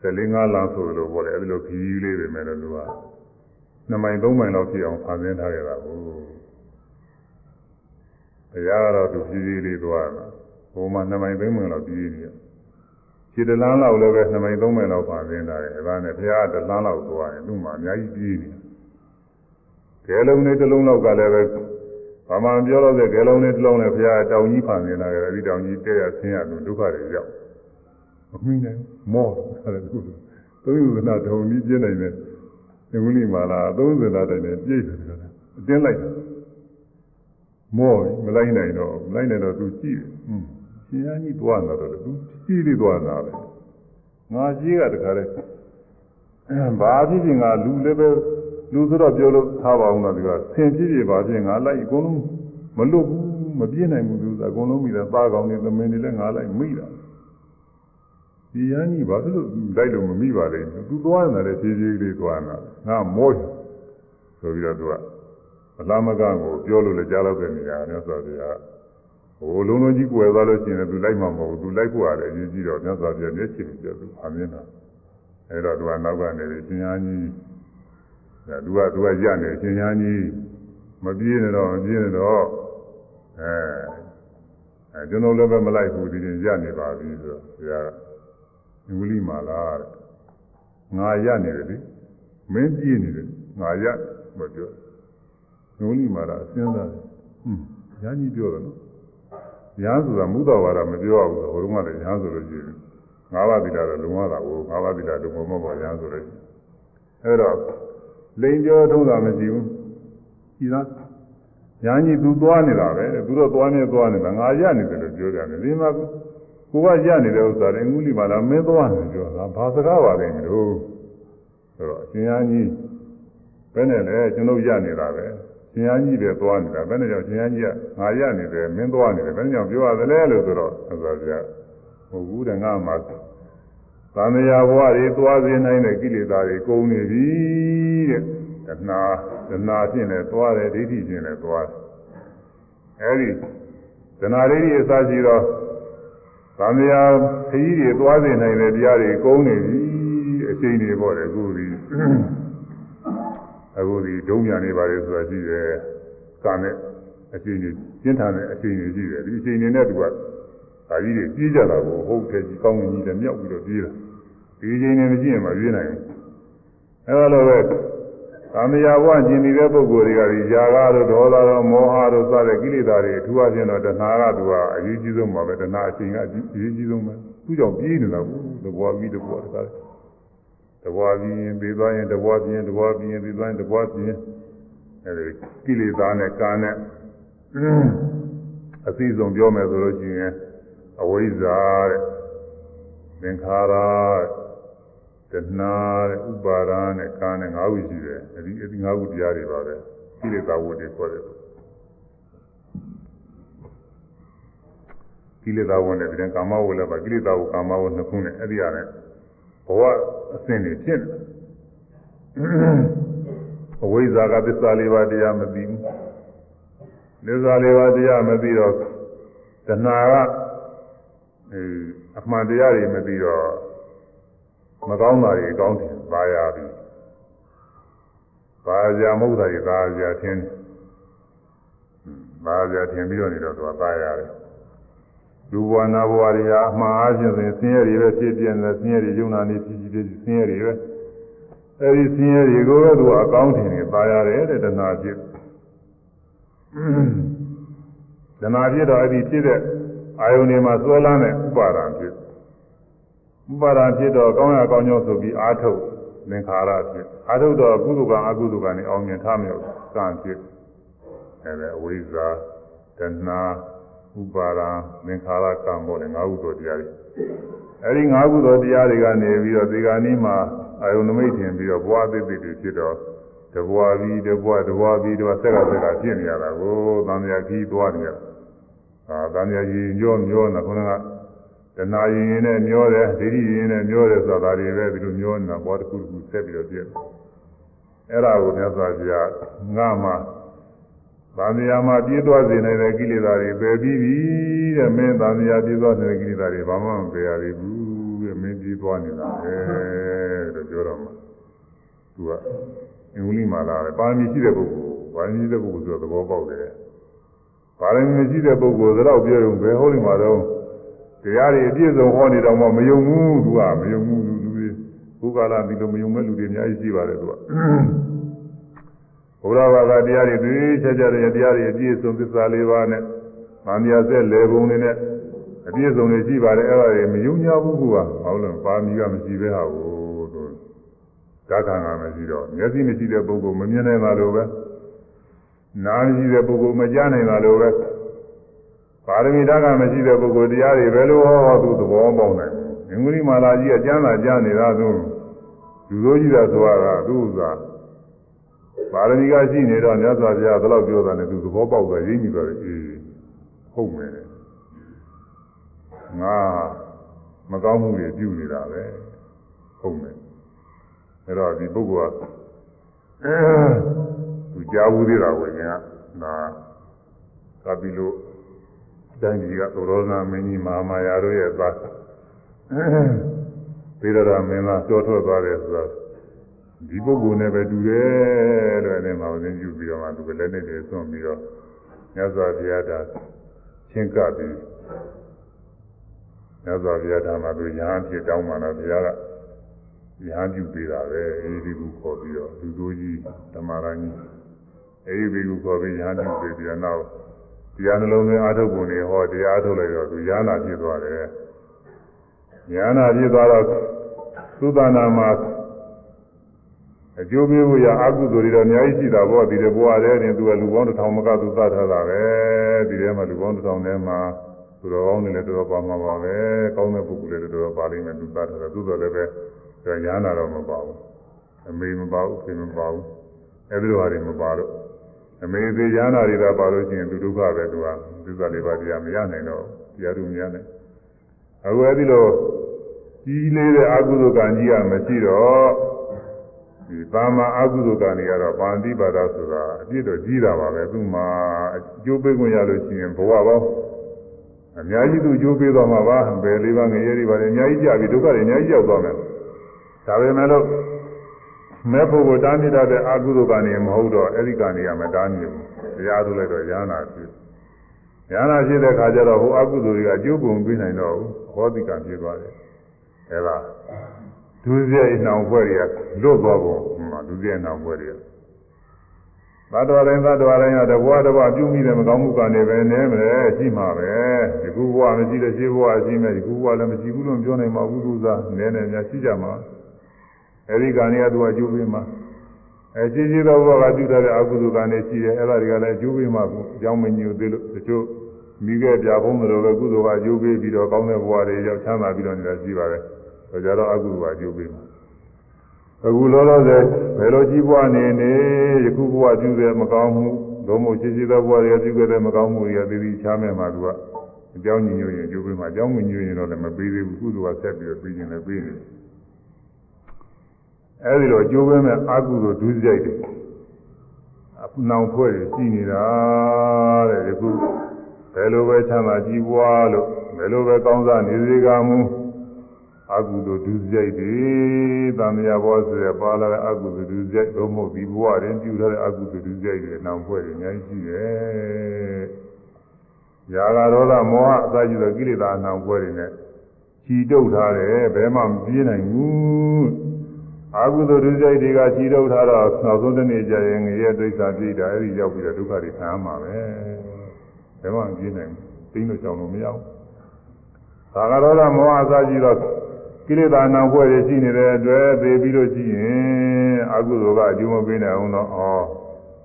ဆယ်လင်းငါးလမ်းဆိုလို့ပြောတယ်အဲဒီလိုခီးလေးပဲမယ်လို့သူကနှစ်မိုင်သုံးမိုင်လောက်ပြည့်အောင်ဖန်ဆင်းထားခဲ့တာကိုတရားကတော့သူဖြည်းဖြည်းလေးသွားတာဟိုမှာနှစ်မိုင်သုံးမိုင်လောက်ပြည့်နေတယ်ခြေတလန်းလောက်လည်းပဲနှစ်မိုင်သုံးမိုင်လောက်ဖန်ဆင်းထားတယ်အဲဒါနဲ့ဘုရားကတလန်းလောက်သွားရင်သူ့မှာအများကြီးပြည့်နေတယ်ကဲလုံးလေးတစ်လုံးလောက်ကလည်းပဲ ဘာမှမပြောတော့တဲ့ကဲလုံးလေးတစ်လုံးနဲ့ဘုရားတောင်ကြီးဖန်ဆင်းထားတယ်အဲဒီတောင်ကြီးတဲ့ရဆင်းရသူဒုက္ခတွေရောက်မမိနိုင်မောတယ်သူသုံးယူနာတုံကြီးပြင်းနိုင်တယ်ဒီဝိလိမာလာ30လားတိုင်နဲ့ပြည့်တယ်ကွာအတင်းလိုက်တာမောမလိုက်နိုင်တော့မလိုက်နိုင်တော့သူကြည့်တယ်ဟွန်းရှင်ရကြီးသွားလာတော့သူကြည့်လေးသွားလာတယ်ငါကြီးကတခါလဲဘာဖြစ်ဖြစ်ငါလူလည်းပဲ လူဆိုတော့ပြောလို့ထားပါအောင်တော့ဒီကဆင်ဖြစ်ဖြစ်ပါဖြစ်ငါလိုက်အကုန်လုံးမလွတ်ဘူးမပြည့်နိုင်ဘူးသူကအကုန်လုံးမိတယ်သားကောင်းနေသမင်းတွေလည်းငါလိုက်မိတာဒီရန်ကြီးဘာဖြစ်လို့လိုက်လို့မမိပါလဲသူသွားနေတာလေဖြည်းဖြည်းလေးသွားနေတာငါမောဆိုပြီးတော့သူကအလားမကကိုပြောလို့လည်းကြားတော့တဲ့နေရာနဲ့ဆိုတော့ဟိုလုံးလုံးကြီးကွယ်သွားလို့ရှိရင်သူလိုက်မှာမဟုတ်ဘူးသူလိုက်ဖို့ရတယ်အရေးကြီးတော့မြတ်စွာဘုရားမျက်ခြေပြသူအမြင်တာအဲ့တော့သူကနောက်ကနေပြီးရှင်ရားကြီး ဒါသူကသူကရနေရှင်ရားကြီးမပြေးနေတော့မပြေးနေတော့အဲအဲကျွန်တော်လည်းပဲမလိုက်ဘူးဒီရင်ရနေပါပြီဆိုတော့ဘုရားကဝိလိမာလာတဲ့ငါရနေတယ်လေမင်းပြေးနေတယ်ငါရမပြောဝိလိမာလာစဉ်းစားတယ်ဟွန်းညာကြီးပြောတယ်နော်ညာဆိုတာမူတော်ဝါဒမပြောဘူးဟိုတုန်းကလည်းညာဆိုလို့ရှိရင်ငါးပါးသီလတော့လုံရတာကိုငါးပါးသီလလုံမမပေါ်ညာဆိုလို့အဲ့တော့ လိန်ပြောထုံးတာမရှိဘူးဒီသားညာကြီးသူသွားနေတာပဲသူတော့သွားနေသွားနေတာငါရနေတယ်လို့ပြောကြတယ်ဒီမှာကိုကရနေတဲ့ဥစ္စာတွေငူးလီပါလားမင်းသွားနေပြောတာဘာစကားပါလဲလို့ဆိုတော့အရှင်ညာကြီးဘယ်နဲ့လဲကျွန်တော်ရနေတာပဲရှင်ရားကြီးလည်းသွားနေတာဘယ်နဲ့ကြောင့်ရှင်ရားကြီးကငါရနေတယ်မင်းသွားနေတယ်ဘယ်နဲ့ကြောင့်ပြောရသလဲလို့ဆိုတော့ဆိုပါဗျာမဟုတ်ဘူးတဲ့ငါမှသံဃာဘဝတွေသွားစေနိုင်တဲ့ကိလေသာတွေကုန်နေပြီ တဲ့တဏှာတဏှာဖြင့်လည်းသွားတယ်ဒိဋ္ဌိဖြင့်လည်းသွားတယ်အဲဒီတဏှာဒိဋ္ဌိအစရှိတော့သံဃာခကြီးတွေသွားစေနိုင်တဲ့တရားတွေကုန်နေပြီအချိန်တွေပေါ့လေအခုဒီအခုဒီဒုံညာနေပါလေဆိုတာရှိတယ်။ကာနဲ့အချိန်ကြီးကျင်းထန်တဲ့အချိန်ကြီးရှိတယ်။ဒီအချိန်တွေနဲ့သူကဒါကြီးတွေပြေးကြတာကိုဟုတ်တယ်ကြီးကောင်းကြီးလည်းမြောက်ပြီးတော့ပြေးတာ။ဒီအချိန်တွေမရှိရင်မပြေးနိုင်ဘူး။ အဲလိုပဲသံဃာဘဝကျင်နေတဲ့ပုဂ္ဂိုလ်တွေကဒီຢာကတို့ဒေါသတို့မောဟတို့စတဲ့ကိလေသာတွေအထူးအချင်းတော့တဏှာကသူကအရေးကြီးဆုံးပါပဲတဏှာအချိန်ကအရေးကြီးဆုံးပဲ။သူ့ကြောင့်ပြေးနေတာဘူး။တဘောပြီးတဘောတကားတဘွားပြီးရင်ပြီးသွားရင်တဘွားပြီးရင်တဘွားပြီးရင်ပြီးသွားရင်တဘွားပြီးရင်အဲဒီကိလေသာနဲ့ကာနဲ့အသိဆုံးပြောမယ်ဆိုလို့ရှိရင်အဝိဇ္ဇာတဲ့ သင်္ခါရတ ဏှာတဲ့ဥပါဒာနဲ့ကာနဲ့၅ခုရှိတယ်အဲဒီအဲဒီ၅ခုတရားတွေပါပဲကိလေသာဝတ်တွေခေါ်တယ်ကိလေသာဝတ်နဲ့ဒီကာမဝတ်လည်းပါကိလေသာဝတ်ကာမဝတ်နှစ်ခုနဲ့အဲ့ဒီရတယ်ဘဝအစဉ်တွေဖြစ်နေအဝိဇ္ဇာကသစ္စာလေးပါးတရားမသိဘူးသစ္စာလေးပါးတရားမသိတော့တဏှာကအအမှန်တရားတွေမသိတော့ မကောင်းတာတွေအကောင်းတယ်ပါရပြီပါရမဟုတ်တာတွေပါရထင်းပါရထင်းပြီးတော့နေတော့သူကပါရတယ်လူဘဝနာဘဝတွေဟာအမှားအချင်းစဉ်ဆင်းရဲတွေပဲဖြစ်ပြနေဆင်းရဲတွေယုံနာနေဖြစ်ဖြစ်ဆင်းရဲတွေပဲအဲဒီဆင်းရဲတွေကိုပဲသူကအကောင်းထင်နေပါရတယ်တဲ့တဏှာဖြစ်တဏှာဖြစ်တော့အဲ့ဒီဖြစ်တဲ့အာယုန်တွေမှာစွဲလန်းတဲ့ဥပါဒံဖြစ် စ် ဥပါဒံဖြစ်တော့ကောင်းရကောင်းကြောင်းဆိုပြီးအာထုတ်သင်္ခါရဖြစ်အာထုတ်တော့ကုသကအကုသကနဲ့အောင်မြင်ထားမြောက်ကံဖြစ်အဲဒါအဝိဇ္ဇာတဏှာဥပါဒံသင်္ခါရကံပေါ်လေ၅ခုသောတရားတွေအဲဒီ၅ခုသောတရားတွေကနေပြီးတော့ဒီကနေ့မှာအာယုန်နမိတ်ထင်ပြီးတော့ဘဝသိသိတွေဖြစ်တော့တဘွားပြီးတဘွားတဘွားပြီးတော့ဆက်ကဆက်ကဖြစ်နေရတာကိုသံဃာကြီးသွားနေရတာအာသံဃာကြီးညောမျောနေခုနက တဏှာရင်ရင်နဲ့မျောတယ်ဒိဋ္ဌိရင်နဲ့မျောတယ်ဆိုတာတွေပဲဒီလိုမျောနေတာဘောတစ်ခုတစ်ခုဆက်ပြီးတော့ပြည့်အဲ့ဒါကိုမြတ်စွာဘုရားငါမှသံဃာမှာပြည့်သွားစေနိုင်တဲ့ကိလေသာတွေပယ်ပြီးပြီတဲ့မင်းသံဃာပြည့်သွားတဲ့ကိလေသာတွေဘာမှမပယ်ရဘူးတဲ့မင်းပြည့်သွားနေတာပဲလို့ပြောတော့မှသူကအင်္ဂလိပ်မှာလာတယ်ပါရမီရှိတဲ့ပုဂ္ဂိုလ်ပါရမီရှိတဲ့ပုဂ္ဂိုလ်ဆိုတော့သဘောပေါက်တယ်ပါရမီမရှိတဲ့ပုဂ္ဂိုလ်တော့ပြောရုံပဲဟောလိမှာတော့ တရားတွေအပြည့်စုံဟောနေတော့မှမယုံဘူးသူကမယုံဘူးလူတွေဘုရားလာဒီလိုမယုံမဲ့လူတွေအများကြီးရှိပါတယ်သူကဘုရားဘာသာတရားတွေသိချက်ချက်တဲ့တရားတွေအပြည့်စုံသစ္စာလေးပါးနဲ့ဗာမယာဆက်လေပုံတွေနဲ့အပြည့်စုံတွေရှိပါတယ်အဲ့ဒါတွေမယုံကြဘူးကွာဘာလို့လဲပါမီကမရှိပဲဟာကိုသူဓာတ်ခံကမရှိတော့မျက်စိမရှိတဲ့ပုဂ္ဂိုလ်မမြင်နိုင်တာလိုပဲနားမရှိတဲ့ပုဂ္ဂိုလ်မကြားနိုင်တာလိုပဲ ပါရမီဓာတ်ကမရှိတဲ့ပုဂ္ဂိုလ်တရားတွေဘယ်လိုဟောသူသဘောပေါက်နိုင်ဘူးငွေမာလာကြီးကကျမ်းသာကြားနေတာသူလူလိုကြီးတာဆိုတာကသူ့ဥစ္စာပါရမီကရှိနေတော့မြတ်စွာဘုရားဘယ်လောက်ပြောတာလဲသူသဘောပေါက်သွားရင်းကြည့်တော့အေးဟုတ်မယ်ငါမကောင်းမှုတွေပြုနေတာပဲဟုတ်မယ်အဲ့တော့ဒီပုဂ္ဂိုလ်ကသူကြားဘူးသေးတာကိုရင်ကဒါကပ်ပြီးလို့ တိုင်းကြီးကသောရောနာမင်းကြီးမဟာမာယာတို့ရဲ့သားသေရတာမင်းသားကြောထွက်သွားတယ်ဆိုတော့ဒီပုဂ္ဂိုလ်နဲ့ပဲတူတယ်လို့အဲ့ဒီမှာသင်ပြုပြီးတော့မှသူကလည်းနဲ့တည်းဆွန့်ပြီးတော့မြတ်စွာဘုရားတာချင်းကပ်ပြီးမြတ်စွာဘုရားဓမ္မသူရဟန်းဖြစ်တောင်းမှတော့ဘုရားကရဟန်းပြုပေးတာပဲအဲဒီကူခေါ်ပြီးတော့လူသူကြီးဓမ္မရကြီးအဲဒီကူခေါ်ပြီးရဟန်းပြုပေးပြီးတော့နောက် တရားနှလုံးသွင်းအာထုတ်ပုံတွေဟောတရားထုတ်လိုက်တော့သူရဟနာဖြစ်သွားတယ်ရဟနာဖြစ်သွားတော့သုသနာမှာအကျိုးပေးဖို့ရအကုသိုလ်တွေတော့အများကြီးရှိတာပေါ့ဒီတဲ့ဘဝတည်းတင်သူကလူပေါင်းတစ်ထောင်မကသူသတ်ထားတာပဲဒီထဲမှာလူပေါင်းတစ်ထောင်ထဲမှာသူတော်ကောင်းတွေလည်းတော်တော်ပါမှာပါပဲကောင်းတဲ့ပုဂ္ဂိုလ်တွေတော်တော်ပါလိမ့်မယ်သူသတ်ထားတာသူတော်လည်းပဲရဟနာတော့မပါဘူးအမေမပါဘူးခင်မပါဘူးအဲဒီလိုဟာတွေမပါတော့ အမေသေးရဟနာတွေတော့ပါလို့ရှိရင်သူဒုက္ခပဲသူကသစ္စာလေးပါးတရားမရနိုင်တော့တရားသူမရနိုင်အခုအဲဒီလိုကြီးလေးတဲ့အကုသိုလ်ကံကြီးကမရှိတော့ဒီသာမအကုသိုလ်ကံတွေကတော့ပါဠိပါဒဆိုတာအပြည့်တော့ကြီးတာပါပဲသူ့မှာအကျိုးပေးခွင့်ရလို့ရှိရင်ဘဝပေါင်းအများကြီးသူအကျိုးပေးသွားမှာပါဘယ်လေးပါးငရေတွေပါလေအများကြီးကြပြီဒုက္ခတွေအများကြီးရောက်သွားမယ်ဒါပေမဲ့လို့ မဲ့ဖို့ကိုတားမြစ်တဲ့အကုသိုလ်ကံတွေမဟုတ်တော့အဲ့ဒီကံတွေကမတားမြစ်ဘူးတရားသူလိုက်တော့ရဟနာဖြစ်ရဟနာဖြစ်တဲ့ခါကျတော့ဟိုအကုသိုလ်တွေကအကျိုးပုံပေးနိုင်တော့ဘူးဟောတိကံဖြစ်သွားတယ်အဲ့ဒါဒုစရိုက်နှောင်ဖွဲ့တွေကလွတ်သွားပုံမှာဒုစရိုက်နှောင်ဖွဲ့တွေကသတ္တဝါတိုင်းသတ္တဝါတိုင်းကတဘွားတဘွားပြုမိတဲ့မကောင်းမှုကနေပဲနည်းမလဲရှိမှာပဲဒီခုဘဝမရှိတဲ့ရှိဘဝရှိမယ်ဒီခုဘဝလည်းမရှိဘူးလို့ပြောနိုင်မှာဘူးသူစားနည်းနည်းများရှိကြမှာ အဲဒီကံတွေကသူကအကျိုးပေးမှာအဲရှိရှိသောဘဝကပြုတဲ့အကုသိုလ်ကံတွေရှိတယ်အဲ့ဒါတွေကလည်းအကျိုးပေးမှာကိုအကြောင်းမညိုသေးလို့တချို့ မိခဲ့ပြဖုံးတယ်လို့ပဲကုသိုလ်ကအကျိုးပေးပြီးတော့ကောင်းတဲ့ဘဝတွေရောက်ချမ်းသာပြီးတော့နေတာရှိပါတယ်။ဒါကြတော့အကုသိုလ်ကအကျိုးပေးမှာ။အခုလောလောဆယ်ဘယ်လိုကြီးပွားနေနေယခုဘဝပြုတဲ့မကောင်းမှုဒုံမို့ရှိရှိသောဘဝတွေပြုခဲ့တဲ့မကောင်းမှုတွေကသိသိချမ်းမဲ့မှာသူကအကြောင်းညညွှန်ရင်အကျိုးပေးမှာအကြောင်းမညွှန်ရင်တော့လည်းမပေးသေးဘူးကုသိုလ်ကဆက်ပြီးတော့ပြီးရင်လည်းပေးနေတယ်။ အဲဒီတော့အကျိုးပေးမဲ့အကုသိုလ်ဒုစရိုက်တွေနောင်ဖွဲ့ရှိနေတာတဲ့ဒီခုဘယ်လိုပဲချမ်းသာကြည်ပွားလို့ဘယ်လိုပဲကောင်းစားနေစေကမူအကုသိုလ်ဒုစရိုက်တွေသံဃာဘောဆိုရပါလာတဲ့အကုသိုလ်ဒုစရိုက်တို့မဟုတ်ဒီဘဝတွင်ပြုထားတဲ့အကုသိုလ်ဒုစရိုက်တွေနောင်ဖွဲ့တွေအများကြီးရှိတယ်။ຢာကရောဓမောဟအစရှိသောကိလေသာနောင်ဖွဲ့တွေနဲ့ခြီတုပ်ထားတယ်ဘယ်မှမပြေးနိုင်ဘူး။ အာဟုသောဒုစရိုက်တွေကခြိထုတ်ထားတော့နောက်ဆုံးတစ်နေ့ကျရင်ငရဲဒိဋ္ဌာပြိတာအဲ့ဒီရောက်ပြီးတော့ဒုက္ခတွေခံရမှာပဲဘယ်မှမပြေးနိုင်ဘူးသိလို့ကြောင်လို့မရဘူးသာဂရောဓမောဟအစရှိတော့ကိလေသာနာဖွဲ့တွေရှိနေတဲ့အတွက်သိပြီးလို့ရှိရင်အကုသိုလ်ကအကျိုးမပေးနိုင်အောင်တော့ဩ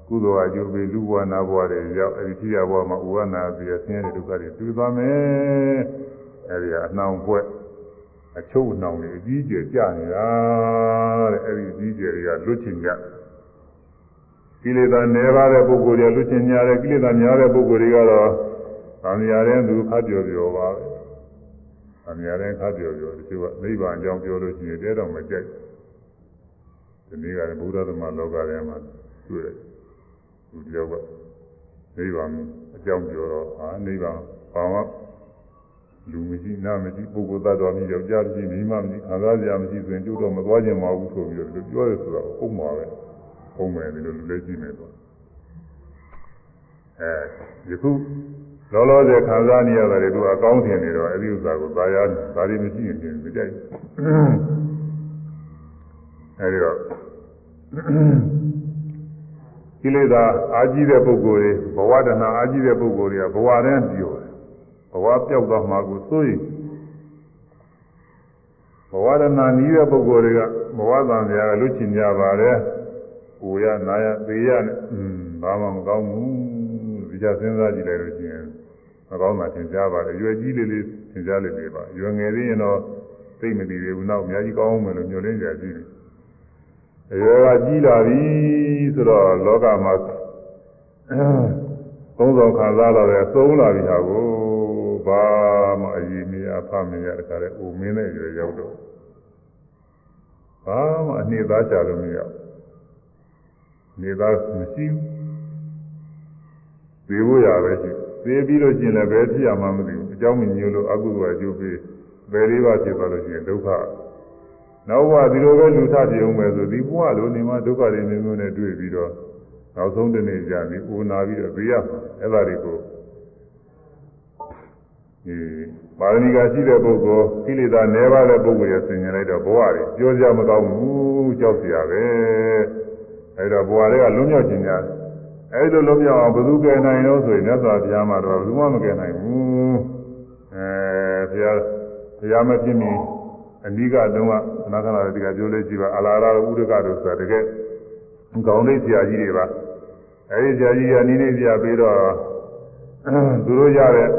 ကုသိုလ်ကအကျိုးပေးလူဘဝနာဘဝတွေရောက်အဲ့ဒီဖြစ်ရဘဝမှာဥဝနာပြီးဆင်းရဲတဲ့ဒုက္ခတွေတွေ့သွားမယ်အဲ့ဒီကအနှောင်ဖွဲ့ အချုပ်နှောင်တွေအကြီးကျယ်ကြနေတာတဲ့အဲဒီအကြီးကျယ်တွေကလွတ်ချင်ကြကိလေသာနယ်ပါတဲ့ပုဂ္ဂိုလ်တွေလွတ်ချင်ကြတယ်ကိလေသာများတဲ့ပုဂ္ဂိုလ်တွေကတော့သံဃာတဲ့သူခတ်ပြောပြောပါပဲသံဃာတဲ့ခတ်ပြောပြောတချို့ကနိဗ္ဗာန်အကြောင်းပြောလို့ရှိရင်တဲတော့မကြိုက်ဒီနေ့ကလည်းဘုရားသမလောကထဲမှာတွေ့တယ်သူတယောက်ကနိဗ္ဗာန်အကြောင်းပြောတော့ဟာနိဗ္ဗာန်ဘာမှ လူမရှိနာမရှိပုဂ္ဂိုလ်သတ္တဝါမရှိယောက်ျားမရှိမိန်းမမရှိခံစားစရာမရှိဆိုရင်ကျုပ်တော့မသွားခြင်းမဟုတ်ဘူးဆိုပြီးတော့ပြောရဆိုတော့ဟုတ်မှာပဲဟုတ်မယ်ဒီလိုလူလေးကြည့်မယ်တော့အဲယခုလောလောဆယ်ခံစားနေရတယ်သူအကောင်းထင်နေတော့အဲဒီဥစ္စာကိုသာယာဒါတွေမရှိရင်ပြင်မကြိုက်အဲဒီတော့ကိလေသာအာကြီးတဲ့ပုဂ္ဂိုလ်တွေဘဝတဏှာအာကြီးတဲ့ပုဂ္ဂိုလ်တွေကဘဝတည်းပြောတယ် ဘဝပြောက်သွားမှာကိုသို့ရင်ဘဝရဏနီးတဲ့ပုဂ္ဂိုလ်တွေကဘဝတန်ကြာလွတ်ချင်ကြပါတယ်။ကိုရနာရသေရနဲ့อืมဘာမှမကောင်းဘူး။ဒီကြစဉ်းစားကြည့်လိုက်လို့ရှိရင်မကောင်းတာသင်ကြားပါတယ်။ရွယ်ကြီးလေးလေးသင်ကြားလေးလေးပါ။ရွယ်ငယ်သေးရင်တော့သိမတည်သေးဘူး။နောက်အများကြီးကောင်းအောင်မယ်လို့ညွှန်လင်းကြကြည့်တယ်။အရွယ်ကကြီးလာပြီဆိုတော့လောကမှာသုံးဆောင်ခံစားတော့တယ်သုံးလာပြီဟာကို ဘာမှအည်မရဖမရတခါလဲအိုမင်းနဲ့ရွယ်ရောက်တော့ဘာမှအနှစ်သားချလို့မရနေသားမရှိဘူးသေဖို့ရပဲရှိသေပြီးလို့ကျင်လည်းဘယ်ဖြစ်ရမှမသိဘူးအကြောင်းမညို့လို့အကုသိုလ်အကျိုးပေးဘယ်လေးပါဖြစ်သွားလို့ရှိရင်ဒုက္ခနောက်ဘဝဒီလိုပဲလူထပြေအောင်မယ်ဆိုဒီဘဝလိုနေမှဒုက္ခတွေမျိုးမျိုးနဲ့တွေ့ပြီးတော့နောက်ဆုံးတနေ့ကြာပြီးအိုနာပြီးတော့သိရမှာအဲ့ဒါတွေကို အဲပါရဏီကရှိတဲ့ပုဂ္ဂိုလ်ကိလေသာနည်းပါးတဲ့ပုဂ္ဂိုလ်ရဲ့ဆင်ញင်လိုက်တော့ဘဝတွေပြောစရာမကောင်းဘူးကြောက်စရာပဲအဲဒါဘဝတွေကလွံ့မြောက်ခြင်းများအဲဒီလိုလွံ့မြောက်အောင်ဘယ်သူကယ်နိုင်လို့ဆိုရင်မြတ်စွာဘုရားမှာတော့ဘယ်သူမှမကယ်နိုင်ဘူးအဲဘုရားဘုရားမဖြစ်မီအနိကတုံးကသနာခဏတိကပြောလို့ရှိပါအလာရဥဒကတို့ဆိုတာတကယ်ကောင်းလေးဆရာကြီးတွေပါအဲဒီဆရာကြီးကနိနေဆရာပြီးတော့သူတို့ရတဲ့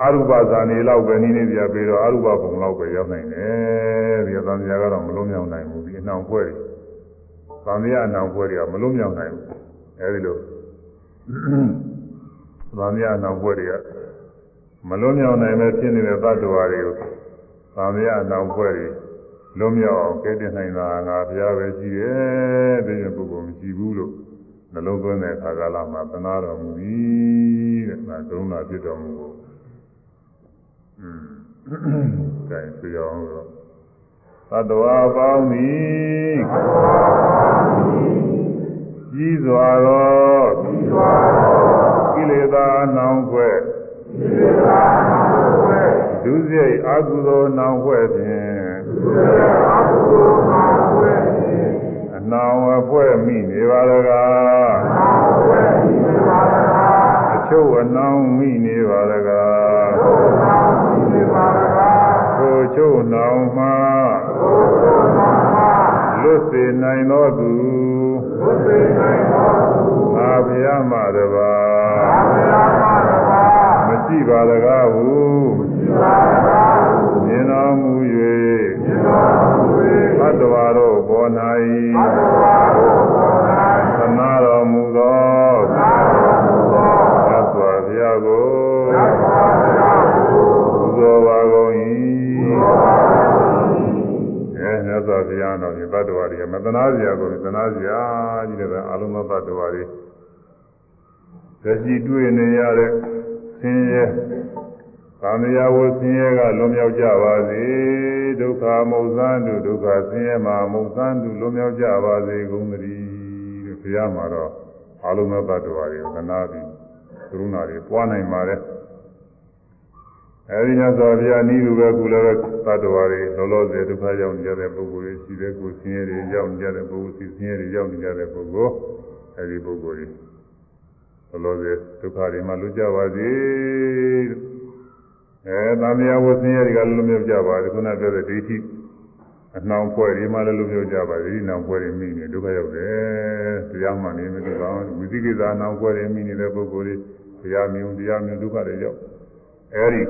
အရုပဇာနေလောက်ပဲနိနေဆရာပြီးတော့အရုပဘုံလောက်ပဲရောက်နိုင်တယ်ဒီသံဃာကတော့မလုံးမြောက်နိုင်ဘူးဒီအနှောင်ဖွဲ့တွေသံဃာအနှောင်ဖွဲ့တွေကမလုံးမြောက်နိုင်ဘူးအဲဒီလိုသံဃာအနှောင်ဖွဲ့တွေကမလုံးမြောက်နိုင်ပဲဖြစ်နေတဲ့သတ္တဝါတွေကိုသံဃာအနှောင်ဖွဲ့တွေလုံးမြောက်အောင်ကဲတင်နိုင်တာငါဘုရားပဲရှိတယ်တဲ့ဒီပုဂ္ဂိုလ်မရှိဘူးလို့နှလုံးသွင်းတဲ့အခါကာလမှာသနာတော်မူသည်တဲ့ဒါကရုဏာဖြစ်တော်မူဖို့ อืมကဲဆိုရအောင်တော့သတ္တဝါပေါင်းသည်ကြီးစွာသောကိလေသာနှောင်ခွဲ့ဒုစရိုက်အကုသိုလ်နှောင်ခွဲ့ဖြင့်အနောင်အဖွဲ့မိနေပါလကားအချုပ်အနောင်မိနေပါလကား ကိုချုပ်နောင်မှာလွတ်စေနိုင်သောသူငါဘုရားမတပါမ မရှိပါတကားဟုမြင်တော်မူ၍ဘတ်တော်တို့ပေါ်၌ တော်ဒီဘတ်တော်တွေကမသနာစရာကိုသနာစရာကြီးတဲ့အာလုံးသောဘတ်တော်တွေသက်ရှိတွေ့နေရတဲ့ဆင်းရဲ။ကာမရာဝဆင်းရဲကလွန်မြောက်ကြပါစေ။ဒုက္ခမုတ်သံတုဒုက္ခဆင်းရဲမှာမုတ်သံတုလွန်မြောက်ကြပါစေကုန်သတည်းလို့ဘုရားမှာတော့အာလုံးသောတ attva တွေကိုသနာပြီးကရုဏာတွေပွားနိုင်ပါတယ်။ အဲဒီညသောဘုရားဤလိုပဲကုလည်းပဲတ attva တွေလောလောဆယ်ဒုက္ခရောက်နေကြတဲ့ပုဂ္ဂိုလ်တွေရှိတဲ့ကိုယ်ဆင်းရဲတွေရောက်နေကြတဲ့ပုဂ္ဂိုလ်စီဆင်းရဲတွေရောက်နေကြတဲ့ပုဂ္ဂိုလ်အဲဒီပုဂ္ဂိုလ်တွေဘလို့စေဒုက္ခတွေမှလွတ်ကြပါစေအဲသံဃာဝဆင်းရဲတွေကလွတ်မြောက်ကြပါစေခုနပြောတဲ့ဒိဋ္ဌိအနှောင်ဖွဲ့တွေမှလည်းလွတ်မြောက်ကြပါစေဒီနှောင်ဖွဲ့တွေမိနေဒုက္ခရောက်တယ်တရားမှနေမသိပါဘူးဝိသိကိစ္စအနှောင်ဖွဲ့တွေမိနေတဲ့ပုဂ္ဂိုလ်တွေတရားမြုံတရားမြုံဒုက္ခတွေရောက် အဲဒီ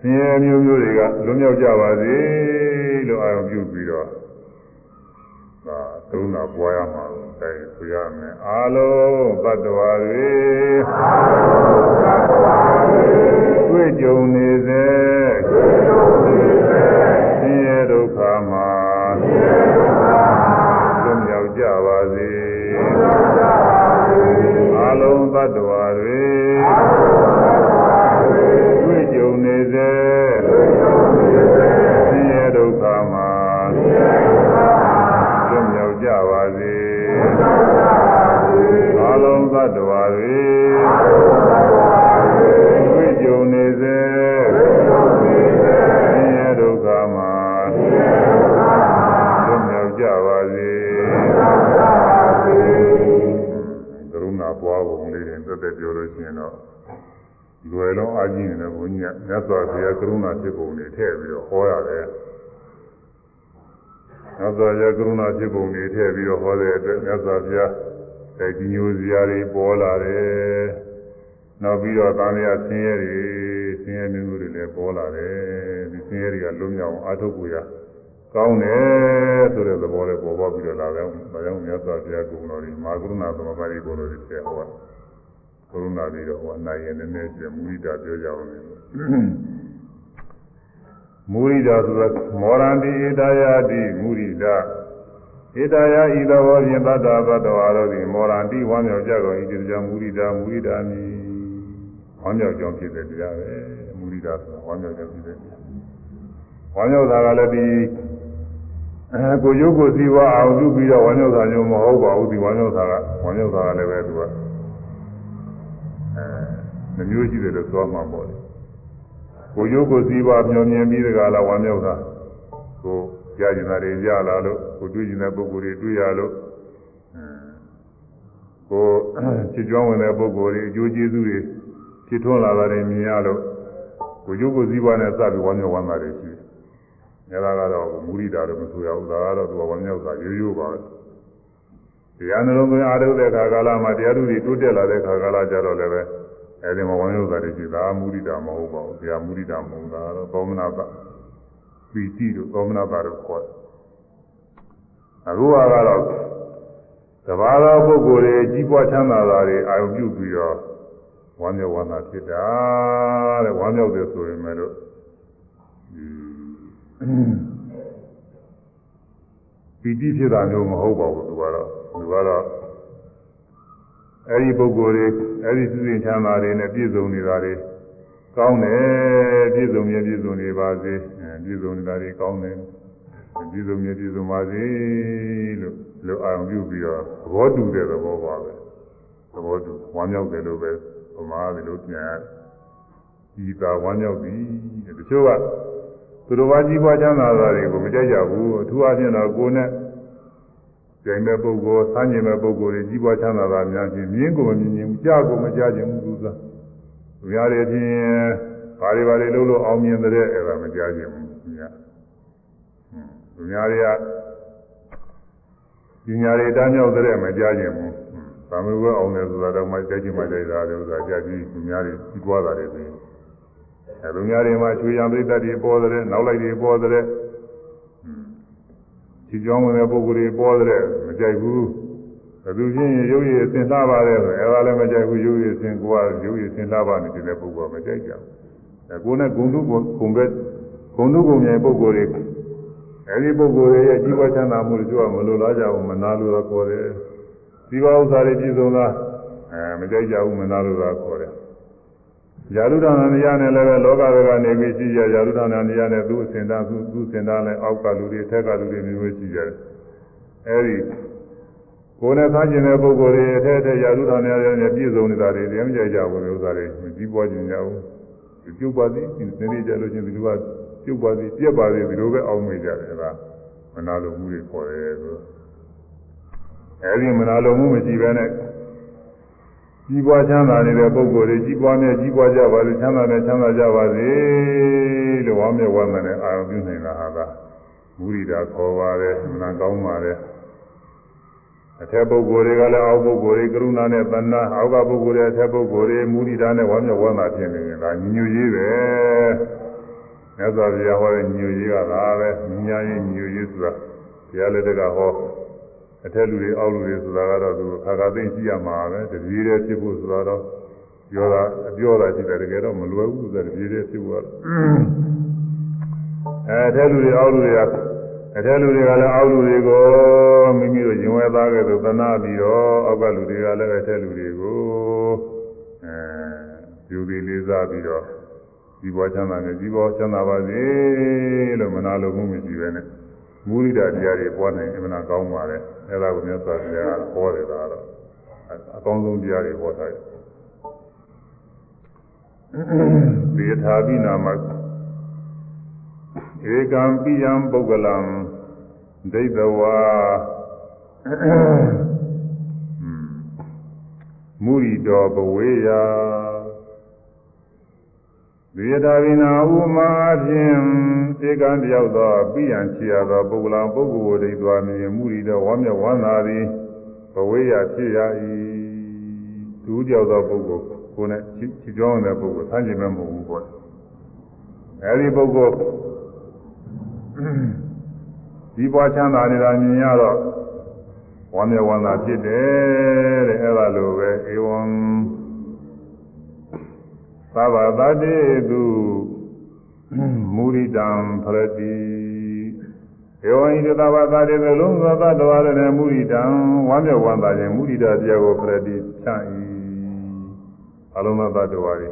ဆင်းရဲမျိုးမျိုးတွေကလွတ်မြောက်ကြပါစေလို့အာရုံပြုပြီးတော့ဒါသုဏပွားရမှာအဲဆိုရမယ်အာလုံးတ attva တွေအာလုံးတ attva တွေတွေ့ကြုံနေစေတွေ့ကြုံနေစေဆင်းရဲဒုက္ခမှာဆင်းရဲဒုက္ခမှာလွတ်မြောက်ကြပါစေလွတ်မြောက်ကြပါစေအာလုံးတ attva နေစေတွေ့ကြုံနေစေဆင်းရဲဒုက္ခမှာဆင်းရဲဒုက္ခလွတ်မြောက်ကြပါစေအလုံးသတ္တဝါတွေတွေ့ကြုံနေစေဆင်းရဲဒုက္ခမှာလွတ်မြောက်ကြပါစေကရုဏာပွားပုံလေးတွေတက်တက်ပြောလို့ရှိရင်တော့ လွယ်လုံးအားကြီးနေတဲ့ဘုန်းကြီးကမြတ်စွာဘုရားကရုဏာဖြစ်ပုံတွေထည့်ပြီးတော့ဟောရတယ်မြတ်စွာဘုရားကရုဏာဖြစ်ပုံတွေထည့်ပြီးတော့ဟောတဲ့အတွက်မြတ်စွာဘုရားအဲဒီညိုစရာတွေပေါ်လာတယ်။နောက်ပြီးတော့တာမယဆင်းရဲတွေဆင်းရဲမျိုးတွေလည်းပေါ်လာတယ်။ဒီဆင်းရဲတွေကလွတ်မြောက်အောင်အထုပ်ကိုရကောင်းတယ်ဆိုတဲ့သဘောလေးပေါ်ပေါက်ပြီးတော့လာတယ်။ဒါကြောင့်မြတ်စွာဘုရားကုံတော်ဒီမာကရုဏာသမဘာတိကိုလို့ဆရာဟော ကရုဏာပြီးတော့ဟောနိုင်ရင်လည်းနည်းနည်းမူရိတာပြောကြအောင်လို့မူရိတာဆိုတာမောရန္တိဧတယာတိမူရိတာဧတယာဤသောဘောဖြင့်သတ္တဗတ္တဝါတို့သည်မောရန္တိဝမ်းမြောက်ကြကုန်၏ဒီကြောင့်မူရိတာမူရိတာမည်ဝမ်းမြောက်ကြောင်းဖြစ်တဲ့တရားပဲမူရိတာဆိုတာဝမ်းမြောက်ကြောင်းဖြစ်တဲ့တရားဝမ်းမြောက်တာကလည်းဒီအဲကိုရုပ်ကိုစီဝါအောင်ပြုပြီးတော့ဝမ်းမြောက်တာမျိုးမဟုတ်ပါဘူးဒီဝမ်းမြောက်တာကဝမ်းမြောက်တာကလည်းပဲသူက အဲမျိုးရှိတယ်လို့သွားမှာပေါ့လေကိုရုပ်ကိုစီးပွားမျောမြင်ပြီးတကလားဝမ်းမြောက်တာကိုကြားကျင်တာတွေကြားလာလို့ကိုတွေ့ကျင်တဲ့ပုဂ္ဂိုလ်တွေတွေ့ရလို့ကိုချစ်ကြွဝင်တဲ့ပုဂ္ဂိုလ်တွေအကျိုးကျေးဇူးတွေဖြစ်ထွန်းလာတာတွေမြင်ရလို့ကိုရုပ်ကိုစီးပွားနဲ့စပြီးဝမ်းမြောက်ဝမ်းသာတွေရှိတယ်။အဲဒါကတော့မူရိတာတော့မဆိုရဘူး။ဒါကတော့သူကဝမ်းမြောက်တာရိုးရိုးပါပဲ။တရားနှလုံးသွင်းအားထုတ်တဲ့ခါကာလမှာတရားသူတွေတိုးတက်လာတဲ့ခါကာလကြတော့လည်းပဲ အဲဒီမှာဝမ်းမြောက်တာတွေရှိတာမူရိတာမဟုတ်ပါဘူး။တရားမူရိတာမဟုတ်တာတော့သောမနာပပီတိတို့သောမနာပတို့ခေါ်တယ်။အခုကတော့တဘာသောပုဂ္ဂိုလ်တွေကြီးပွားချမ်းသာတာတွေအာရုံပြုပြီးတော့ဝမ်းမြောက်ဝမ်းသာဖြစ်တာတဲ့ဝမ်းမြောက်တယ်ဆိုရင်လည်းပီတိဖြစ်တာမျိုးမဟုတ်ပါဘူးသူကတော့သူကတော့ အဲဒီပုဂ္ဂိုလ်တွေအဲဒီစုစဉ်ချမ်းသာတွေနဲ့ပြည့်စုံနေတာတွေကောင်းတယ်ပြည့်စုံမြဲပြည့်စုံနေပါစေပြည့်စုံနေတာတွေကောင်းတယ်ပြည့်စုံမြဲပြည့်စုံပါစေလို့လို့အာရုံပြုပြီးတော့သဘောတူတဲ့သဘောပါပဲသဘောတူဝမ်းမြောက်တယ်လို့ပဲဗမာတယ်လို့ပြန်ဒီသာဝမ်းမြောက်သည်တချို့ကသူတော်ဘာကြီးပွားချမ်းသာတာတွေကိုမကြိုက်ကြဘူးအထူးအဖြင့်တော့ကိုယ်နဲ့ ကြိုင်တဲ့ပုဂ္ဂိုလ်ဆန်းကျင်တဲ့ပုဂ္ဂိုလ်တွေကြီးပွားချမ်းသာတာများချင်းမြင်းကိုမမြင်ရင်ကြားကိုမကြားခြင်းဘူးသူကသူများတွေဖြင့်ဘာတွေဘာတွေလုပ်လို့အောင်မြင်တဲ့အဲ့ဒါမကြားခြင်းဘူးသူများသူများတွေကပညာတွေတန်းမြောက်တဲ့မကြားခြင်းဘူးသာမဝဲအောင်တယ်ဆိုတာတော့မှကြိုက်ချင်မှကြိုက်တာလေဥစ္စာကြာကြီးသူများတွေပြီးသွားတာလေဆိုရင်အဲသူများတွေမှာချွေရံပြိတ္တတွေပေါ်တဲ့နောက်လိုက်တွေပေါ်တဲ့ ချီကြောင်းဝင်တဲ့ပုဂ္ဂိုလ်တွေပေါ်တဲ့မကြိုက်ဘူးဘယ်သူချင်းရုပ်ရည်အစင်လှပါတယ်ဆိုအဲဒါလည်းမကြိုက်ဘူးရုပ်ရည်အစင်ကိုကရုပ်ရည်အစင်လှပါနေတဲ့ပုဂ္ဂိုလ်ကမကြိုက်ကြဘူးအဲကိုယ်နဲ့ဂုံတုဂုံပဲဂုံတုဂုံမြင်ပုဂ္ဂိုလ်တွေအဲဒီပုဂ္ဂိုလ်တွေရဲ့ကြီးပွားချမ်းသာမှုတွေကျိုးကမလိုလားကြဘူးမနာလိုတော့ခေါ်တယ်ဒီပါဥစ္စာတွေပြည့်စုံတာအဲမကြိုက်ကြဘူးမနာလိုတော့ခေါ်တယ် ယာရုဒ္ဓနာတရားနဲ့လည်းပဲလောကတွေကနေပြီးရှိကြယာရုဒ္ဓနာတရားနဲ့သူ့အစဉ်တန်းသူ့သူ့အစဉ်တန်းနဲ့အောက်ကလူတွေအထက်ကလူတွေမျိုးမျိုးရှိကြတယ်အဲဒီကိုယ်နဲ့သားကျင်တဲ့ပုဂ္ဂိုလ်တွေအထက်ထက်ယာရုဒ္ဓနာတရားနဲ့ပြည့်စုံနေတာတွေတရားမကြိုက်ကြဘူးလို့ဥစ္စာတွေကြီးပွားကျင်ကြဘူးပြုတ်ပါသည်ဒီနေ့ကြလို့ချင်းဒီလိုကပြုတ်ပါသည်ပြက်ပါသည်ဒီလိုပဲအောင်းမိကြတယ်အဲဒါမနာလိုမှုတွေခေါ်တယ်ဆိုအဲဒီမနာလိုမှုမရှိဘဲနဲ့ ကြီးပွားချမ်းသာနေတဲ့ပုဂ္ဂိုလ်တွေကြီးပွားမြဲကြီးပွားကြပါစေချမ်းသာနဲ့ချမ်းသာကြပါစေလို့ဝါမျက်ဝမ်းနဲ့အာရုံပြုနေတာဟာကမူရိတာခေါ်ပါတယ်မနာကောင်းပါတယ်အထက်ပုဂ္ဂိုလ်တွေကလည်းအောက်ပုဂ္ဂိုလ်တွေကရုဏာနဲ့သဏ္ဍာန်အောက်ကပုဂ္ဂိုလ်တွေအထက်ပုဂ္ဂိုလ်တွေမူရိတာနဲ့ဝါမျက်ဝမ်းသာဖြစ်နေရင်ဒါညညရေးပဲမြတ်စွာဘုရားဟောတဲ့ညညရေးကဒါပဲညညာရေးညညရေးဆိုတာဘုရားလက်ထက်ကဟော အထက်လူတွေအောက်လူတွေဆိုတာကတော့သူခါခါသိရှိရမှာပဲတတိယဖြစ်ဖို့ဆိုတာတော့ပြောတာအပြောတာရှိတယ်တကယ်တော့မလွယ်ဘူးဆိုတဲ့တတိယဖြစ်ဖို့ကတော့အဲအထက်လူတွေအောက်လူတွေကအထက်လူတွေကလည်းအောက်လူတွေကိုမိမိတို့ရင်ဝဲသားကဲ့သို့သနာပြီးတော့အောက်ကလူတွေကလည်းအထက်လူတွေကိုအဲယူပြီးလေးစားပြီးတော့ဒီဘောချမ်းသာနဲ့ဒီဘောချမ်းသာပါစေလို့မနာလိုမှုမရှိပဲနဲ့ မူရိဒတရားတွေပွားနိုင်အမှန်ကောင်းပါလေအဲ့ဒါကိုမြတ်စွာဘုရားကဟောတယ်ဒါတော့အကောင်းဆုံးတရားတွေဟောထားတယ်ဒီထာပိနာမဧကံပိယံပုဂ္ဂလံဒိဋ္ဌဝါမူရိတော်ဘဝေယဒီထာဝိနာဥမာဖြင့် ဧကံတယောက်သောပိယံချီရသောပုဂ္ဂလံပုဂ္ဂိုလ်ဒိဋ္ဌဝါမြင်မူရိတော်ဝမ်းမြဝမ်းသာသည်ဘဝေယဖြစ်ရ၏သူတယောက်သောပုဂ္ဂိုလ်ကိုယ်နဲ့ချီကြောင်းတဲ့ပုဂ္ဂိုလ်ဆန်းကျင်မဲ့မဟုတ်ဘူးပေါ့အဲဒီပုဂ္ဂိုလ်ဒီပွားချမ်းသာနေတာမြင်ရတော့ဝမ်းမြောက်ဝမ်းသာဖြစ်တယ်တဲ့အဲ့ဒါလိုပဲဧဝံသဗ္ဗတတိတု မူရိတံဖရတိဧဝံဣသဗ္ဗတတိသလုံးသောသတ္တဝါတွေနဲ့မူရိတံဝမ်းမြောက်ဝမ်းသာခြင်းမူရိတာတရားကိုဖရတိဖြန့်၏အလုံးစုံသတ္တဝါတွေ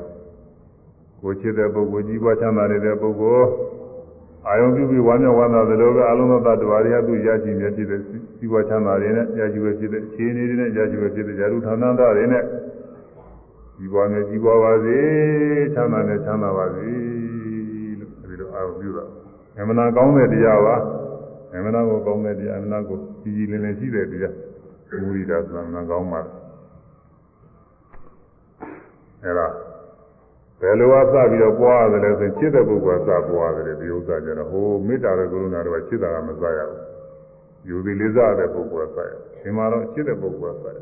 ကိုချစ်တဲ့ပုဂ္ဂိုလ်ကြီးပွားချမ်းသာနေတဲ့ပုဂ္ဂိုလ်အာယုံပြုပြီးဝါမျက်ဝါသာသလိုပဲအလုံးစုံသတ္တဝါတွေဟာသူရရှိမြဲဖြစ်တဲ့စီးပွားချမ်းသာတွေနဲ့ရရှိဝဲဖြစ်တဲ့အခြေအနေတွေနဲ့ရရှိဝဲဖြစ်တဲ့ဇာတုဌာနန္တတွေနဲ့ဒီပွားနဲ့ဒီပွားပါစေချမ်းသာနဲ့ချမ်းသာပါစေလို့ အဲဒီလိုအာယုံပြုတာအမှန်တရားကောင်းတဲ့တရားပါအမှန်တရားကိုကောင်းတဲ့တရားအမှန်တရားကိုကြည်ကြည်လင်လင်ရှိတဲ့တရားမူရိတာဆိုတာမှန်ကောင်းပါအဲဒါဘယ်လိုအစပြီးတော့ပွားရတယ်လဲဆိုချစ်တဲ့ပုဂ္ဂိုလ်ကစပွားတယ်ဒီဥစ္စာကျတော့ဟိုမေတ္တာရဲ့ကရုဏာတော့ချစ်တာကမစရဘူးယူသည်လေးစားတဲ့ပုဂ္ဂိုလ်ကစရဒီမှာတော့ချစ်တဲ့ပုဂ္ဂိုလ်ကစရ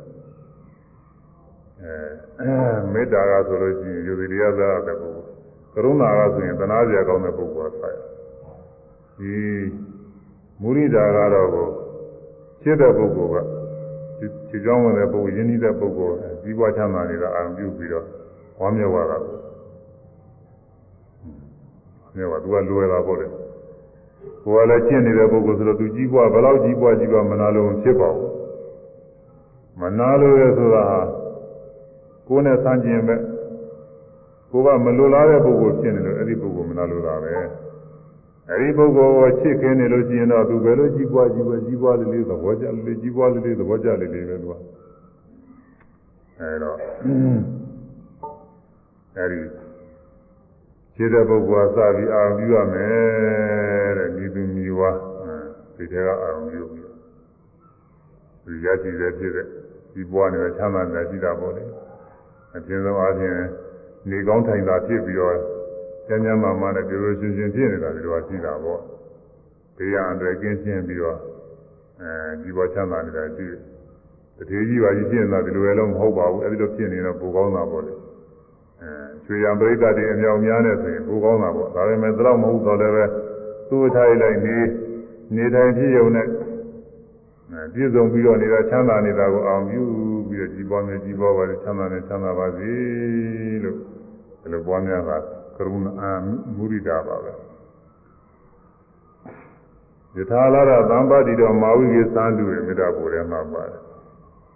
အဲမေတ္တာကဆိုလို့ရှိရင်ယူသည်လေးစားတဲ့ပုဂ္ဂိုလ် ကရုဏာကဆိုရင်တနာစရာကောင်းတဲ့ပုဂ္ဂိုလ်ကစရဒီမုရိဒာကတော့ကိုချစ်တဲ့ပုဂ္ဂိုလ်ကခြေချောင်းဝင်တဲ့ပုဂ္ဂိုလ်ယဉ်ဤတဲ့ပုဂ္ဂိုလ်ကြီးပွားချမ်းသာနေတာအာရုံပြုပြီးတော့ဝမ်းမြောက်ရတာနေပါသူကလွယ်တာပေါ့လေကိုယ်ကလည်းကျင့်နေတဲ့ပုဂ္ဂိုလ်ဆိုတော့သူကြီးပွားဘယ်လောက်ကြီးပွားကြီးပွားမနာလို့ဖြစ်ပါဘူးမနာလို့ရဆိုတာဟာကိုယ်နဲ့ဆန့်ကျင်ပဲ ကိုကမလိုလားတဲ့ပုဂ္ဂိုလ်ဖြစ်နေလို့အဲ့ဒီပုဂ္ဂိုလ်မနာလို့တာပဲအဲ့ဒီပုဂ္ဂိုလ်ကိုချစ်ခင်နေလို့ရှိရင်တော့သူဘယ်လိုကြီးပွားကြီးပွားကြီးပွားလေးလေးသဘောကျလေးလေးကြီးပွားလေးလေးသဘောကျလေးလေးပဲသူကအဲ့တော့အဲ့ဒီခြေတဲ့ပုဂ္ဂိုလ်ကစပြီးအာရုံပြုရမယ်တဲ့ဒီသူမြည်ဝါဒီထဲကအာရုံပြုပြီးဒီရရှိတဲ့ဖြစ်တဲ့ဒီဘဝနဲ့ချမ်းသာနေရှိတာပေါ့လေအပြင်းဆုံးအားဖြင့် နေကောင်းထိုင်တာဖြစ်ပြီးတော့ကျမ်းကျမ်းမာမာနဲ့ပြည့်စုံရှင်ရှင်ဖြစ်နေတာဒီလိုရှိတာပေါ့ဘေးရန်အတွက်ကင်းရှင်းပြီးတော့အဲဒီဘဝချမ်းသာနေတာရှိတယ်တထေကြီးပါကြီးဖြစ်နေတာဒီလိုလည်းမဟုတ်ပါဘူးအဲဒီလိုဖြစ်နေတော့ပိုကောင်းတာပေါ့လေအဲချွေရံပရိသတ်တွေအမြောင်များနေဆိုရင်ပိုကောင်းတာပေါ့ဒါပေမဲ့တော့မဟုတ်တော့လည်းပဲသူ့ထားလိုက်နေနေတိုင်းဖြစ်ုံနဲ့အဲပြည့်စုံပြီးတော့နေတာချမ်းသာနေတာကိုအောင်ယူပြီးတော့ကြီးပွားမယ်ကြီးပွားပါလေချမ်းသာနေချမ်းသာပါစေလို့ ဒီလိုပွားများတာကရုဏာမုရိဒာပါပဲယထာလာရသံပါတိတော်မာဝိကေသံလူရဲ့မေတ္တာပို့ထဲမှာပါတယ်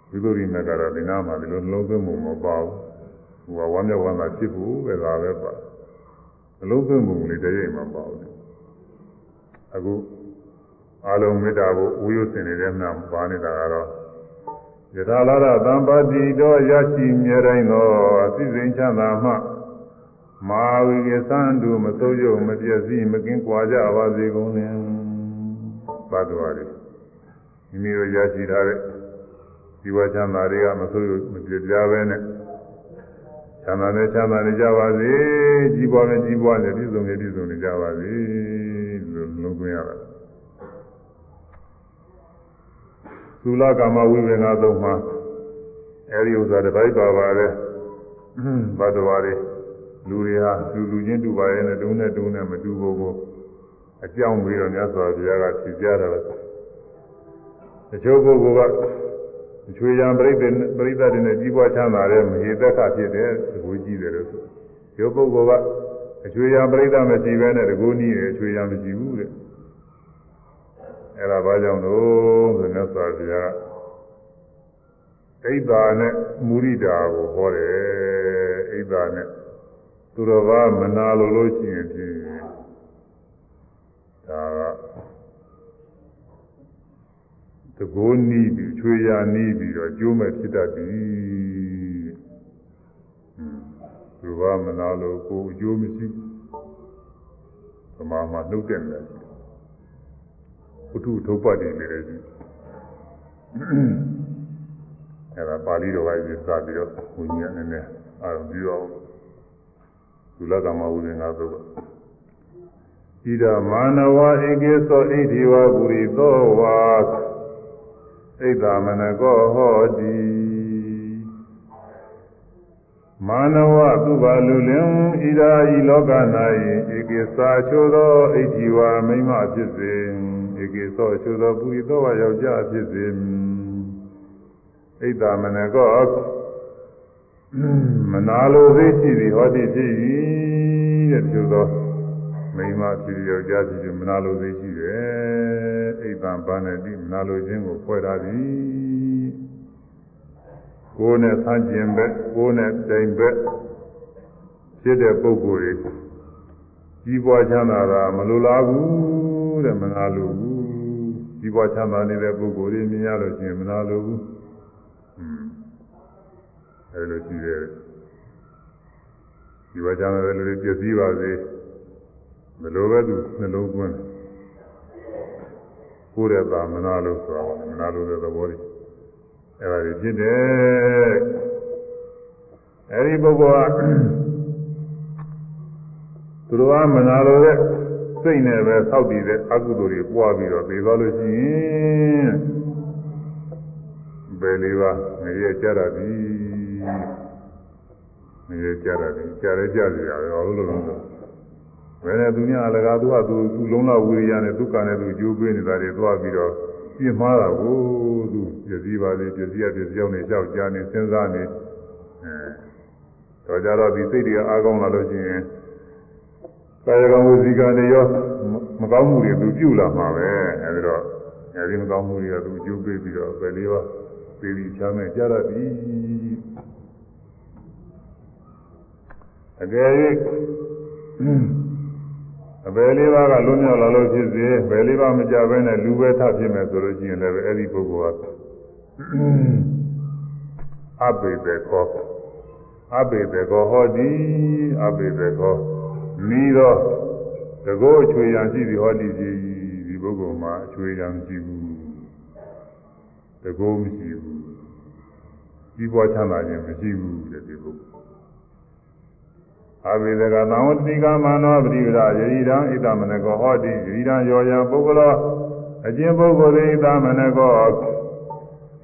ဝိသုရိမေကတော့ဒီနာမှာဒီလိုနှလုံးသွင်းမှုမပါဘူးဟိုကဝမ်းမြောက်ဝမ်းသာဖြစ်ဖို့ပဲဒါပဲပါနှလုံးသွင်းမှုလေးတည်းရဲ့မှာပါဘူးအခုအာလုံးမေတ္တာကိုဝိယုစင်နေတဲ့မှာပါနေတာကတော့ယထာလာရသံပါတိတော်ရရှိမြဲတိုင်းသောအသိစိမ်ချမ်းသာမှ မာဝိကေသံလူမစိုးရုံမပြည့်စည်မကင်းကွာကြပါစေကုန်လင်သတ္တဝါတွေမိမိတို့ရရှိထားတဲ့ဒီဝချမ်းသာတွေကမဆိုးမပြပြပဲနဲ့ချမ်းသာနဲ့ချမ်းသာနေကြပါစေကြီးပွားနဲ့ကြီးပွားနဲ့ပြည့်စုံနဲ့ပြည့်စုံနေကြပါစေလို့လုံးသွင်းရတာသုလကာမဝိဝေငါသုံးမှာအဲဒီဥစ္စာတစ်ပိုက်ပါပါတယ်ဘတ်တော်တွေ လူတွေဟာလူလူချင်းတူပါရဲ့နဲ့တုံးနဲ့တုံးနဲ့မတူဘူးကိုအကြောင်းပြီးတော့မြတ်စွာဘုရားကဖြေကြတာပဲတချို့ပုဂ္ဂိုလ်ကချွေရန်ပြိဿပြိဿတွေနဲ့ကြီးပွားချမ်းသာတဲ့မဟေသက်ခဖြစ်တဲ့သဘောကြီးတယ်လို့ဆိုဒီပုဂ္ဂိုလ်ကအချွေရန်ပြိဿမရှိဘဲနဲ့တကူနီးတယ်ချွေရန်မရှိဘူးတဲ့အဲ့ဒါဘာကြောင့်လို့ဆိုမြတ်စွာဘုရားဣဒ္ဓာနဲ့မုရိဒာကိုဟောတယ်ဣဒ္ဓာနဲ့ သူတော်ဘာမနာလို့လို့ရှိရင်ဖြင့်ဒါကတကိုးနီးပြီးချွေရနီးပြီးတော့ကျိုးမဲ့ဖြစ်တတ်သည်သူဘာမနာလို့ကိုအကျိုးမရှိသမာမှာနှုတ်တဲ့တယ်ဘုထုထုတ်ပတ်တယ်လည်းရှိအဲဒါပါဠိတော်ကရေးစပြီးတော့ဘုညာနည်းနည်းအာရုံပြုအောင် သုလကမဝုဇင်္ဂသုတ်ဣဒမာနဝဧကေသောဣတိဝပုရိသောဝါဣဒမနကောဟောတိမာနဝသူပါလူလင်ဣဒာဤလောက၌ဧကေသာချိုသောဣတိဝမိမဖြစ်စေဧကေသောချိုသောပုရိသောဝါယောက်ျားဖြစ်စေဣဒမနကော မနာလိုသေးရှိသည်ဟောတိဖြစ်၏တဲ့ချို့သောမိမဖြစ်ယောက်ျားဖြစ်မနာလိုသေးရှိတယ်အိမ်တန်ပန်းနဲ့ဒီမနာလိုခြင်းကိုဖွဲ့ထားသည်ကိုယ်နဲ့ဆန်းကျင်ဘက်ကိုယ်နဲ့တိုင်ဘက်ဖြစ်တဲ့ပုဂ္ဂိုလ်တွေကြီးပွားချမ်းသာတာမလိုလားဘူးတဲ့မနာလိုဘူးကြီးပွားချမ်းသာနေတဲ့ပုဂ္ဂိုလ်တွေမြင်ရလို့ရှိရင်မနာလိုဘူးအဲလိုရှိတယ် ဒီဝါကြမ်းတဲ့လူတွေပြည့်စည်ပါစေဘယ်လိုပဲသူနှလုံးသွင်းကိုယ်ရဲ့သာမနာလို့ဆိုတာမနာလို့တဲ့သဘောကြီးအဲဒါကြီးဖြစ်တယ်အဲဒီပုဂ္ဂိုလ်ကသူတို့ကမနာလို့တဲ့စိတ်နဲ့ပဲစောက်တည်တဲ့အကုသိုလ်တွေပွားပြီးတော့ပြေသွားလို့ရှိရင်ဘယ်လေးပါငရဲကြတာဒီ ငရဲကြတာဒီကြားရဲကြစီရတယ်ဘာလို့လဲဆိုတော့ဘယ်နဲ့သူများအလကားသူကသူသူလုံးလဝိရိယနဲ့ဒုက္ခနဲ့သူကြိုးပေးနေတာတွေသွားပြီးတော့ပြင်းမှားတာကိုသူပြည့်စည်ပါလေပြည့်စည်ရပြည့်စည်အောင်နေလျှောက်ကြားနေစဉ်းစားနေအဲတော့ကြတော့ဒီစိတ်တွေကအားကောင်းလာလို့ရှိရင်ကာယကံဝစီကံတွေရောမကောင်းမှုတွေသူပြုလာမှာပဲအဲဒီတော့အဲဒီမကောင်းမှုတွေကသူကြိုးပေးပြီးတော့ပဲလေးပါသေးပြီးချမ်းမဲ့ကြရသည် အကယ်၍အဘယ်လေးပါးကလွန်မြောက်လာလို့ဖြစ်စေဘယ်လေးပါးမကြဘဲနဲ့လူပဲထဖြစ်မယ်ဆိုလို့ရှိရင်လည်းအဲ့ဒီပုဂ္ဂိုလ်ကအဘိဒေကောအဘိဒေကောဟောတိအဘိဒေကောမိတော့တကောအချွေရန်ရှိသည်ဟောတိကြီးဒီပုဂ္ဂိုလ်မှာအချွေရန်မရှိဘူးတကောမရှိဘူးကြီးပွားချမ်းသာခြင်းမရှိဘူးတဲ့ဒီပုဂ္ဂိုလ် အဘိဓကသံဝတိကမာနောပရိဝရယေဟိတံဣတမနကောဟောတိယေဟိတံယောယံပုဂ္ဂလောအကျင့်ပုဂ္ဂိုလ်သည်ဣတမနကောဣ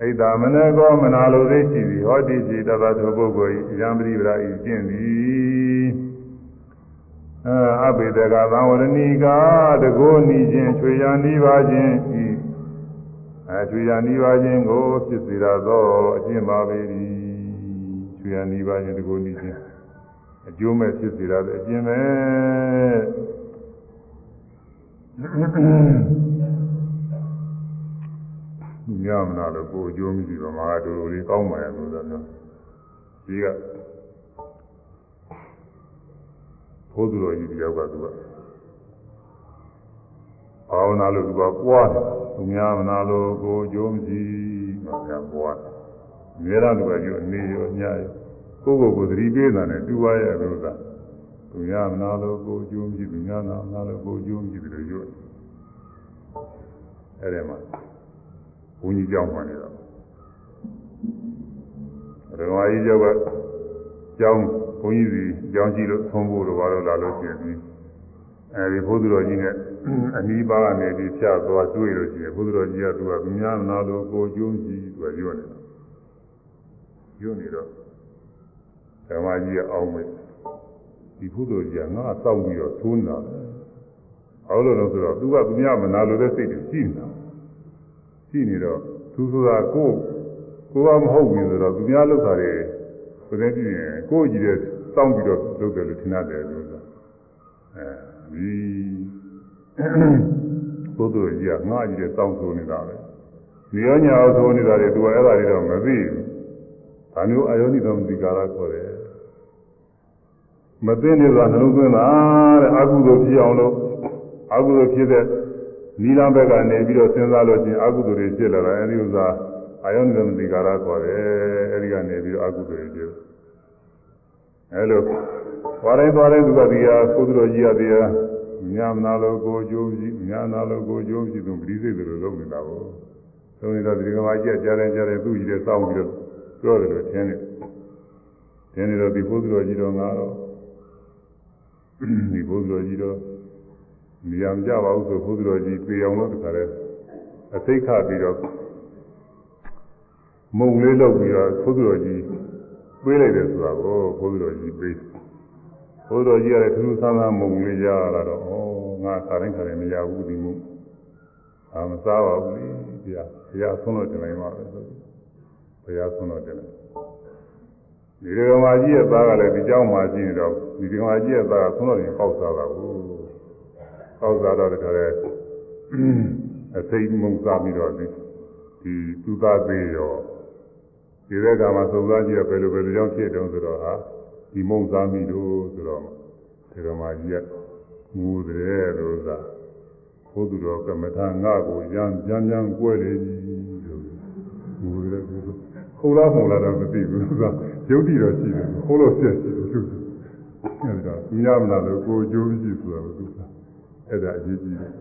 ဣဒ္ဓမနကောမနာလိုသိရှိသည်ဟောတိจิตတသောပုဂ္ဂိုလ်ဤယံပရိပရာဤကျင့်သည်အဘိဓကသံဝရဏီကာတကိုးနီခြင်းချွေရနီးပါခြင်းဤအဲချွေရနီးပါခြင်းကိုဖြစ်စေရသောအကျင့်ပါပေ၏ချွေရနီးပါခြင်းတကိုးနီးခြင်း အကျိုးမဲ့ဖြစ်စေရတဲ့အကျင့်ပဲညမနာလို့ကိုအကျိုးမရှိတော့မှာတူတူလေးကောင်းပါရဲ့လို့ဆိုတော့ဒီကဘုသူတော်ကြီးတယောက်ကသူကဘာဝနာလို့သူကပွားတယ်သူများမနာလို့ကိုအကျိုးမရှိမှကပွားတယ်အများအားသူကယူအနေရောညရော ကိုယ့်ကိုယ်ကိုသတိပေးတာနဲ့တူပါရဲ့လို့သာသူများမနာလို့ကိုအကျိုးမရှိသူများနာမနာလို့ကိုအကျိုးမရှိတယ်လို့ယူတယ်အဲ့ဒီမှာဘုန်းကြီးကြောင်းမှနေတော့ရဟန်းကြီးကျောက်ကကျောင်းဘုန်းကြီးစီကျောင်းရှိလို့သုံးဖို့တော့ဘာလို့လာလို့ရှိရင်ဒီအဲဒီဘုသူတော်ကြီးနဲ့အနီးပါးကနေပြီးဖြတ်သွားတွေ့လို့ရှိရင်ဘုသူတော်ကြီးကသူကသူများနာလို့ကိုကျိုးကြီးသူကညွတ်နေတာညွတ်နေတော့ ဓမ္မကြီးကအောင်းမဲ့ဒီဘုသူတော်ကြီးကငါအဆောင်ပြီးတော့သိုးနေတာပဲအောလို့လို့ဆိုတော့သူကသူများမနာလို့တဲ့စိတ်တွေရှိနေတာရှိနေတော့သူဆိုတာကိုကိုကမဟုတ်ဘူးဆိုတော့သူများလောက်တာတွေကိုယ်တည်းကြည့်ရင်ကိုယ်ကြည့်တဲ့စောင့်ပြီးတော့လုပ်တယ်လို့ထင်ရတယ်လို့ဆိုတာအဲဒီဘုဒ္ဓကြီးကငါကြီးတဲ့စောင့်ဆိုနေတာပဲနေရောညာအောင်ဆိုနေတာတွေသူကအဲ့ဒါတွေတော့မသိဘူး ဒါမျိုးအယောနိသမတိကာရခေါ်တယ်မသိနေသောနှလုံးသွင်းတာတဲ့အကုသိုလ်ဖြစ်အောင်လို့အကုသိုလ်ဖြစ်တဲ့နိလဘက်ကနေပြီးတော့စဉ်းစားလို့ချင်းအကုသိုလ်တွေဖြစ်လာတာအဲဒီဥစ္စာအာယောနိသမတိကာရခေါ်တယ်အဲဒီကနေပြီးတော့အကုသိုလ်တွေဖြစ်အဲလိုသွားတိုင်းသွားတိုင်းသူကဒီဟာသုဒ္ဓတော်ကြီးရတရားညာမနာလို့ကိုကြိုးကြီးညာနာလို့ကိုကြိုးကြီးသူပရိသေတွေလိုလုပ်နေတာကိုသုံးနေတာဒီကမာကြီးကြားတယ်ကြားတယ်သူ့ကြီးတဲ့စောင်းပြီးတော့ ပြောတယ်လို့ထင်တယ်ထင်နေတော့ဒီဘုဒ္ဓတော်ကြီးတော်ငါတော့ဒီဘုဒ္ဓတော်ကြီးတော်နေရာမကြပါဘူးဆိုဘုရားတော်ကြီးပြေအောင်လို့တခါလဲအသိခပြီးတော့မုံလေးလုပ်ပြီးတော့ဘုရားတော်ကြီးပေးလိုက်တယ်ဆိုတာကိုဘုရားတော်ကြီးပေးဘုရားတော်ကြီးကလည်းထူးထူးဆန်းဆန်းမုံလေးရလာတော့ဩငါခါတိုင်းခါတိုင်းမရဘူးဒီမုံအာမစားပါဘူးလေဘုရားဘုရားဆုံးတော့တင်လိုက်ပါပဲဆို ဘုရားဆုံးတော့တင်လိုက်ဒီကမာကြီးရဲ့သားကလည်းဒီเจ้าမှာရှိနေတော့ဒီကမာကြီးရဲ့သားကဆုံးတော့ရင်ပေါက်စားတာဘူးပေါက်စားတော့တခါလဲအသိမုံစားပြီးတော့ဒီဒီသူသားသေးရောဒီတဲ့ကမှာစုံစမ်းကြည့်တော့ဘယ်လိုဘယ်လိုကြောင့်ဖြစ်တုံးဆိုတော့ဟာဒီမုံစားမိလို့ဆိုတော့ဒီကမာကြီးကငူတယ်လို့သာဘုသူတော်ကမ္မထာငါကိုရမ်းကြမ်းကြမ်းကွဲလေကြီးလို့ငူတယ်သူ ခုလားခုလားတော့မသိဘူးသူကယုတ်တိတော့ရှိတယ်ခိုးလို့ဆက်ရှိတယ်သူအဲဒီတော့သူများမလားလို့ကိုကြိုးကြည့်ဆိုတော့သူကအဲ့ဒါအရေးကြီးတယ်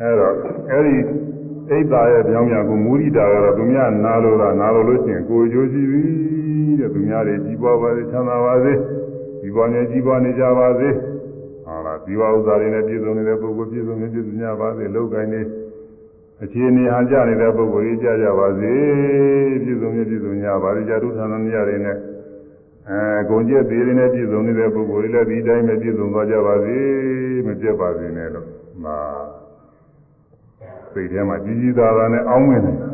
အဲ့တော့အဲ့ဒီအိတ်သားရဲ့ပြောင်းပြန်ကိုမူရိတာကတော့သူများနာလို့လားနာလို့လို့ရှိရင်ကိုကြိုးရှိပြီတဲ့သူများတွေကြီးပွားပါစေချမ်းသာပါစေကြီးပွားနေကြီးပွားနေကြပါစေဟာလားဒီဝဥစ္စာတွေနဲ့ပြည့်စုံနေတဲ့ပုဂ္ဂိုလ်ပြည့်စုံနေပြည့်စုံကြပါစေလောက်ကိုင်းနေ အခြေအနေဟန်ကြနေတဲ့ပုဂ္ဂိုလ်ကြီးကြကြပါစေပြည့်စုံပြည့်စုံကြပါစေကြာတုထာဏမြရတွေနဲ့အဲဂုံကျက်သေးတွေနဲ့ပြည့်စုံနေတဲ့ပုဂ္ဂိုလ်တွေလည်းဒီတိုင်းပဲပြည့်စုံသွားကြပါစေမပြတ်ပါစေနဲ့လို့မှာစိတ်ထဲမှာကြီးကြီးသားသားနဲ့အောင်းဝင်နေတာ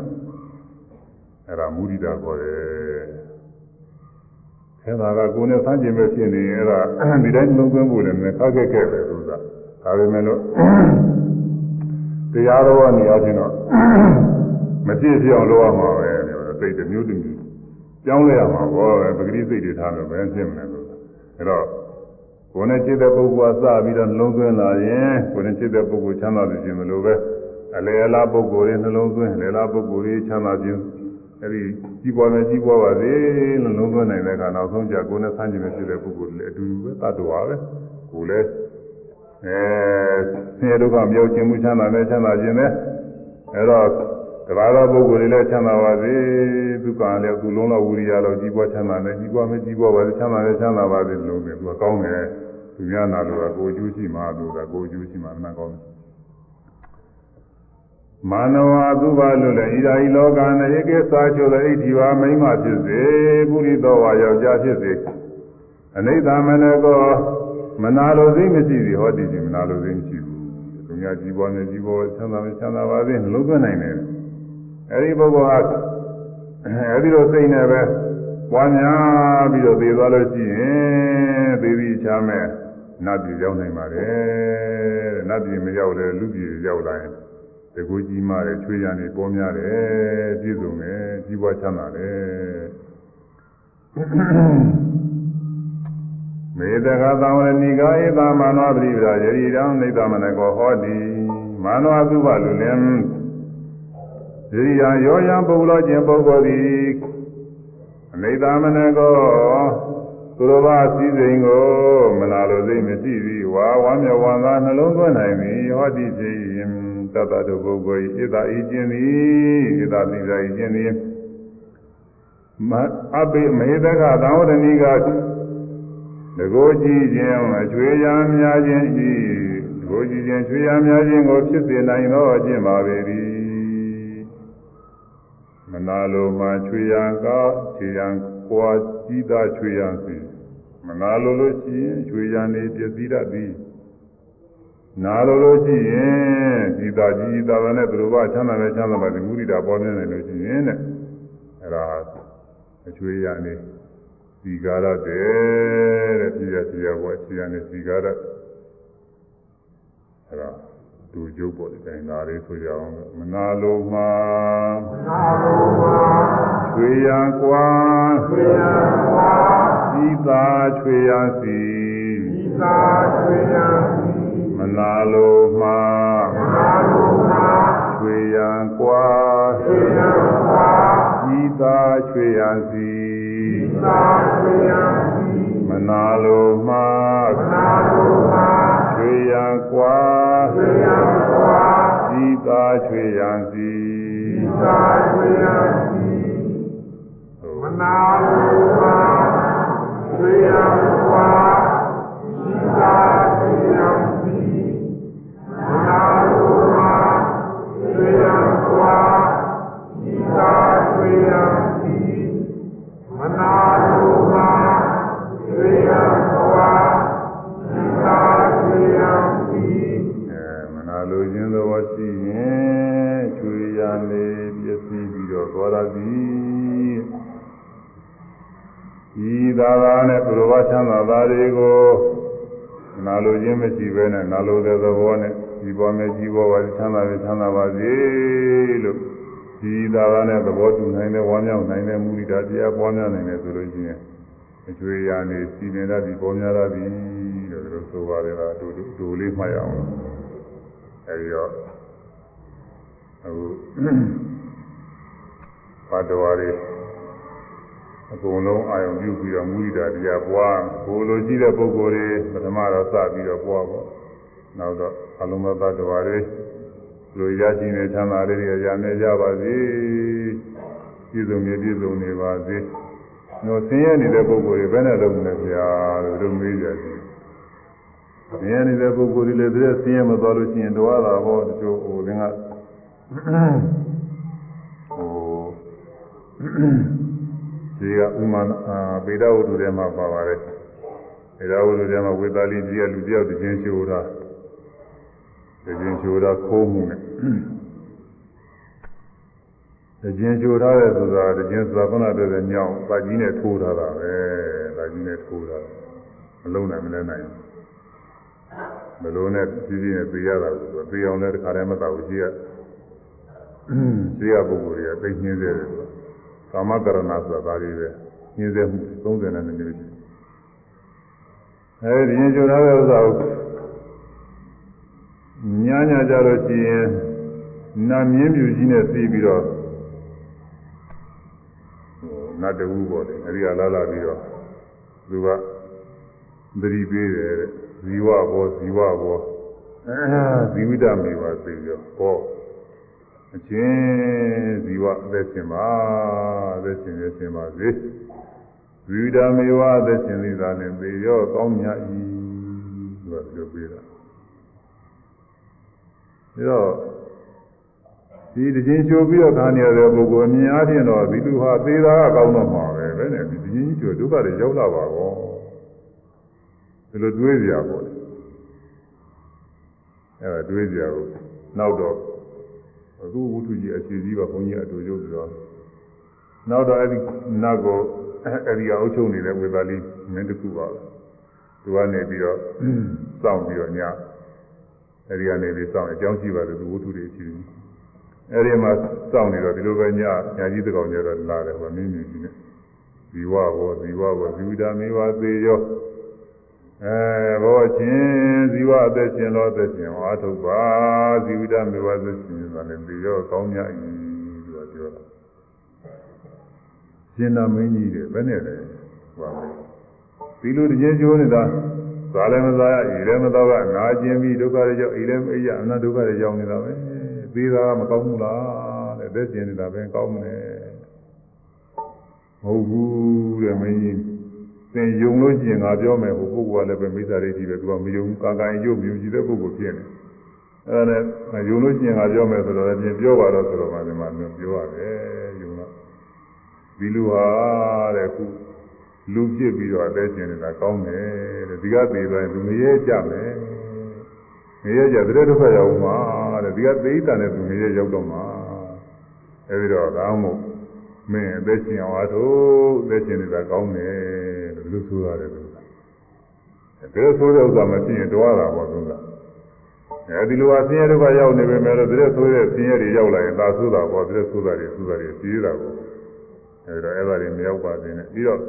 အဲ့ဒါမုဒိတာခေါ်တယ်အဲဒါကကိုယ်နဲ့ဆန်းကျင်ပဲဖြစ်နေရင်အဲ့ဒါဒီတိုင်းလုံးသွင်းဖို့လည်းမခက်ခဲခဲ့ပဲဆိုတာဒါပေမဲ့လို့ တရားတော်ကနေအချင်းတော့မပြည့်ပြည့်အောင်လုပ်ရမှာပဲစိတ်တစ်မျိုးတစ်မျိုးကြောင်းလဲရမှာပေါ့ပဂတိစိတ်တွေထားလို့ဘယ်ဖြစ်မလဲလို့အဲတော့ကိုယ်နဲ့ခြေတဲ့ပုဂ္ဂိုလ်ကစပြီးတော့နှလုံးသွင်းလာရင်ကိုယ်နဲ့ခြေတဲ့ပုဂ္ဂိုလ်ချမ်းသာခြင်းမလိုပဲအလေအလားပုဂ္ဂိုလ်ရဲ့နှလုံးသွင်းလေလားပုဂ္ဂိုလ်ရဲ့ချမ်းသာခြင်းအဲဒီကြီးပွားမယ်ကြီးပွားပါစေနှလုံးသွင်းနိုင်တဲ့အခါနောက်ဆုံးကျကိုယ်နဲ့ဆန်းကျင်မဲ့ဖြစ်တဲ့ပုဂ္ဂိုလ်လည်းအတူတူပဲတတ်တော်ပါပဲကိုယ်လည်း အဲဆင်းရဲဒုက္ခမြောက်ခြင်းမှုချမ်းသာနဲ့ချမ်းသာခြင်းနဲ့အဲ့တော့တဘာသောပုဂ္ဂိုလ်တွေလည်းချမ်းသာပါစေသူကလည်းသူလုံးလောက်ဝိရိယလောက်ကြီးပွားချမ်းသာတယ်ကြီးပွားမကြီးပွားပါစေချမ်းသာတယ်ချမ်းသာပါစေလို့လည်းသူကကောင်းတယ်သူများနာလို့ကကိုအကျိုးရှိမှသူကကိုအကျိုးရှိမှအမှန်ကောင်းတယ် မာနဝသုဘလွတ်လည်းဣဒာဤလောကနဧကေသာချိုလည်းဣတိဝမိမ့်မဖြစ်စေပုရိသောဝါယောက်ျားဖြစ်စေအနိစ္စမနကော မနာလိုသိမရှိသည်ဟောဒီဒီမနာလိုသိမရှိဘူးသူများကြည်ပေါ်နေကြည်ပေါ်ချမ်းသာမချမ်းသာပါစေနှလုံးသွင်းနိုင်တယ်အဲဒီပုဂ္ဂိုလ်ဟာအဲဒီလိုစိတ်နဲ့ပဲပွားများပြီးတော့သိသွားလို့ရှိရင်သိပြီးချမ်းမဲ့နတ်ပြည်ရောက်နိုင်ပါတယ်တဲ့နတ်ပြည်မရောက်လဲလူပြည်ရောက်လာရင်တကူကြီးမားတယ်ချွေးရနေပေါ်များတယ်ပြည့်စုံတယ်ကြီးပွားချမ်းသာတယ် မေတ္တာသံဝရဏိကာဧသမ္မာနောပရိပရာယရိတံနေသမနကောဟောတိမာနောသုဘလူလင်ယရိယရောယံပုဂ္ဂလောခြင်းပုဂ္ဂိုလ်သည်အနိသမနကောသူတော်ဘာစည်းစိမ်ကိုမနာလိုစိတ်မရှိသည်ဝါဝမ်းမြောက်ဝမ်းသာနှလုံးသွင်းနိုင်သည်ဟောတိဖြစ်ရင်တတ္တတုပုဂ္ဂိုလ်ဤဣဒဤခြင်းသည်ဣဒပိဇာဤခြင်းသည်မအပိမေတကသံဝရဏိက တကိုးကြည့်ခြင်းအချွေရာများခြင်းဤတကိုးကြည့်ခြင်းချွေရာများခြင်းကိုဖြစ်စေနိုင်သောအကျင့်ပါပေသည်မနာလိုမှချွေရာကခြေရာကွာကြည်သာချွေရာစီမနာလိုလို့ရှိရင်ချွေရာနေပြည့်စည်တတ်သည်နာလိုလို့ရှိရင်ဒီသာကြီးသာနဲ့သူတို့ကချမ်းသာနဲ့ချမ်းသာပါဒီမုရိတာပေါ်နေတယ်လို့ရှိရင်တဲ့အဲ့ဒါအချွေရနေ စီကာရတဲ့တဲ့ပြည့်ရပြည့်ရဘောအချွေရနေစီကာရအဲ့ဒါဒူကျုပ်ပေါ်တဲ့ဒါလေးဆိုရအောင်မနာလိုမှာမနာလိုမှာချွေရကွာချွေရကွာဒီသာချွေရစီဒီသာချွေရစီမနာလိုမှာမနာလိုမှာချွေရန်ကွာချွေရန်ကွာဤသာချွေရန်စီဤသာချွေရန်စီ မနာလိုမှာမနာလိုမှာချွေရန်ကွာချွေရန်ကွာဤသာချွေရန်စီဤသာချွေရန်စီမနာလိုမှာချွေရန်ကွာ လိုတဲ့သဘောနဲ့ဒီပေါ်မဲ့ကြီးပေါ်ပါချမ်းသာပဲချမ်းသာပါစေလို့ဒီသာသာနဲ့သဘောတူနိုင်တဲ့ဝမ်းမြောက်နိုင်တဲ့မူရိတာတရားပွားများနိုင်တယ်ဆိုလို့ရှိရင်အကျွေးရနေစီနေတတ်ပြီးပေါ်များတတ်ပြီးလို့တို့ဆိုပါတယ်လားတို့တို့လေးမှတ်ရအောင်အဲဒီတော့အခုပါတော်ရီအကုန်လုံးအာယုံပြုပြီးတော့မူရိတာတရားပွားဘိုလ်လိုရှိတဲ့ပုဂ္ဂိုလ်တွေပထမတော့စပြီးတော့ပွားပေါ့ နောက်တော့အလုံးမသတ္တဝါတွေလူရရှိနေချမ်းသာတွေရနေကြပါစေပြည့်စုံနေပြည့်စုံနေပါစေတို့ဆင်းရဲနေတဲ့ပုဂ္ဂိုလ်တွေဘယ်နဲ့လုပ်မလဲဗျာလို့တို့မေးကြတယ်ဆင်းရဲနေတဲ့ပုဂ္ဂိုလ်တွေလည်းသူဆင်းရဲမသွားလို့ရှိရင်တော့တာဟောတချို့ဟိုသင်ကဟိုဒီကဥမာပေဒဝတ္ထုထဲမှာပါပါတယ်ပေဒဝတ္ထုထဲမှာဝေသာလီကြီးကလူတယောက်တခြင်းရှိုးတာ တခြင်းရှိုးတာခိုးမှုနဲ့တခြင်းရှိုးထားတဲ့ဆိုတာတခြင်းဆိုတာခုနပြောတဲ့ညောင်းပါကြီးနဲ့ထိုးထားတာပဲပါကြီးနဲ့ထိုးထားတယ်မလုံးနိုင်မလဲနိုင်ဘလို့နဲ့ကြီးကြီးနဲ့ပြေးရတာဆိုတော့ပြေးအောင်လည်းတခါတည်းမတော့ဘူးကြီးကရှိရပုဂ္ဂိုလ်တွေကသိညင်းသေးတယ်ဆိုတော့ကာမကရဏဆိုတာဒါတွေပဲညင်းစေမှု30နဲ့မျိုးရှိအဲဒီရင်ကြိုထားတဲ့ဥစ္စာကို ညာညာကြလို့ရှိရင်နာမြင်းပြူကြီးနဲ့စီးပြီးတော့နတ်တူပေါ့လေအဲဒီကလာလာပြီးတော့သူကသတိပေးတယ်တဲ့ဇီဝဘောဇီဝဘောဇီဝိတမေပါသိရောဟောအချင်းဇီဝအသက်ရှင်ပါအသက်ရှင်ရရှင်ပါစေဝိဒမေဝအသက်ရှင်သေးတာနဲ့သေရောကောင်းမြတ်၏သူကပြောပြတာ ဒါတော့ ဒီတခြင်းချိုးပြီးတော့ခါနေရတဲ့ပုဂ္ဂိုလ်အမြင်အားဖြင့်တော့ဒီလူဟာသေတာကကောင်းတော့မှာပဲပဲနဲ့ဒီတခြင်းချိုးဒုက္ခတွေရောက်လာပါကောဒီလိုတွေးကြပါလေအဲဒါတွေးကြဘူးနောက်တော့အခုဝုထုကြီးအခြေကြီးပါဘုန်းကြီးအတူရုပ်ပြီးတော့နောက်တော့အဲ့ဒီနတ်ကိုအဲ့ဒီအုပ်ချုပ်နေတဲ့ဝေသာလီမင်းတခုပါပဲသူကနေပြီးတော့စောင့်ပြီးတော့ည အဲ့ဒီကနေပြီးစောင့်အကြောင်းရှိပါတယ်သူဝုထုတွေအခြေကြီးအဲ့ဒီမှာစောင့်နေတော့ဒီလိုပဲညညာကြီးတကောင်ကျတော့လာတယ်ဟောမင်းမြင်ကြီးနဲ့ဇီဝဘောဇီဝဘောဇီဝတာမေဝသေးရောအဲဘောချင်းဇီဝအသက်ရှင်လို့အသက်ရှင်ဝါထုတ်ပါဇီဝတာမေဝသက်ရှင်ဆိုတာလည်းပြီးရောကောင်းမြတ်ဤလို့ပြောတာရှင်နာမင်းကြီးတယ်ဘယ်နဲ့လဲဟောမယ်ဒီလိုတည်းကျိုးနေတာ သာလည်းမသာရဤလည်းမသောကနာကျင်ပြီးဒုက္ခတွေကြောင့်ဤလည်းမအိယအနတ္ဒုက္ခတွေကြောင့်နေတာပဲသေးတာမကောင်းဘူးလားတဲ့သက်ရှင်နေတာပဲကောင်းမလဲမဟုတ်ဘူးတဲ့မင်းကြီးသင်ယုံလို့ရှိရင်ငါပြောမယ်ဟိုပုဂ္ဂိုလ်ကလည်းပဲမိစ္ဆာဒိဋ္ဌိပဲသူကမယုံကာကာယုံမြူကြည့်တဲ့ပုဂ္ဂိုလ်ဖြစ်နေအဲဒါနဲ့ယုံလို့ရှိရင်ငါပြောမယ်ဆိုတော့လည်းပြင်ပြောပါတော့ဆိုတော့မှဒီမှာပြောရတယ်ယုံတော့ဒီလူဟာတဲ့ခု လူဖြစ်ပြီးတော့အသက်ရှင်နေတာကောင်းတယ်တဲ့ဒီကသေးသွားရင်လူငရဲကြမယ်ငရဲကြတဲ့ဒုက္ခရောက်မှာတဲ့ဒီကသေတန်တဲ့သူငရဲရောက်တော့မှာအဲဒီတော့ကောင်းမို့မင်းအသက်ရှင်အောင်အားထုတ်အသက်ရှင်နေတာကောင်းတယ်လို့လူဆိုရတယ်သူကဒါဆိုတဲ့ဥစ္စာမဖြစ်ရင်တွားတာပေါ့သူကအဲဒီလိုအဆင်းရဲဒုက္ခရောက်နေပေမဲ့လို့တဲ့ဆိုတဲ့ဆင်းရဲတွေရောက်လာရင်သာဆိုတာပေါ့တဲ့ဆိုတာတွေဆိုတာတွေကြီးတာပေါ့အဲဒီတော့အဲ့ဒါတွေမရောက်ပါသေးနဲ့ပြီးတော့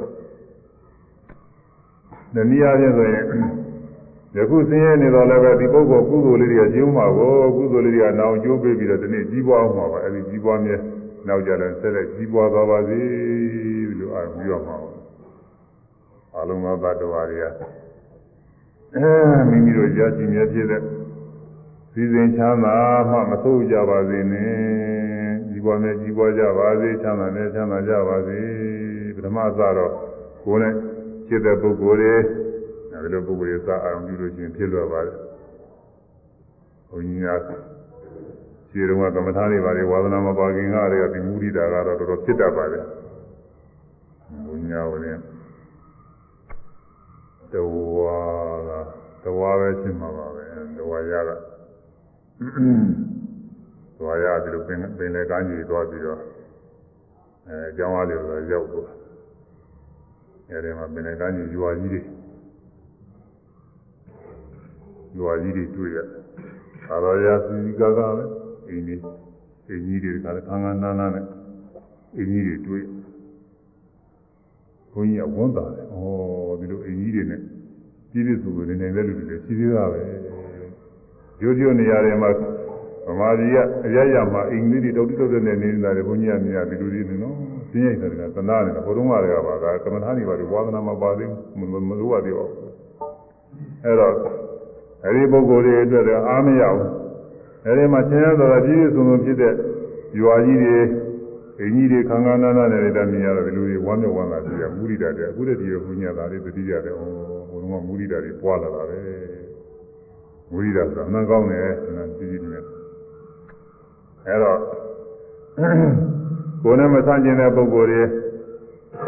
တနည်းအားဖြင့်ဆိုရင်ယခုဆင်းရဲနေတော့လည်းပဲဒီပုဂ္ဂိုလ်ကုသိုလ်လေးတွေကကျိုးမှာကိုကုသိုလ်လေးတွေကနောင်ကျိုးပေးပြီးတော့ဒီနေ့ကြီးပွားအောင်မှာပါအဲဒီကြီးပွားမြဲနောက်ကြလည်းဆက်လက်ကြီးပွားသွားပါစေလို့အားပြီးတော့မှာပါအလုံးစုံသတ္တဝါတွေကအဲမိမိတို့ကြာရှိမြဲဖြစ်တဲ့စည်းစိမ်ချမ်းသာမှမဆိုးကြပါစေနဲ့ကြီးပွားမြဲကြီးပွားကြပါစေချမ်းသာမြဲချမ်းသာကြပါစေပထမစတော့ကိုယ်နဲ့ ဖြစ်တဲ့ပုဂ္ဂိုလ်တွေအဲဒီလိုပုဂ္ဂိုလ်တွေစအောင်ပြုလို့ရှိရင်ဖြစ်လွယ်ပါတယ်ဘုန်းကြီးကခြေတော်ကကမ္မထာတွေပါလေဝါသနာမပါခင်ကတည်းကဒီမူရိတာကတော့တော်တော်ဖြစ်တတ်ပါတယ်ဘုန်းကြီးကလည်းတဝါကတဝါပဲရှင်းမှာပါပဲတဝါရကတဝါရဒီလိုပင်ပင်လေကမ်းကြီးသွားပြီးတော့အဲအကြောင်းအားလျော်တော့ရောက်သွား အဲဒီမှာပင်လေကမ်းကြီးရွာကြီးတွေရွာကြီးတွေတွေ့ရအာရောရာစီကာကပဲအင်းကြီးအင်းကြီးတွေကလည်းခန်းခန်းနားနားနဲ့အင်းကြီးတွေတွေ့ဘုန်းကြီးကဝန်တာတယ်ဩဒီလိုအင်းကြီးတွေနဲ့ပြည့်ပြည့်စုံစုံနေနေတဲ့လူတွေလည်းရှိသေးတာပဲရိုးရိုးနေရာတွေမှာဗမာပြည်ကအရရမှာအင်္ဂလိပ်တွေတောက်တုတ်တဲ့နေနေတာတွေဘုန်းကြီးကမြင်ရဒီလိုတွေနေနော်သ င်ရိုက်တယ်ကသနာနေတာဘုရုံးကလည်းပါကကမ္မထာနေပါလို့ဝါသနာမပါသေးဘူးမလို့ရသေးပါဘူးအဲ့တော့အဲဒီပုဂ္ဂိုလ်တွေအတွက်လည်းအားမရဘူးအဲဒီမှာချင်းရသောပြည့်ပြည့်စုံစုံဖြစ်တဲ့ရွာကြီးတွေအင်းကြီးတွေခန်းခန်းနားနားနဲ့တည်းမြင်ရတော့ဒီလိုတွေဝမ်းမြောက်ဝမ်းသာကြည့်ရမူရိတာတွေအခုတည်းဒီဘုညာသားလေးတတိယတယ်ဟိုဘုံကမူရိတာတွေပွားလာတာပဲမူရိတာဆိုတာအမှန်ကောင်းတယ်နာကြည့်ကြည့်နေအဲတော့ ကိုယ်နဲ့မဆန့်ကျင်တဲ့ပုဂ္ဂိုလ်တွေ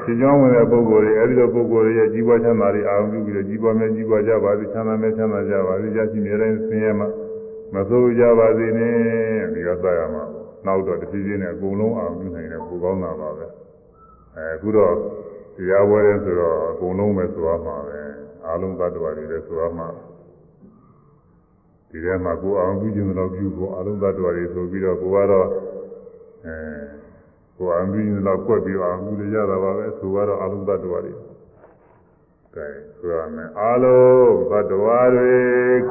ရှင်းကြောင်းဝင်တဲ့ပုဂ္ဂိုလ်တွေအဲဒီလိုပုဂ္ဂိုလ်တွေရဲ့ကြီးပွားချမ်းသာတွေအာရုံပြုပြီးတော့ကြီးပွားမြဲကြီးပွားကြပါစေချမ်းသာမြဲချမ်းသာကြပါစေရရှိမြဲတိုင်းဆင်းရဲမှာမဆိုးကြပါစေနဲ့ဒီကစားရမှာနောက်တော့တဖြည်းဖြည်းနဲ့အကုန်လုံးအာရုံပြုနိုင်တယ်ပူကောင်းတာပါပဲအဲအခုတော့တရားဝဲတယ်ဆိုတော့အကုန်လုံးပဲဆိုရမှာပဲအားလုံးသတ္တဝါတွေလည်းဆိုရမှာဒီထဲမှာကိုယ်အောင်ပြုခြင်းတော့ပြုဖို့အားလုံးသတ္တဝါတွေဆိုပြီးတော့ကိုကတော့အဲ ကိုယ်အောင်ပြုခြင်းတော့ကွက်ပြီးအောင်ပြုရတာပါပဲဆိုတော့အားလုံးသတ္တဝါတွေကဲဆိုရမယ်အားလုံးသတ္တဝါတွေ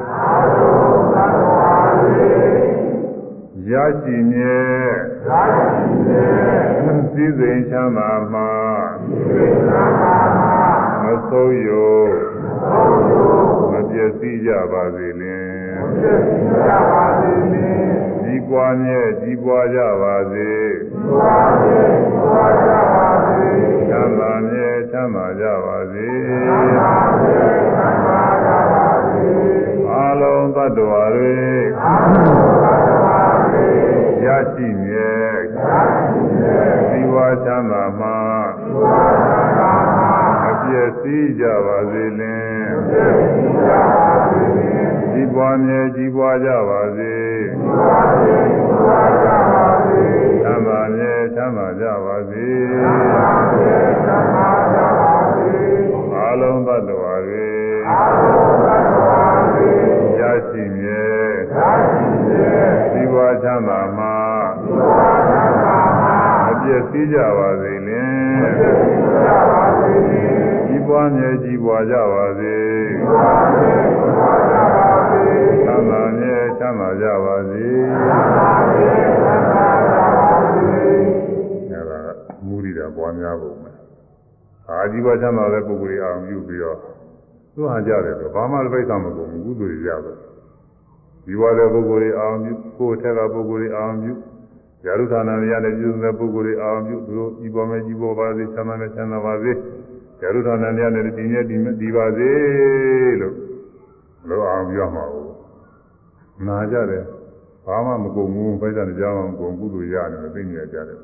အားလုံးသတ္တဝါတွေရရှိမြဲရရှိမြဲစည်းစိမ်ချမ်းသာမှာစည်းစိမ်ချမ်းသာမှာမဆုံးယုံမဆုံးယုံမပြည့်စည်ကြပါစေလင်မပြည့်စည်ကြပါစေလင် ကြီးပွားမြဲကြီးပွားကြပါစေကြီးပွားမြဲကြီးပွားကြပါစေချမ်းသာမြဲချမ်းသာကြပါစေချမ်းသာမြဲချမ်းသာကြပါစေအလုံးသတ္တဝါတွေအလုံးသတ္တဝါတွေ ရရှိမြဲသီဝါချမ်းသာမှအပြ ည့်စည်းကြပါစေလင်ကြီးပွားမြဲကြီးပွားကြပါစေချမ်းသာမြဲချမ်းသာကြပါစေအလုံးသတ္တဝါတွေရရှိမြဲသီဝါချမ်းသာမှအပြည့်စည်းကြပါစေလင်ကြီး ပွားမြဲကြီးပွားကြပါစေချမ်းသာမြဲချမ်းသာကြပါစေအဲဒါမူရိတာပွားများပုံပဲအာကြီးပွားချမ်းသာတဲ့ပုဂ္ဂိုလ်အောင်ပြုပြီးတော့သူဟာကြတယ်ဆိုဘာမှလည်းပိဿမကုန်ဘူးကုသိုလ်ရရတယ်ဒီဝါတဲ့ပုဂ္ဂိုလ်တွေအောင်ပြုကိုယ်ထက်ကပုဂ္ဂိုလ်တွေအောင်ပြုယာရုဌာနတွေရတဲ့ပြုတဲ့ပုဂ္ဂိုလ်တွေအောင်ပြုသူတို့ဤပေါ်မဲ့ဤပေါ်ပါစေချမ်းသာနဲ့ချမ်းသာပါစေ ယာရုဌာနတွေရတဲ့ဒီမြဲဒီဒီပါစေလို့လို့အောင်ပြုရမှာဘူးနာကြတယ်ဘာမှမကုန်ဘူးပိဿနဲ့ကြောင်းအောင်ကုန်ကုသိုလ်ရတယ်သိနေကြတယ်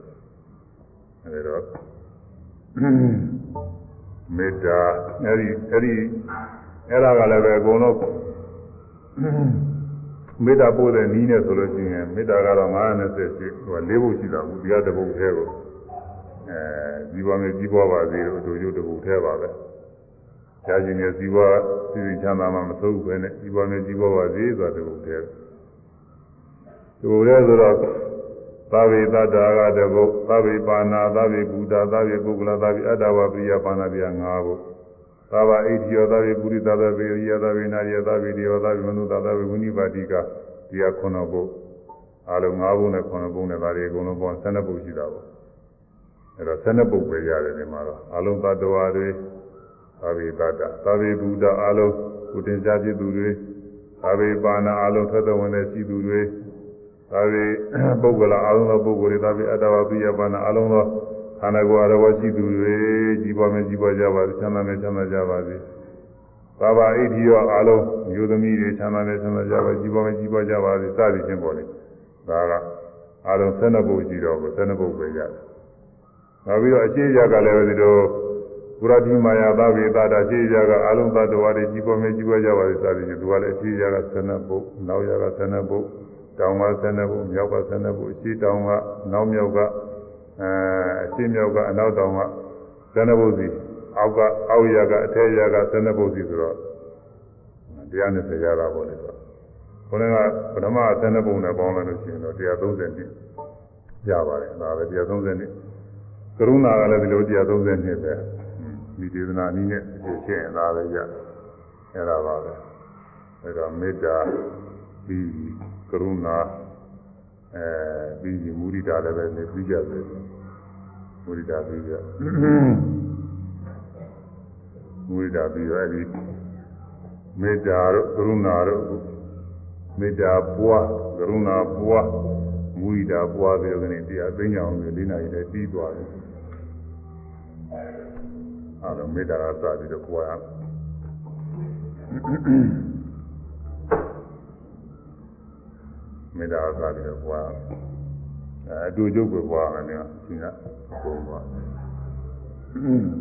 အဲဒါတော့မေတ္တာအဲ့ဒီအဲ့ဒီအဲ့ဒါကလည်းပဲအကုန်လုံးမေတ္တာပို့တဲ့နည်းနဲ့ဆိုလို့ရှိရင်မေတ္တာကတော့920ရှိဟို၄ဘုတ်ရှိတာဘူးဒီကတပုတ်သေးကို အဲဒီပေါ်မှာကြီးပွားပါစေလို့အတူတူတပုတ်သေးပါပဲ။ကြာရှင်ရဲ့ဇီဝစီစဉ်ချမ်းသာမှမသိဘူးပဲနဲ့ဒီပေါ်မှာကြီးပွားပါစေဆိုတာတပုတ်သေး။ဒီလိုလဲဆိုတော့သဗ္ဗေတ္တာကတပုတ်သဗ္ဗေပါဏာသဗ္ဗေဘုဒ္ဓသဗ္ဗေပုဂ္ဂလသဗ္ဗေအတ္တဝပရိယပါဏာပြ၅ဘုတ်သဗ္ဗအိဋ္ဌိယောသဗ္ဗေပုရိသသဗ္ဗေရိယသဗ္ဗေနာရိယသဗ္ဗေတေယောသဗ္ဗေမနုဿသဗ္ဗေဝိနိပါတိကဒီကခုနဘုတ်အလုံး၅ဘုတ်နဲ့ခုနဘုတ်နဲ့ဒါတွေအကုန်လုံးပေါင်း12ဘုတ်ရှိတာပေါ့ အဲတော့12ဘုတ်ပဲရတယ်ဒီမှာတော့အလုံးသတ္တဝါတွေသဗ္ဗေတတ္တသဗ္ဗေဘုဒ္ဓအလုံးကုတင်ကြဖြစ်သူတွေသဗ္ဗေပါဏာအလုံးထွက်တော်ဝင်တဲ့ရှိသူတွေသဗ္ဗေပုဂ္ဂလအလုံးသောပုဂ္ဂိုလ်တွေသဗ္ဗေအတ္တဝပိယပါဏာအလုံးသောခန္ဓာကိုယ်အရဝရှိသူတွေကြီးပွားမယ်ကြီးပွားကြပါစေချမ်းသာမယ်ချမ်းသာကြပါစေသာဘာဣတိယောအလုံးမျိုးသမီးတွေချမ်းသာမယ်ချမ်းသာကြပါကြီးပွားမယ်ကြီးပွားကြပါစေစသည်ချင်းပေါ်လေဒါကအလုံး12ပုဒ်ရှိတော့ကို12ပုဒ်ပဲရတယ် နောက်ပြီးတော့အခြေရကလည်းပဲဒီလိုပုရတိမာယာသဗေတာတာအခြေရကအလုံးသတ္တဝါတွေကြီးပွားမယ်ကြီးပွားကြပါစေစသည်ချင်းသူကလည်းအခြေရက12ပုဒ်နောက်ရက12ပုဒ်တောင်က12ပုဒ်မြောက်က12ပုဒ်အရှိတောင်ကနောက်မြောက်ကအဲအရှင်းမြောက်ကအနောက်တောင်ကဇဏဘုစီအောက်ကအောက်ရကအထက်ရကဇဏဘုစီဆိုတော့120ရတာပေါ့လေဆိုခေါင်းကပထမဇဏဘုနဲ့ပေါင်းလိုက်လို့ရှိရင်တော့130နှစ်ရပါတယ်ဒါပဲ130နှစ် ကရုဏာကလည်းဒီလို130နှစ်ပဲဒီဒေသနာနည်းနဲ့ဖြစ်ဖြစ်ရင်ဒါပဲရအဲ့ဒါပါပဲအဲ့တော့မေတ္တာပြီးကရုဏာအဲပြီးမုရိဒာလည်းပဲနေပြီးကြတယ်မုရိဒာပြီးကြမုရိဒာပြီးတော့အဲဒီမေတ္တာတို့ကရုဏာတို့မေတ္တာပွားကရုဏာပွားမုရိဒာပွားပြီးတော့ကနေတရားသိညာအောင်လေးနာရီလည်းပြီးသွားတယ် အဲဒါမေတ္တာကစပြီးတော့ပွားမေတ္တာသာပြီးတော့ပွားအဲအတူကျုပ်ကိုပွားမယ်နော်ရှင်ကပုံပွား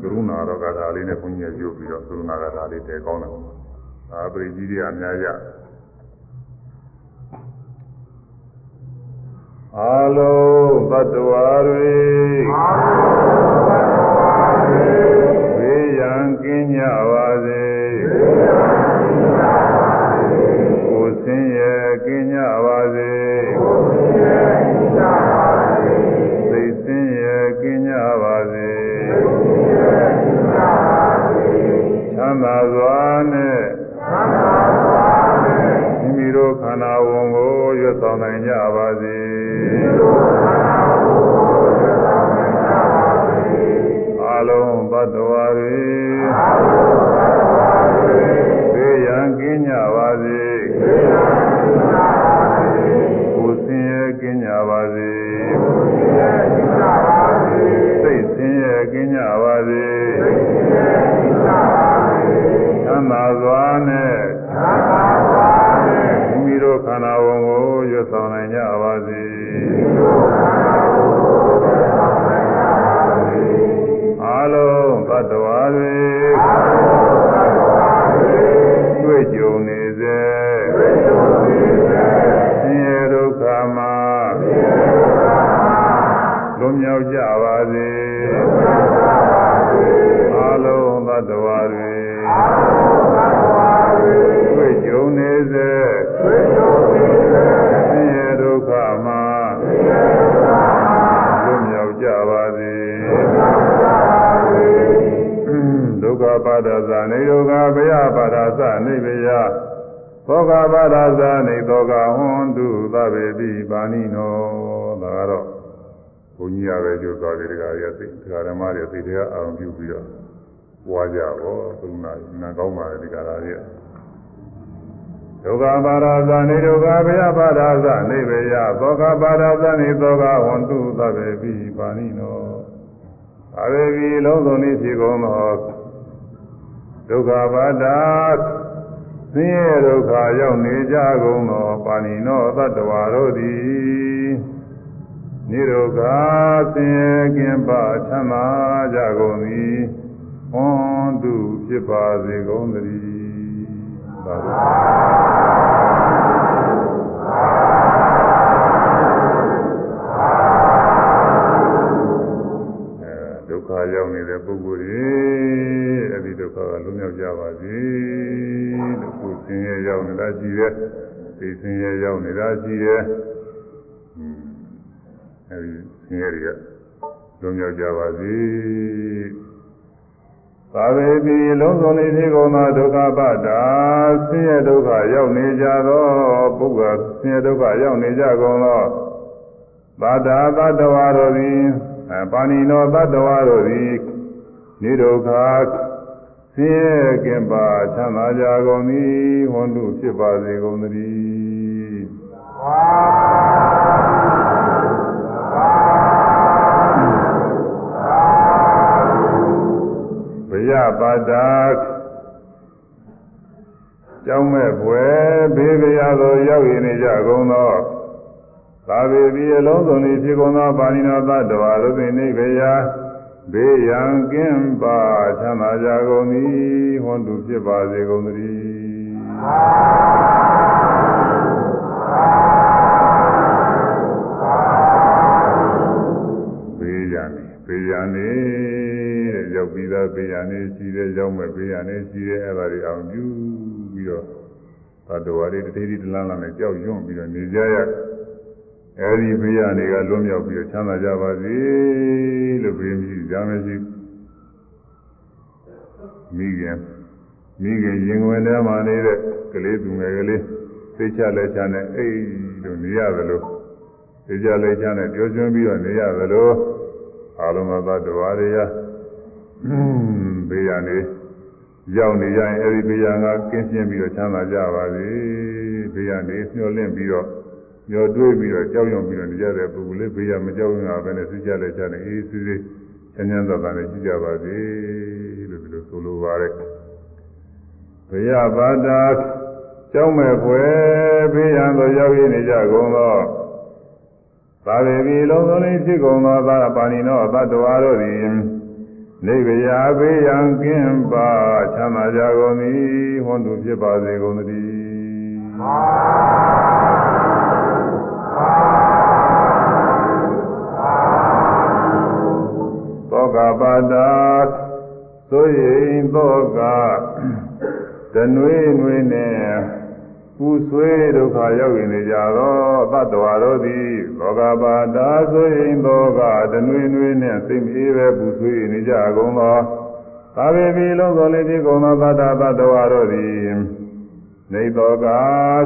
ကရုဏာတော့ကထာလေးနဲ့ဘုန်းကြီးရုပ်ပြီးတော့ကရုဏာကထာလေးတည်ကောင်းတယ်အာပရိကြီးတွေအများကြီးအာလုံးသတ္တဝါတွေအာလုံးသတ္တဝါတွေ ဝေယံကင်းကြပါစေဝေယံကင်းကြပါစေကိုဆင်းရဲကင်းကြပါစေ ကြပါသုံးနာနာကောင်းပါလေဒီကရာကြီးဒုက္ခပါဒသနေဒုက္ခဘယပါဒသနေဘယသောကပါဒသနေသောကဟွန်တုသဗ္ဗေတိပါဏိနောအရေဒီလုံးစုံလေးဖြစ်ကုန်သောဒုက္ခပါဒဆင်းရဲဒုက္ခရောက်နေကြကုန်သောပါဏိနောသတ္တဝါတို့သည်နိရောဓဆင်းရဲကင်းပါချမ်းသာကြကုန်သည် ဟွန်တုဖြစ်ပါစေကုန်သတည်းသာသာဒုက္ခရောက်နေတဲ့ပုဂ္ဂိုလ်တွေအဲ့ဒီဒုက္ခကလွတ်မြောက်ကြပါစေလို့ကိုယ်ဆင်းရဲရောက်နေတာရှိတယ်သိဆင်းရဲရောက်နေတာရှိတယ်အဲ့ဒီဆင်းရဲတွေကလွတ်မြောက်ကြပါစေ သာဝေတိလုံးစုံလေးဖြစ်ကုန်သောဒုက္ခပတ္တာဆင်းရဲဒုက္ခရောက်နေကြသောပုဂ္ဂိုလ်ဆင်းရဲဒုက္ခရောက်နေကြကုန်သောသတ္တာသတ္တဝါတို့သည်ပါဏိနောသတ္တဝါတို့သည်နိဒုက္ခဆင်းရဲကင်းပါချမ်းသာကြကုန်သည်ဝန္တုဖြစ်ပါစေကုန်သတည်း ဘယပါတာကြောင်းမဲ့ဘွယ်ဘေးကြရသောရောက်ရည်နေကြကုန်သောသာဝေဒီအလုံးစုံဤဖြစ်ကုန်သောပါဏိနောသတ္တဝါတို့သည်နိဗ္ဗာန်ဘေးရန်ကင်းပါချမ်းသာကြကုန်သည်ဟွန်တုဖြစ်ပါစေကုန်သတည်းဘေးရန်ဘေးရန်နေ တဲ့ရောက်ပြီးသားဘေးရန်နေရှိတယ်ရောက်မဲ့ဘေးရန်နေရှိတယ်အဲ့ဒါတွေအောင်ပြုပြီးတော့သတ္တဝါတွေတတိတိတလန်းလန်းနဲ့ကြောက်ရွံ့ပြီးတော့နေကြရအဲဒီဘေးရန်တွေကလွတ်မြောက်ပြီးတော့ချမ်းသာကြပါစေလို့ဘေးမြည်ကြမရှိမိခင်မိခင်ရင်ဝင်ထဲမှာနေတဲ့ကလေးသူငယ်ကလေးသိချလက်ချနဲ့အိတ်လို့နေရသလိုသိချလက်ချနဲ့ပြောကျွန်းပြီးတော့နေရသလိုအာလုံးသတ္တဝါတွေရ ဘေးရန်တွေရောက်နေကြရင်အဲဒီဘေးရန်ကကင်းရှင်းပြီးတော့ချမ်းသာကြပါစေဘေးရန်တွေညှော်လင့်ပြီးတော့ညှော်တွေးပြီးတော့ကြောက်ရွံ့ပြီးတော့နေကြတဲ့ပုဂ္ဂိုလ်လေးဘေးရန်မကြောက်ရွံ့တာပဲနဲ့သိချလက်ချနဲ့အေးအေးဆေးဆေးချမ်းချမ်းသာသာနဲ့ရှိကြပါစေလို့ဒီလိုဆိုလိုပါတယ်ဘုရားဘာတာကြောင်းမဲ့ဖွယ်ဘေးရန်သို့ရောက်ရနေကြကုန်သောသာဝေဒီလုံးစုံလေးဖြစ်ကုန်သောသာပါဏိနောသတ္တဝါတို့သည် နိဗ္ဗာန်ဘေးရန်ကင်းပါချမ်းသာကြကုန်သည်ဟွန်တုဖြစ်ပါစေကုန်သတည်းသောကပါတာသို့ရင်သောကတနွေနွေနဲ့ ပူဆွေးဒုက္ခရောက်နေကြသောသတ္တဝါတို့သည်သောကပါတာသို့ရင်သောကတနွေနွေနဲ့စိတ်အေးပဲပူဆွေးနေကြကုန်သောသာဝေပီလုံးစုံလေးဒီကုန်သောသတ္တသတ္တဝါတို့သည်နေသောက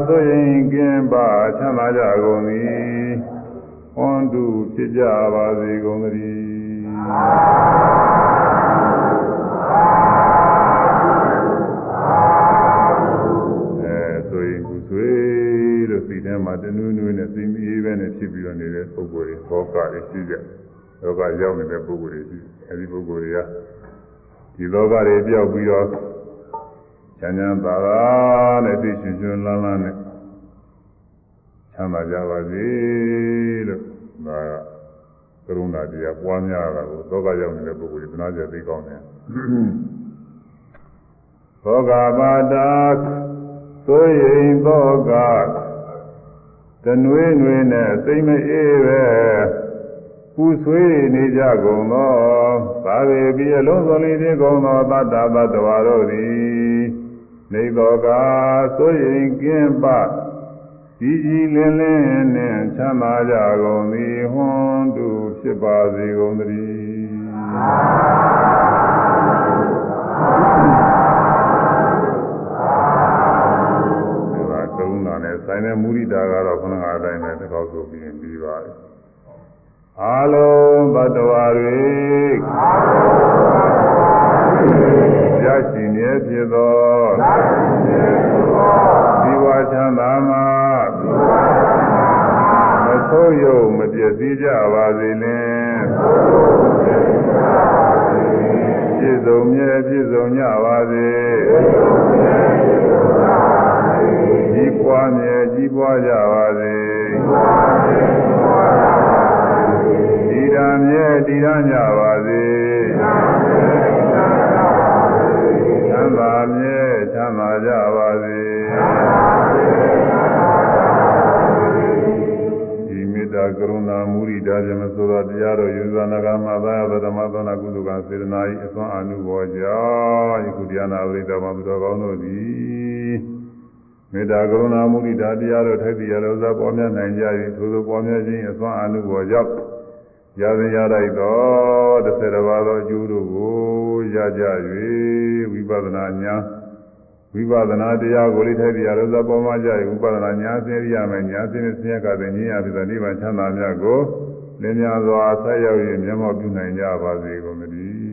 သို့ရင်ကင်းပါချမ်းသာကြကုန်သည်ဟွန်တုဖြစ်ကြပါစေကုန်သတည်း ထဲမှာတနူးနူးနဲ့စိတ်မအေးပဲနဲ့ဖြစ်ပြီးတော့နေတဲ့ပုဂ္ဂိုလ်တွေဘောကတွေရှိကြလောကရောက်နေတဲ့ပုဂ္ဂိုလ်တွေရှိအဲဒီပုဂ္ဂိုလ်တွေကဒီလောကတွေပြောက်ပြီးတော့ချမ်းချမ်းသာသာနဲ့သိရှင်ရှင်လန်းလန်းနဲ့ချမ်းသာကြပါစေလို့ဒါက ကရုဏာတရားပွားများတာကိုသောကရောက်နေတဲ့ပုဂ္ဂိုလ်ကသနာကြသိကောင်းတယ်သောကပါတာသို့ရင်သောက တနွေနွေနဲ့စိတ်မအေးပဲပူဆွေးနေကြကုန်သောသာဝေပြီးအလုံးစုံလေးခြင်းကုန်သောတတ္တသတ္တဝါတို့သည်နေသောကသို့ရင်ကင်းပကြီးကြီးလင်းလင်းနဲ့ချမ်းသာကြကုန်သည်ဟွန်းတူဖြစ်ပါစေကုန်သတည်း ဆိုင်တဲ့မုရိဒာကတော့ခဏကအတိုင်းပဲတစ်ခေါက်ဆိုပြီးရင်ပြီးပါပြီအာလုံးသတ္တဝါတွေရရှိမြဲဖြစ်သောဒီဝါချမ်းသာမှာမဆိုးရုံမပြည့်စည်ကြပါစေလင်ပြည့်စုံမြဲပြည့်စုံကြပါစေ ကြီးပွားမြဲကြီးပွားကြပါစေဒီရမြဲဒီရကြပါစေချမ်းသာမြဲချမ်းသာကြပါစေဒီမေတ္တာကရုဏာမုရိဒာဇမဆိုတော်တရားတော်ယူဇာနာကမသာယဓမ္မသောနာကုသကစေတနာ၏အစွမ်းအနုဘောကြောင့်ယခုတရားနာပရိသတ်မှာသူတော်ကောင်းတို့သည် မေတ္တာကရုဏာမုဒိတာတရားတို့ထိုက်တရားတို့သာပေါ်များနိုင်ကြ၏ထိုသို့ပေါ်များခြင်းအစွမ်းအနုဘောကြောင့်ရသည်ရလိုက်သောတစ်ဆယ်တစ်ပါးသောအကျိုးတို့ကိုရကြ၍ဝိပဿနာဉာဏ်ဝိပဿနာတရားကိုလေးထိုက်တရားတို့သာပေါ်မှာကြ၏ဝိပဿနာဉာဏ်ဆင်းရမယ်ဉာဏ်ဆင်းနဲ့ဆင်းရဲကတဲ့ဉာဏ်ရပြီးတော့နိဗ္ဗာန်ချမ်းသာမြတ်ကိုလင်းများစွာဆက်ရောက်၍မျက်မှောက်ပြုနိုင်ကြပါစေကုန်သတည်း